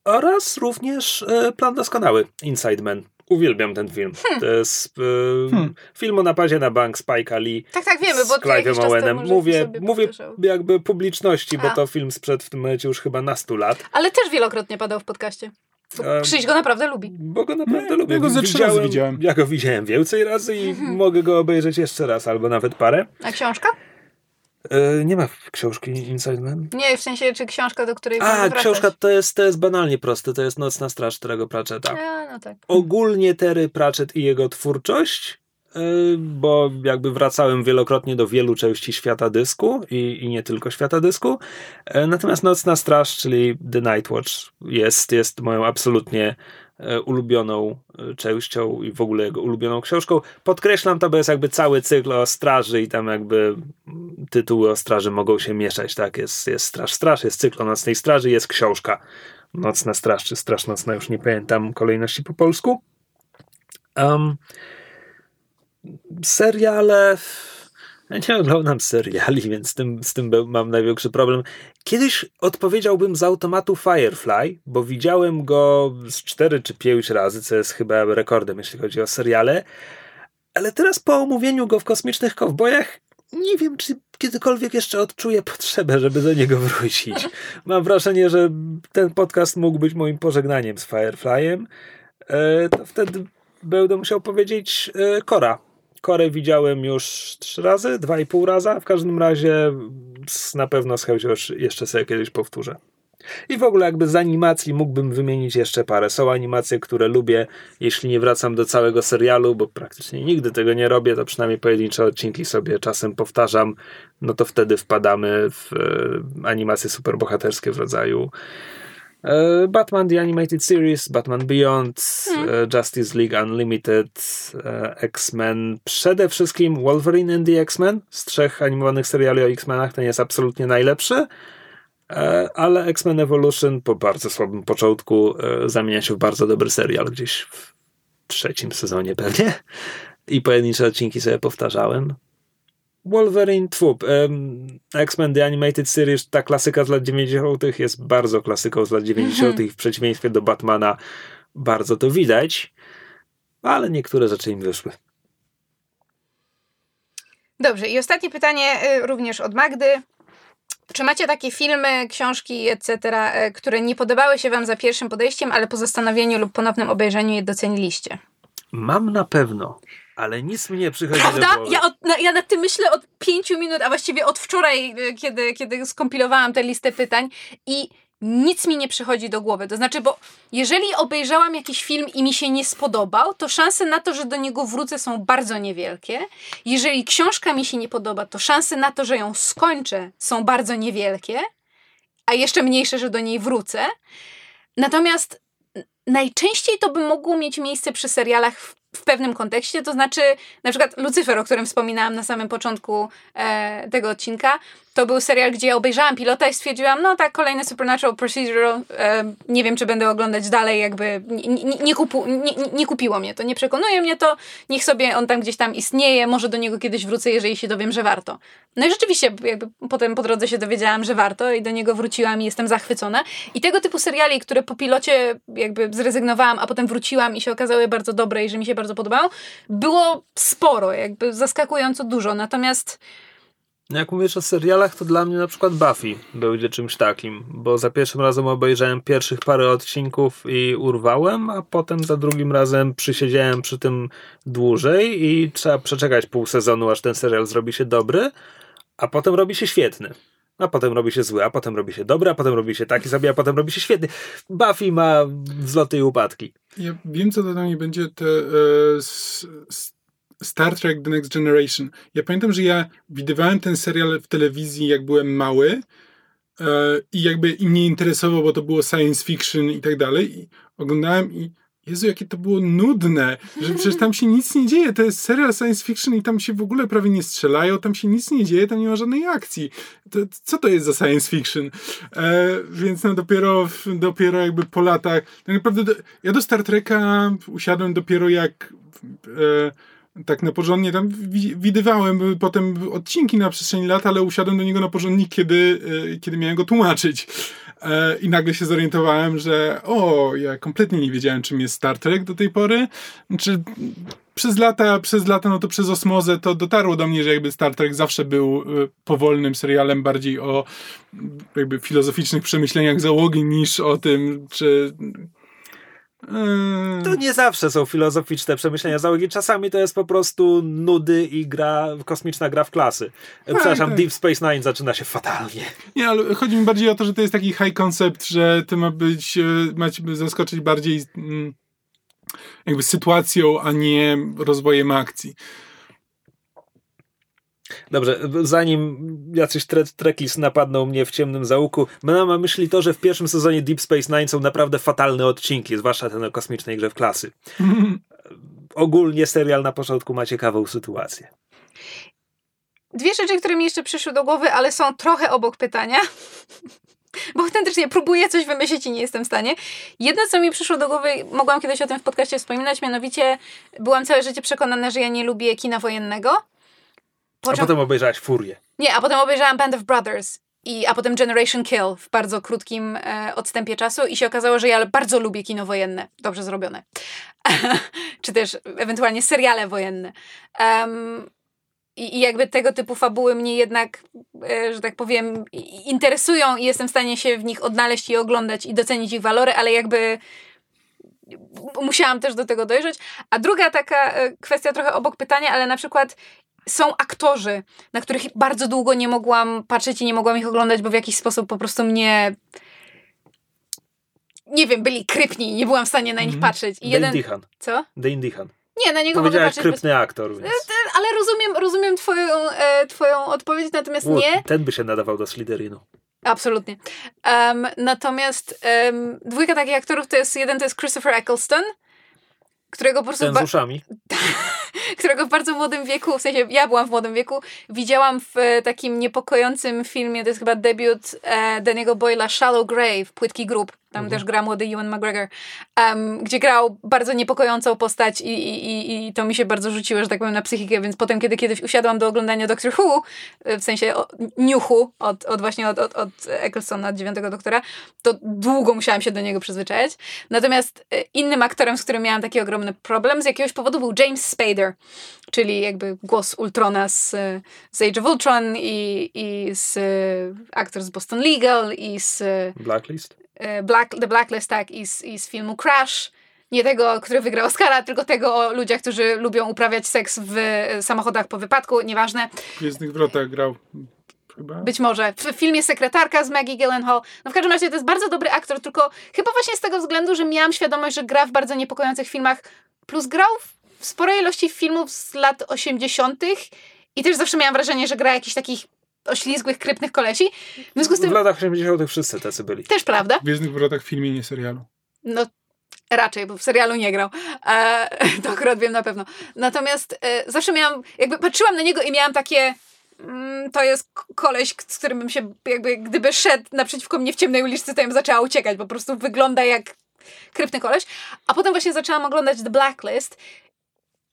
oraz również e, Plan Doskonały, Inside Man. Uwielbiam ten film. To jest e, Hmm. film o napadzie na bank Spike'a Lee Tak, tak, wiemy, bo z to jakiś czas Owenem. żeśmy Mówię, mówię jakby publiczności, bo A. to film sprzed w tym momencie już chyba nastu lat. Ale też wielokrotnie padał w podcaście. Bo Krzyś go naprawdę lubi. Bo go naprawdę Nie, lubię. ja go ze trzy razy widziałem. Ja go widziałem więcej razy i mogę go obejrzeć jeszcze raz, albo nawet parę. A książka? E, nie ma książki Inside Man. Nie, w sensie, czy książka, do której A, książka to jest, to jest banalnie proste. To jest Nocna Straż Terego Pratchetta. A, no tak. Ogólnie Terry Pratchett i jego twórczość, bo jakby wracałem wielokrotnie do wielu części świata dysku i, i nie tylko świata dysku. E, Natomiast Nocna Straż, czyli The Night Watch, jest, jest moją absolutnie e, ulubioną e, częścią i w ogóle jego ulubioną książką. Podkreślam to, bo jest jakby cały cykl o straży i tam jakby tytuły o straży mogą się mieszać, tak? Jest, jest Straż Straż, jest cykl o Nocnej Straży, jest książka Nocna Straż, czy Straż Nocna, już nie pamiętam kolejności po polsku. Um, seriale. Ja nie oglądam seriali, więc z tym, z tym mam największy problem. Kiedyś odpowiedziałbym z automatu Firefly, bo widziałem go z 4 czy 5 razy, co jest chyba rekordem, jeśli chodzi o seriale. Ale teraz po omówieniu go w Kosmicznych Kowbojach nie wiem, czy kiedykolwiek jeszcze odczuję potrzebę, żeby do niego wrócić. [LAUGHS] Mam wrażenie, że ten podcast mógł być moim pożegnaniem z Fireflyem. E, to wtedy będę musiał powiedzieć e, Kora. Korę widziałem już trzy razy, dwa i pół raza. W każdym razie na pewno z chęcią jeszcze sobie kiedyś powtórzę. I w ogóle jakby z animacji mógłbym wymienić jeszcze parę. Są animacje, które lubię, jeśli nie wracam do całego serialu, bo praktycznie nigdy tego nie robię, to przynajmniej pojedyncze odcinki sobie czasem powtarzam, no to wtedy wpadamy w e, animacje superbohaterskie w rodzaju Batman The Animated Series, Batman Beyond, hmm. E, Justice League Unlimited, X-Men, przede wszystkim Wolverine and the X-Men z trzech animowanych seriali o X-Menach, ten jest absolutnie najlepszy. E, ale X-Men Evolution po bardzo słabym początku e, zamienia się w bardzo dobry serial gdzieś w trzecim sezonie pewnie i pojedyncze odcinki sobie powtarzałem. Wolverine, tfu, X-Men The Animated Series, ta klasyka z lat 90. jest bardzo klasyką z lat 90. Mhm. w przeciwieństwie do Batmana bardzo to widać, ale niektóre rzeczy im wyszły. Dobrze, i ostatnie pytanie y, również od Magdy. Czy macie takie filmy, książki, etc., e, które nie podobały się wam za pierwszym podejściem, ale po zastanowieniu lub ponownym obejrzeniu je doceniliście? Mam na pewno, ale nic mi nie przychodzi Prawda? do głowy. Ja, od, ja nad tym myślę od pięciu minut, a właściwie od wczoraj, e, kiedy, kiedy skompilowałam tę listę pytań i nic mi nie przychodzi do głowy. To znaczy, bo jeżeli obejrzałam jakiś film i mi się nie spodobał, to szanse na to, że do niego wrócę są bardzo niewielkie. Jeżeli książka mi się nie podoba, to szanse na to, że ją skończę są bardzo niewielkie, a jeszcze mniejsze, że do niej wrócę. Natomiast najczęściej to by mogło mieć miejsce przy serialach w pewnym kontekście, to znaczy na przykład Lucyfer, o którym wspominałam na samym początku e, tego odcinka, to był serial, gdzie ja obejrzałam pilota i stwierdziłam, no tak, kolejny Supernatural Procedural, e, nie wiem, czy będę oglądać dalej, jakby nie, nie, nie, kupu, nie, nie, kupiło mnie to, nie przekonuje mnie to, niech sobie on tam gdzieś tam istnieje, może do niego kiedyś wrócę, jeżeli się dowiem, że warto. No i rzeczywiście, jakby potem po drodze się dowiedziałam, że warto i do niego wróciłam i jestem zachwycona. I tego typu seriali, które po pilocie jakby zrezygnowałam, a potem wróciłam i się okazały bardzo dobre i że mi się bardzo podobają, było sporo, jakby zaskakująco dużo, natomiast jak mówisz o serialach, to dla mnie na przykład Buffy będzie czymś takim, bo za pierwszym razem obejrzałem pierwszych parę odcinków i urwałem, a potem za drugim razem przysiedziałem przy tym dłużej i trzeba przeczekać pół sezonu, aż ten serial zrobi się dobry, a potem robi się świetny. A potem robi się zły, a potem robi się dobry, a potem robi się taki sobie, a potem robi się świetny. Buffy ma wzloty i upadki. Ja wiem, co dla mnie będzie te e, Star Trek The Next Generation. Ja pamiętam, że ja widywałem ten serial w telewizji, jak byłem mały e, i jakby i mnie interesował, bo to było science fiction i tak dalej. I oglądałem i Jezu, jakie to było nudne, że przecież tam się nic nie dzieje, to jest serial science fiction i tam się w ogóle prawie nie strzelają, tam się nic nie dzieje, tam nie ma żadnej akcji. To, co to jest za science fiction? E, więc no dopiero, dopiero jakby po latach, tak naprawdę do, ja do Star Treka usiadłem dopiero jak e, tak na porządnie tam widywałem potem odcinki na przestrzeni lat, ale usiadłem do niego na porządnik, kiedy, e, kiedy miałem go tłumaczyć. E, I nagle się zorientowałem, że o, ja kompletnie nie wiedziałem, czym jest Star Trek do tej pory. Znaczy, przez lata, przez lata, no to przez osmozę to dotarło do mnie, że jakby Star Trek zawsze był e, powolnym serialem bardziej o jakby filozoficznych przemyśleniach załogi niż o tym, czy to nie zawsze są filozoficzne przemyślenia załogi. Czasami to jest po prostu nudy i gra, kosmiczna gra w klasy. Tak, Przepraszam, tak. Deep Space Nine zaczyna się fatalnie. Nie, ale chodzi mi bardziej o to, że to jest taki high concept, że to ma być, e, ma zaskoczyć bardziej mm, jakby sytuacją, a nie rozwojem akcji. Dobrze, zanim jacyś tre trekis napadną mnie w ciemnym załuku, mam na myśli to, że w pierwszym sezonie Deep Space Nine są naprawdę fatalne odcinki, zwłaszcza ten o kosmicznej grze w klasy. [LAUGHS] Ogólnie serial na początku ma ciekawą sytuację. Dwie rzeczy, które mi jeszcze przyszły do głowy, ale są trochę obok pytania. [LAUGHS] Bo autentycznie próbuję coś wymyślić i nie jestem w stanie. Jedno, co mi przyszło do głowy, mogłam kiedyś o tym w podcaście wspominać, mianowicie byłam całe życie przekonana, że ja nie lubię kina wojennego a potem obejrzałaś Furię. Nie, a potem obejrzałam Band of Brothers. I, a potem Generation Kill w bardzo krótkim e, odstępie czasu i się okazało, że ja bardzo lubię kino wojenne, dobrze zrobione. [LAUGHS] Czy też ewentualnie seriale wojenne. Um, i, I jakby tego typu fabuły mnie jednak, e, że tak powiem, interesują i jestem w stanie się w nich odnaleźć i oglądać i docenić ich walory, ale jakby musiałam też do tego dojrzeć. A druga taka e, kwestia trochę obok pytania, ale na przykład są aktorzy, na których bardzo długo nie mogłam patrzeć i nie mogłam ich oglądać, bo w jakiś sposób po prostu mnie nie wiem, byli krypni nie byłam w stanie na nich Mhm. patrzeć. I jeden... Co? Dane Dehan. Nie, na niego mogę patrzeć. Bez... krypny aktor, więc... Ale rozumiem, rozumiem twoją, e, twoją odpowiedź, natomiast U, nie. Ten by się nadawał do Slytherinu. Absolutnie. Um, natomiast um, dwójka takich aktorów to jest, jeden to jest Christopher Eccleston, którego po prostu... Ten z uszami. [LAUGHS] którego w bardzo młodym wieku, w sensie ja byłam w młodym wieku, widziałam w e, takim niepokojącym filmie, to jest chyba debiut e, Daniego Boyla Shallow Grave, Płytki Grób, tam też gra młody Ewan McGregor, em, gdzie grał bardzo niepokojącą postać i, i, i, to mi się bardzo rzuciło, że tak powiem, na psychikę, więc potem, kiedy kiedyś usiadłam do oglądania Doctor Who, e, w sensie Who, od, od właśnie od, od, od Ecclestona, od dziewiątego doktora, to długo musiałam się do niego przyzwyczaić. Natomiast e, innym aktorem, z którym miałam taki ogromny problem, z jakiegoś powodu był James Spader, czyli jakby głos Ultrona z, z Age of Ultron i, i z e, aktor z Boston Legal i z Blacklist. Black, The Blacklist, tak, i z, i z filmu Crash. Nie tego, który wygrał Oscara, tylko tego o ludziach, którzy lubią uprawiać seks w e, samochodach po wypadku, nieważne. W Gwiezdnych Wrotach grał chyba. Być może. W filmie Sekretarka z Maggie Gyllenhaal. No w każdym razie to jest bardzo dobry aktor, tylko chyba właśnie z tego względu, że miałam świadomość, że gra w bardzo niepokojących filmach, plus grał w sporej ilości filmów z lat 80. i też zawsze miałam wrażenie, że gra jakichś takich oślizgłych, krypnych kolesi. W związku z W tym latach 80. wszyscy tacy byli. też prawda. W Gwiezdnych Wrotach w filmie, nie serialu. No, raczej, bo w serialu nie grał. E, [LAUGHS] to akurat wiem na pewno. Natomiast e, zawsze miałam, jakby patrzyłam na niego i miałam takie. Mm, to jest koleś, z którym bym się, jakby, gdyby szedł naprzeciwko mnie w ciemnej uliczce, to ja bym zaczęła uciekać. Po prostu wygląda jak krypny koleś. A potem właśnie zaczęłam oglądać The Blacklist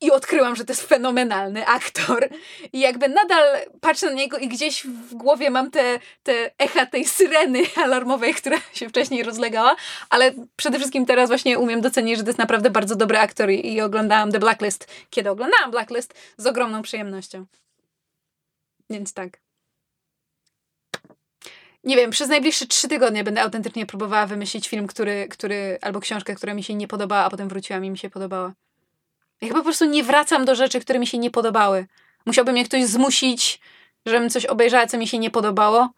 i odkryłam, że to jest fenomenalny aktor. I jakby nadal patrzę na niego i gdzieś w głowie mam te, te echa tej syreny alarmowej, [LAUGHS] która się wcześniej rozlegała, ale przede wszystkim teraz właśnie umiem docenić, że to jest naprawdę bardzo dobry aktor i, i oglądałam The Blacklist, kiedy oglądałam Blacklist z ogromną przyjemnością. Więc tak. Nie wiem, przez najbliższe trzy tygodnie będę autentycznie próbowała wymyślić film, który, który, albo książkę, która mi się nie podobała, a potem wróciłam i mi się podobała. Ja chyba po prostu nie wracam do rzeczy, które mi się nie podobały. Musiałby mnie ktoś zmusić, żebym coś obejrzała, co mi się nie podobało,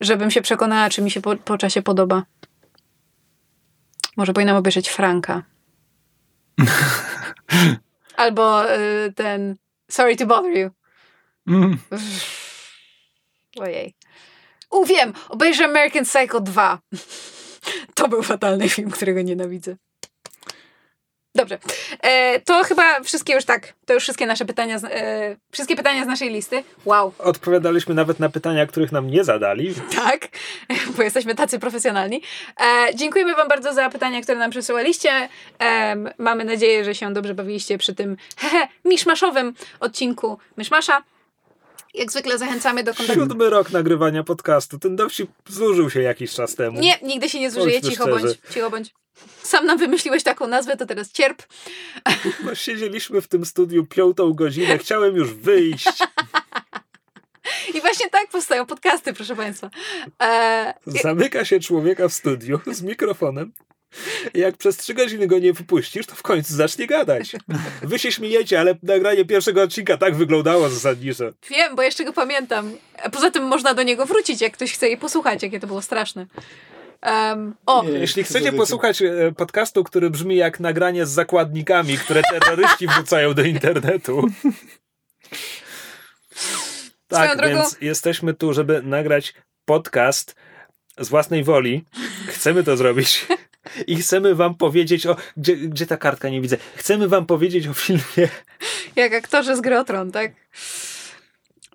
żebym się przekonała, czy mi się po, po czasie podoba. Może powinnam obejrzeć Franka. [LAUGHS] Albo y, ten Sorry to bother you. Mm. Ojej. U, wiem! Obejrzę American Psycho 2. [LAUGHS] To był fatalny film, którego nienawidzę. Dobrze. E, to chyba wszystkie już tak. To już wszystkie nasze pytania. Z, e, wszystkie pytania z naszej listy. Wow. Odpowiadaliśmy nawet na pytania, których nam nie zadali. [LAUGHS] Tak, bo jesteśmy tacy profesjonalni. E, dziękujemy Wam bardzo za pytania, które nam przesyłaliście. Em, mamy nadzieję, że się dobrze bawiliście przy tym hehe, miszmaszowym odcinku Myszmasza. Jak zwykle zachęcamy do kontaktu. Siódmy rok nagrywania podcastu. Ten dowcip zużył się jakiś czas temu. Nie, nigdy się nie zużyje, cicho bądź, cicho bądź. Sam nam wymyśliłeś taką nazwę, to teraz cierp. No, siedzieliśmy w tym studiu piątą godzinę, chciałem już wyjść. I właśnie tak powstają podcasty, proszę Państwa. E, Zamyka się człowieka w studiu z mikrofonem. I Jak przez trzy godziny go nie wypuścisz, to w końcu zacznie gadać. Wy się śmiejecie, ale nagranie pierwszego odcinka tak wyglądało zasadniczo. wiem, bo jeszcze go pamiętam. Poza tym można do niego wrócić, jak ktoś chce je posłuchać, jakie to było straszne. Em, o, Nie. Jeśli chcecie posłuchać e, podcastu, który brzmi jak nagranie z zakładnikami, które terroryści [LAUGHS] wrzucają do internetu. Swoją Tak, drogą- więc jesteśmy tu, żeby nagrać podcast z własnej woli. Chcemy to zrobić. I chcemy wam powiedzieć o... Gdzie, gdzie ta kartka? Nie widzę. Chcemy wam powiedzieć o filmie jak aktorzy z Gry o Tron, tak?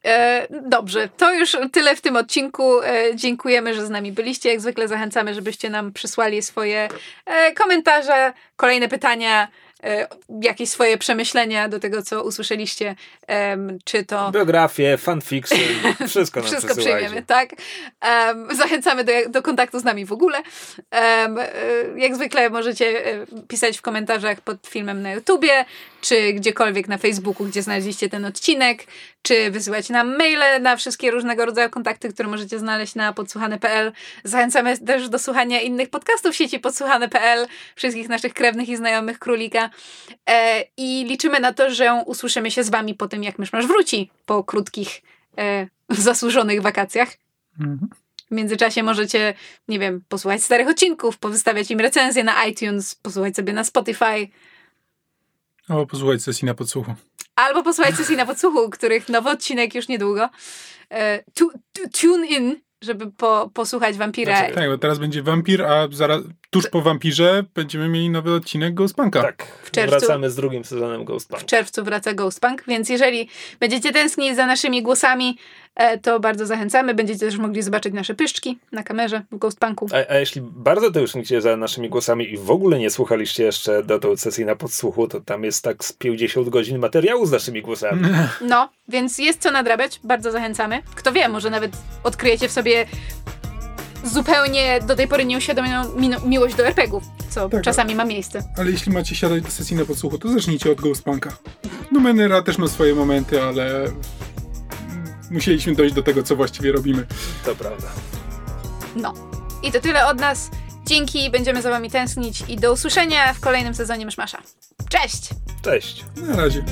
E, dobrze, to już tyle w tym odcinku. E, dziękujemy, że z nami byliście. Jak zwykle zachęcamy, żebyście nam przysłali swoje e, komentarze, kolejne pytania, jakieś swoje przemyślenia do tego, co usłyszeliście. Czy to. biografię, fanfiction, [LAUGHS] wszystko nam Wszystko przyjmiemy, tak? Zachęcamy do, do kontaktu z nami w ogóle. Jak zwykle możecie pisać w komentarzach pod filmem na YouTubie, czy gdziekolwiek na Facebooku, gdzie znaleźliście ten odcinek, czy wysyłać nam maile na wszystkie różnego rodzaju kontakty, które możecie znaleźć na podsłuchane.pl. Zachęcamy też do słuchania innych podcastów w sieci podsłuchane.pl, wszystkich naszych krewnych i znajomych królika. E, I liczymy na to, że usłyszymy się z wami po tym, jak Myszmasz wróci po krótkich, e, [LAUGHS] zasłużonych wakacjach. Mhm. W międzyczasie możecie, nie wiem, posłuchać starych odcinków, powystawiać im recenzje na iTunes, posłuchać sobie na Spotify, O, posłuchaj sesji na podsłuchu. albo posłuchać sesji na podsłuchu, których nowy odcinek już niedługo. E, tu, tu, tune in, żeby po, posłuchać wampira. Znaczy, Tak, bo teraz będzie wampir, a zaraz tuż po wampirze będziemy mieli nowy odcinek Ghostpunka. Tak, czerwcu. wracamy z drugim sezonem Ghost Punk. W czerwcu wraca Ghostpunk, więc jeżeli będziecie tęsknić za naszymi głosami, to bardzo zachęcamy. Będziecie też mogli zobaczyć nasze pyszczki na kamerze w Ghostpunku. A, a jeśli bardzo tęsknicie za naszymi głosami i w ogóle nie słuchaliście jeszcze dotąd sesji na podsłuchu, to tam jest tak z 50 godzin materiału z naszymi głosami. [LAUGHS] No, więc jest co nadrabiać, bardzo zachęcamy. Kto wie, może nawet odkryjecie w sobie zupełnie do tej pory nieuświadomioną mi- miłość do RPGów, co Tak, czasami ma miejsce. Ale jeśli macie siadać do sesji na podsłuchu, to zacznijcie od Ghostpunka. Numenera też ma swoje momenty, ale musieliśmy dojść do tego, co właściwie robimy. To prawda. No. I to tyle od nas. Dzięki, będziemy za wami tęsknić i do usłyszenia w kolejnym sezonie Myszmasza. Cześć! Cześć. Na razie.